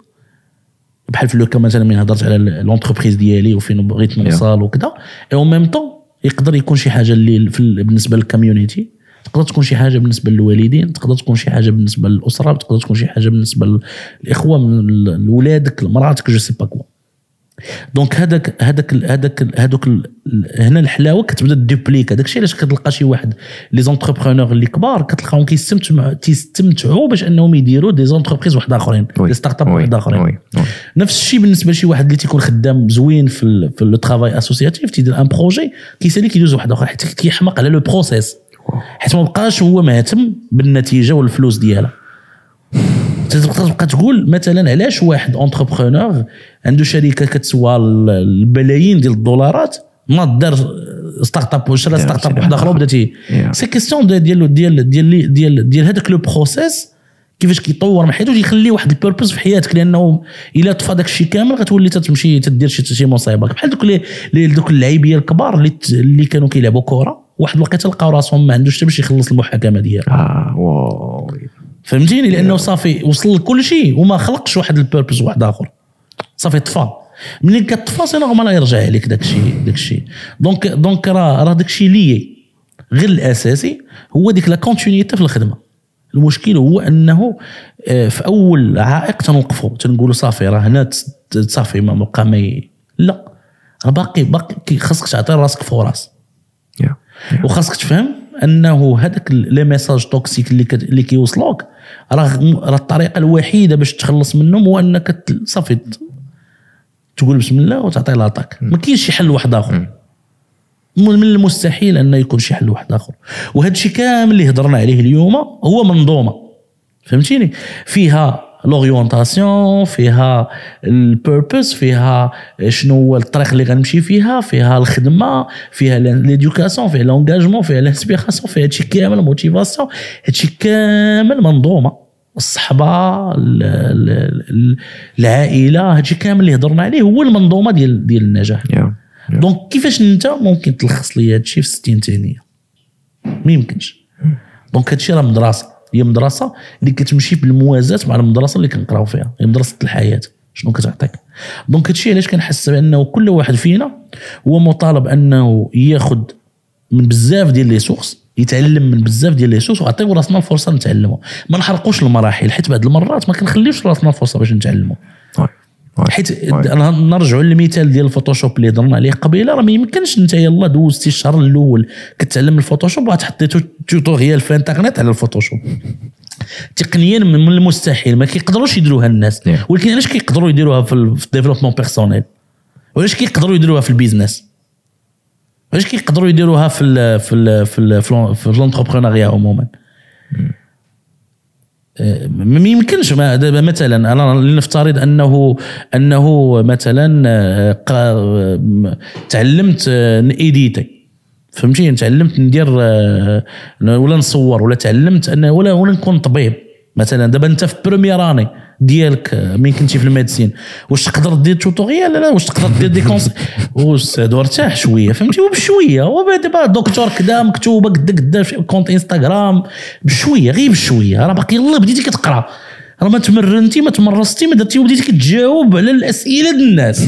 بحال في le cas مثلا من هضرت على l'entreprise ديالي وفين بغيت نوصل وكذا. et en même temps يقدر يكون شي حاجة اللي في ال- بالنسبة لل community تقدر تكون شي حاجة بالنسبة للوالدين تقدر تكون شي حاجة بالنسبة للأسرة تقدر تكون شي حاجة بالنسبة للاخوه من لولادك لمراتك je sais pas quoi donc هذاك هذاك هذاك هذوك هنا الحلاوة كتبدا duplique هذاك الشيء علاش كتلقى شي واحد les entrepreneurs اللي كبار كتلقاهم كيستمتعوا تيستمتعوا باش أنهم يديروا des entreprises واحد آخرين. des startups. واحد آخرين. نفس الشيء بالنسبة لشي واحد اللي تيكون خدام زوين في في le travail associatif تيدير un projet كيسالي كيدوز واحد آخر حيت كيحمق على le process حيت ما بقاش هو مهتم بالنتيجة والفلوس ديالها تقدر تبقى تقول مثلا علاش واحد entrepreneur عنده شركة كتسوى ال- البلايين ديال الدولارات ما دار startup دار startup واحدة أخرى وبدا. c'est question ديال ديال ديال ديال ديال هذاك le process كيفاش كيطور من حياته يخلي واحد ال purpose في حياتك لأنه إلا طفى داك الشيء كامل غتولي تتمشي تدير شي شي مصيبة. بحال دوك دوك اللعيبيه الكبار اللي اللي كانوا كيلعبوا كره واحد الوقيتة لقاو راسهم ما عندوش حتى باش يخلص المحاكمة ديالو. آه واو فهمتيني؟ لأنه صافي وصل لكل شيء وما خلقش واحد ال purpose واحد آخر. صافي طفى. ملي كتطفى c'est normal يرجع عليك داك الشيء داك الشيء. donc donc راه راه داك الشيء لي. غير الأساسي هو ديك la continuité في الخدمة. المشكل هو أنه آه، في أول عائق تنوقفوا تنقولوا صافي راه هنا صافي ما بقى ما لا. راه باقي باقي خاصك تعطي راسك فرص يا وخاصك تفهم أنه هذاك les messages toxiques اللي كت... اللي كيوصلوك. راه راه الطريقة الوحيدة باش تخلص منهم هو أنك صافي تقول بسم الله وتعطي l'attaque ما كاينش شي حل واحد آخر. من من المستحيل انه يكون شي حل واحد آخر. وهذا الشيء كامل اللي هضرنا عليه اليوم هو منظومة. فهمتيني؟ فيها l'orientation فيها ال purpose فيها شنو هو الطريق اللي غنمشي فيها فيها الخدمه فيها l'éducation فيها l'engagement فيها ال inspiration فيها هادشي كامل motivation هادشي كامل منظومه الصحبه ال- ال- ال- العائله هادشي كامل اللي هضرنا عليه هو المنظومه ديال ديال النجاح يا donc كيفاش انت ممكن تلخص لي هادشي في 60 ثانية ما يمكنش donc هادشي راه مدرسه هي مدرسة اللي كتمشي بالموازاة مع المدرسة اللي كنقراو فيها. هي مدرسة الحياة. شنو كتعطيك؟ donc هادشي علاش كنحس بأنه كل واحد فينا هو مطالب أنه ياخذ من بزاف ديال les sources يتعلم من بزاف ديال les sources وعطيو راسنا الفرصة نتعلموا ما نحرقوش المراحل حيت بعض المرات ما كنخليوش راسنا الفرصة باش نتعلموا. حيت نرجعوا للمثال ديال ال Photoshop اللي هضرنا عليه قبيلة. راه ما يمكنش انت يلا دوزتي الشهر الأول كتعلم ال Photoshop وتحطي tu- tutorial في الانترنت على ال Photoshop. تقنيا من المستحيل. ما كيقدروش يديروها الناس. Yeah. ولكن علاش كيقدروا يديروها في ال- في ال développement personnel وعلاش كيقدروا يديروها في ال business علاش كيقدروا يديروها في ال في ال في ال في ال entrepreneuriat عموما؟ يمكنش ما دابا مثلا أنا لنفترض انه أنه مثلا آه، م- تعلمت آه، نيديتي فهمتي؟ تعلمت ندير آه، ولا نصور ولا تعلمت ان ولا ولا نكون طبيب. مثلا دابا أنت في première année ديالك مين كنتي في ال médecine؟ واش تقدر دير tutorial؟ لا لا واش تقدر دير des conseils؟ واستاذ ارتاح شوية فهمتي؟ وبشوية وبعد دابا دكتور كذا مكتوبة قدا قدا في compte Instagram بشوية غير بشوية راه باقي يلا بديتي كتقرا. راه ما تمرنتي ما تمرستي ما درتي وبديتي كتجاوب على الأسئلة ديال الناس.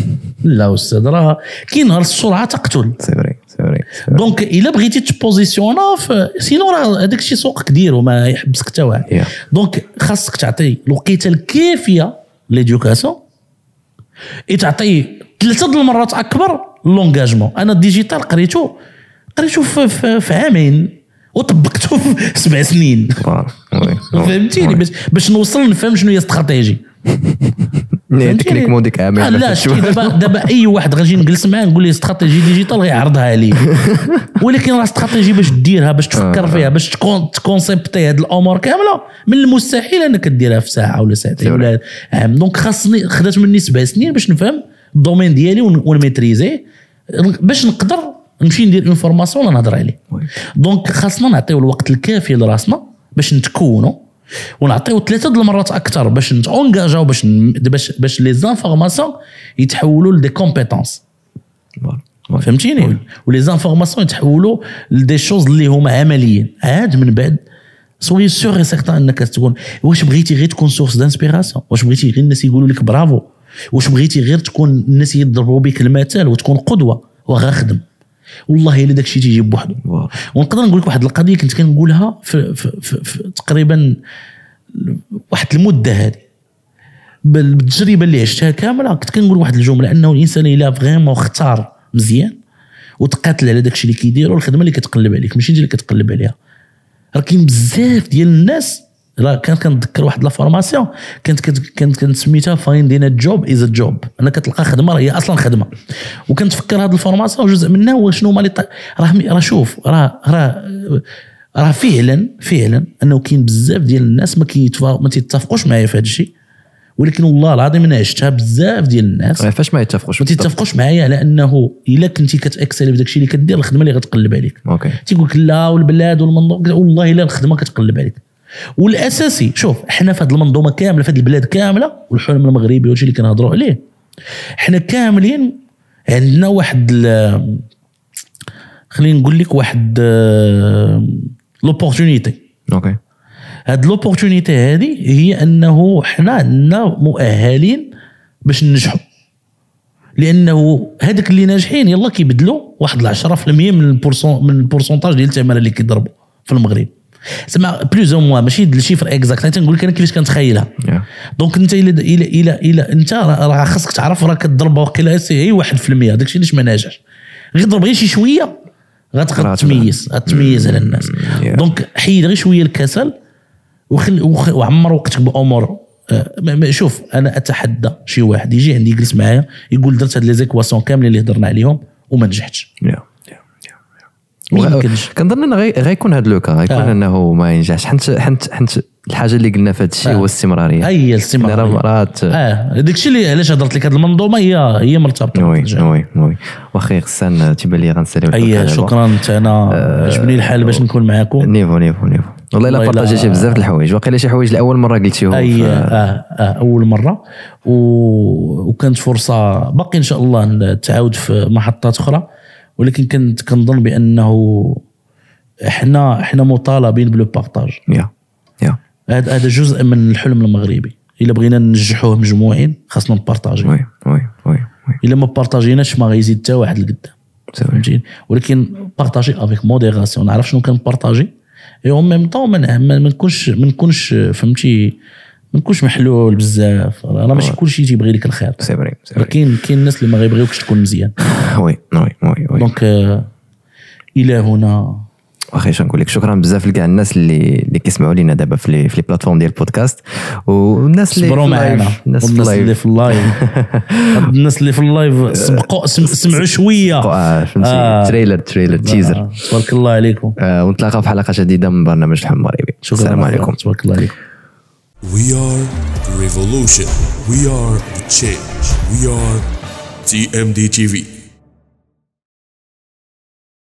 لا أستاذ راه كي نهار السرعة تقتل c'est vrai c'est vrai. donc إلا بغيتي تبوزيسيونا في sinon راه هذاك الشيء سوقك ديرو ما يحبسك حتى واحد. donc خاصك تعطي الوقيتة الكافية l'éducation et تعطي ثلاثة المرات أكبر l'engagement أنا ال digital قريته قريته في, في, في عامين وطبقته في سبع سنين. فهمتيني. باش باش نوصل نفهم شنو هي stratégie technique مو ديك عامين آه لا شتي دابا دابا أي واحد غنجي نجلس معاه نقول ليه stratégie digitale غيعرضها لي ولكن راه استراتيجي باش ديرها باش تفكر فيها باش تكون تكونسيبتي هاد الأمور كاملة من المستحيل إنك ديرها في ساعة ولا ساعتين ولا عام. donc خاصني خدات مني سبع سنين باش نفهم ال domaine ديالي ون- ونميتريزي. باش نقدر نمشي ندير une formation ولا نهضر عليه donc خاصنا نعطيو الوقت الكافي لراسنا باش نتكونوا. ونعطيو ثلاثة د المرات أكثر باش نتونجاجاو باش باش باش les informations يتحولوا ل des compétences. فهمتيني؟ و les informations يتحولوا ل des choses اللي هما عمليين. عاد من بعد sois sûr et certain إنك تكون واش بغيتي غير تكون source d'inspiration واش بغيتي غير الناس يقولوا لك برافو؟ واش بغيتي غير تكون الناس يضربوا بك المثال وتكون قدوة وغا خدم؟ والله إلا داك الشيء تيجي بوحدو ونقدر نقول لك واحد القضية كنت كنقولها في, في, في, في تقريبا واحد المدة هذه. بال- بالتجربة اللي عشتها كاملة كنت كنقول واحد الجملة أنه الإنسان إلا vraiment اختار مزيان وتقاتل على داك الشيء اللي كيديرو الخدمة اللي كتقلب عليك ماشي انت اللي كتقلب عليها. راه كاين بزاف ديال الناس راه كانت كنتذكر واحد la formation كانت كانت كانت سميتها finding job is job أنا كتلقى خدمة راه هي أصلا خدمة. وكنتفكر هذه ال formation جزء منها هو شنو هما لي ط- راه راه شوف راه راه راه فعلا فعلا أنه كاين بزاف ديال الناس ما كيتفا- ما تيتفقوش معايا في هذا الشيء ولكن والله العظيم أنا عشتها بزاف ديال الناس. فاش ما يتفقوش. ما تيتفقوش معايا على أنه إلا كنتي كت exceller في داك الشيء اللي كدير الخدمة اللي غتقلب عليك. okay. تيقول لك لا والبلاد والمنظور والله الا الخدمة كتقلب عليك. والأساسي شوف إحنا في هذه المنظومة كاملة في هذه البلاد كاملة والحلم المغربي وهادشي اللي كنهضروا عليه إحنا كاملين عندنا واحد خليني نقول لك واحد l'opportunité okay هاد l'opportunité هذه هي أنه حنا عندنا مؤهلين باش ننجحوا. لأنه هذاك اللي ناجحين يلا كيبدلوا واحد ال 10% من ال pourcent من ال pourcentage ديال الثمن اللي كيضربوا في المغرب. زعما plus ou moins ماشي ال chiffre exact أنا تنقول لك أنا كيفاش كنتخيلها. donc انت إلى إلى إلى إلى انت راه خاصك تعرف راه كتضرب واقيلا هي 1% داكشي علاش ما ناجحش غير ضرب غير شي شوية غتقدر تميز غتميز على الناس. donc حيد غير شوية الكسل وخل وخ- وعمر وقتك بامور شوف أنا اتحدى شي واحد يجي عندي يجلس معايا يقول درت هاد les équations كاملين اللي هضرنا عليهم وما نجحتش Yeah. كنظن انه غي- غيكون هذا le cas غيكون آه. إنه ما ينجحش. حنت حنت حنت الحاجة اللي قلنا في هذا الشيء آه. هو الاستمرارية. راه الاستمراريه مرات آه. داكشي اللي علاش هضرت لك هاد المنظومة هي هي مرتبطة oui. oui oui وأخي غسان تيبان لي غنساليو اي شكرا أنت أنا عجبني الحال باش نكون معاكم. niveau niveau niveau. والله إلا بارطاجيتي بزاف الحوايج. واقيلا شي حوايج لأول مرة قلتيهم اي آه آه أول مرة. و... وكانت فرصة باقي إن شاء الله نتعاود في محطات أخرى. ولكن كنت كنظن بأنه إحنا إحنا مطالبين ب le partage yeah yeah. هذا هذا جزء من الحلم المغربي. إلا بغينا ننجحوه مجموعين خاصنا نبارطاجيو. oui oui oui إلا ما بارطاجيناش ما غيزيد حتى واحد لقدام. فهمتيني؟ ولكن partager avec modération نعرف شنو كنبارطاجي et en même temps ما نكونش ما نكونش فهمتي ما نكونش محلول بزاف. راه ماشي كلشي تيبغي لك الخير. c'est vrai. كاين كاين الناس اللي ما غيبغيوكش تكون مزيان. oui oui oui oui. donc آه، إلى هنا. واخي اش نقول لك؟ شكرا بزاف لكاع الناس اللي اللي كيسمعوا لينا دابا في les في les plateformes ديال البودكاست. والناس اللي صبروا معنا الناس اللي في ال live الناس اللي في ال live سبقوا سم- سمعوا شوية. آه، فهمتي. آه. trailer trailer teaser. آه، تبارك الله عليكم. ونتلاقاو في حلقة جديدة من برنامج شكرا. السلام عليكم. تبارك الله عليكم. We are the revolution. We are the change. We are TMD TV.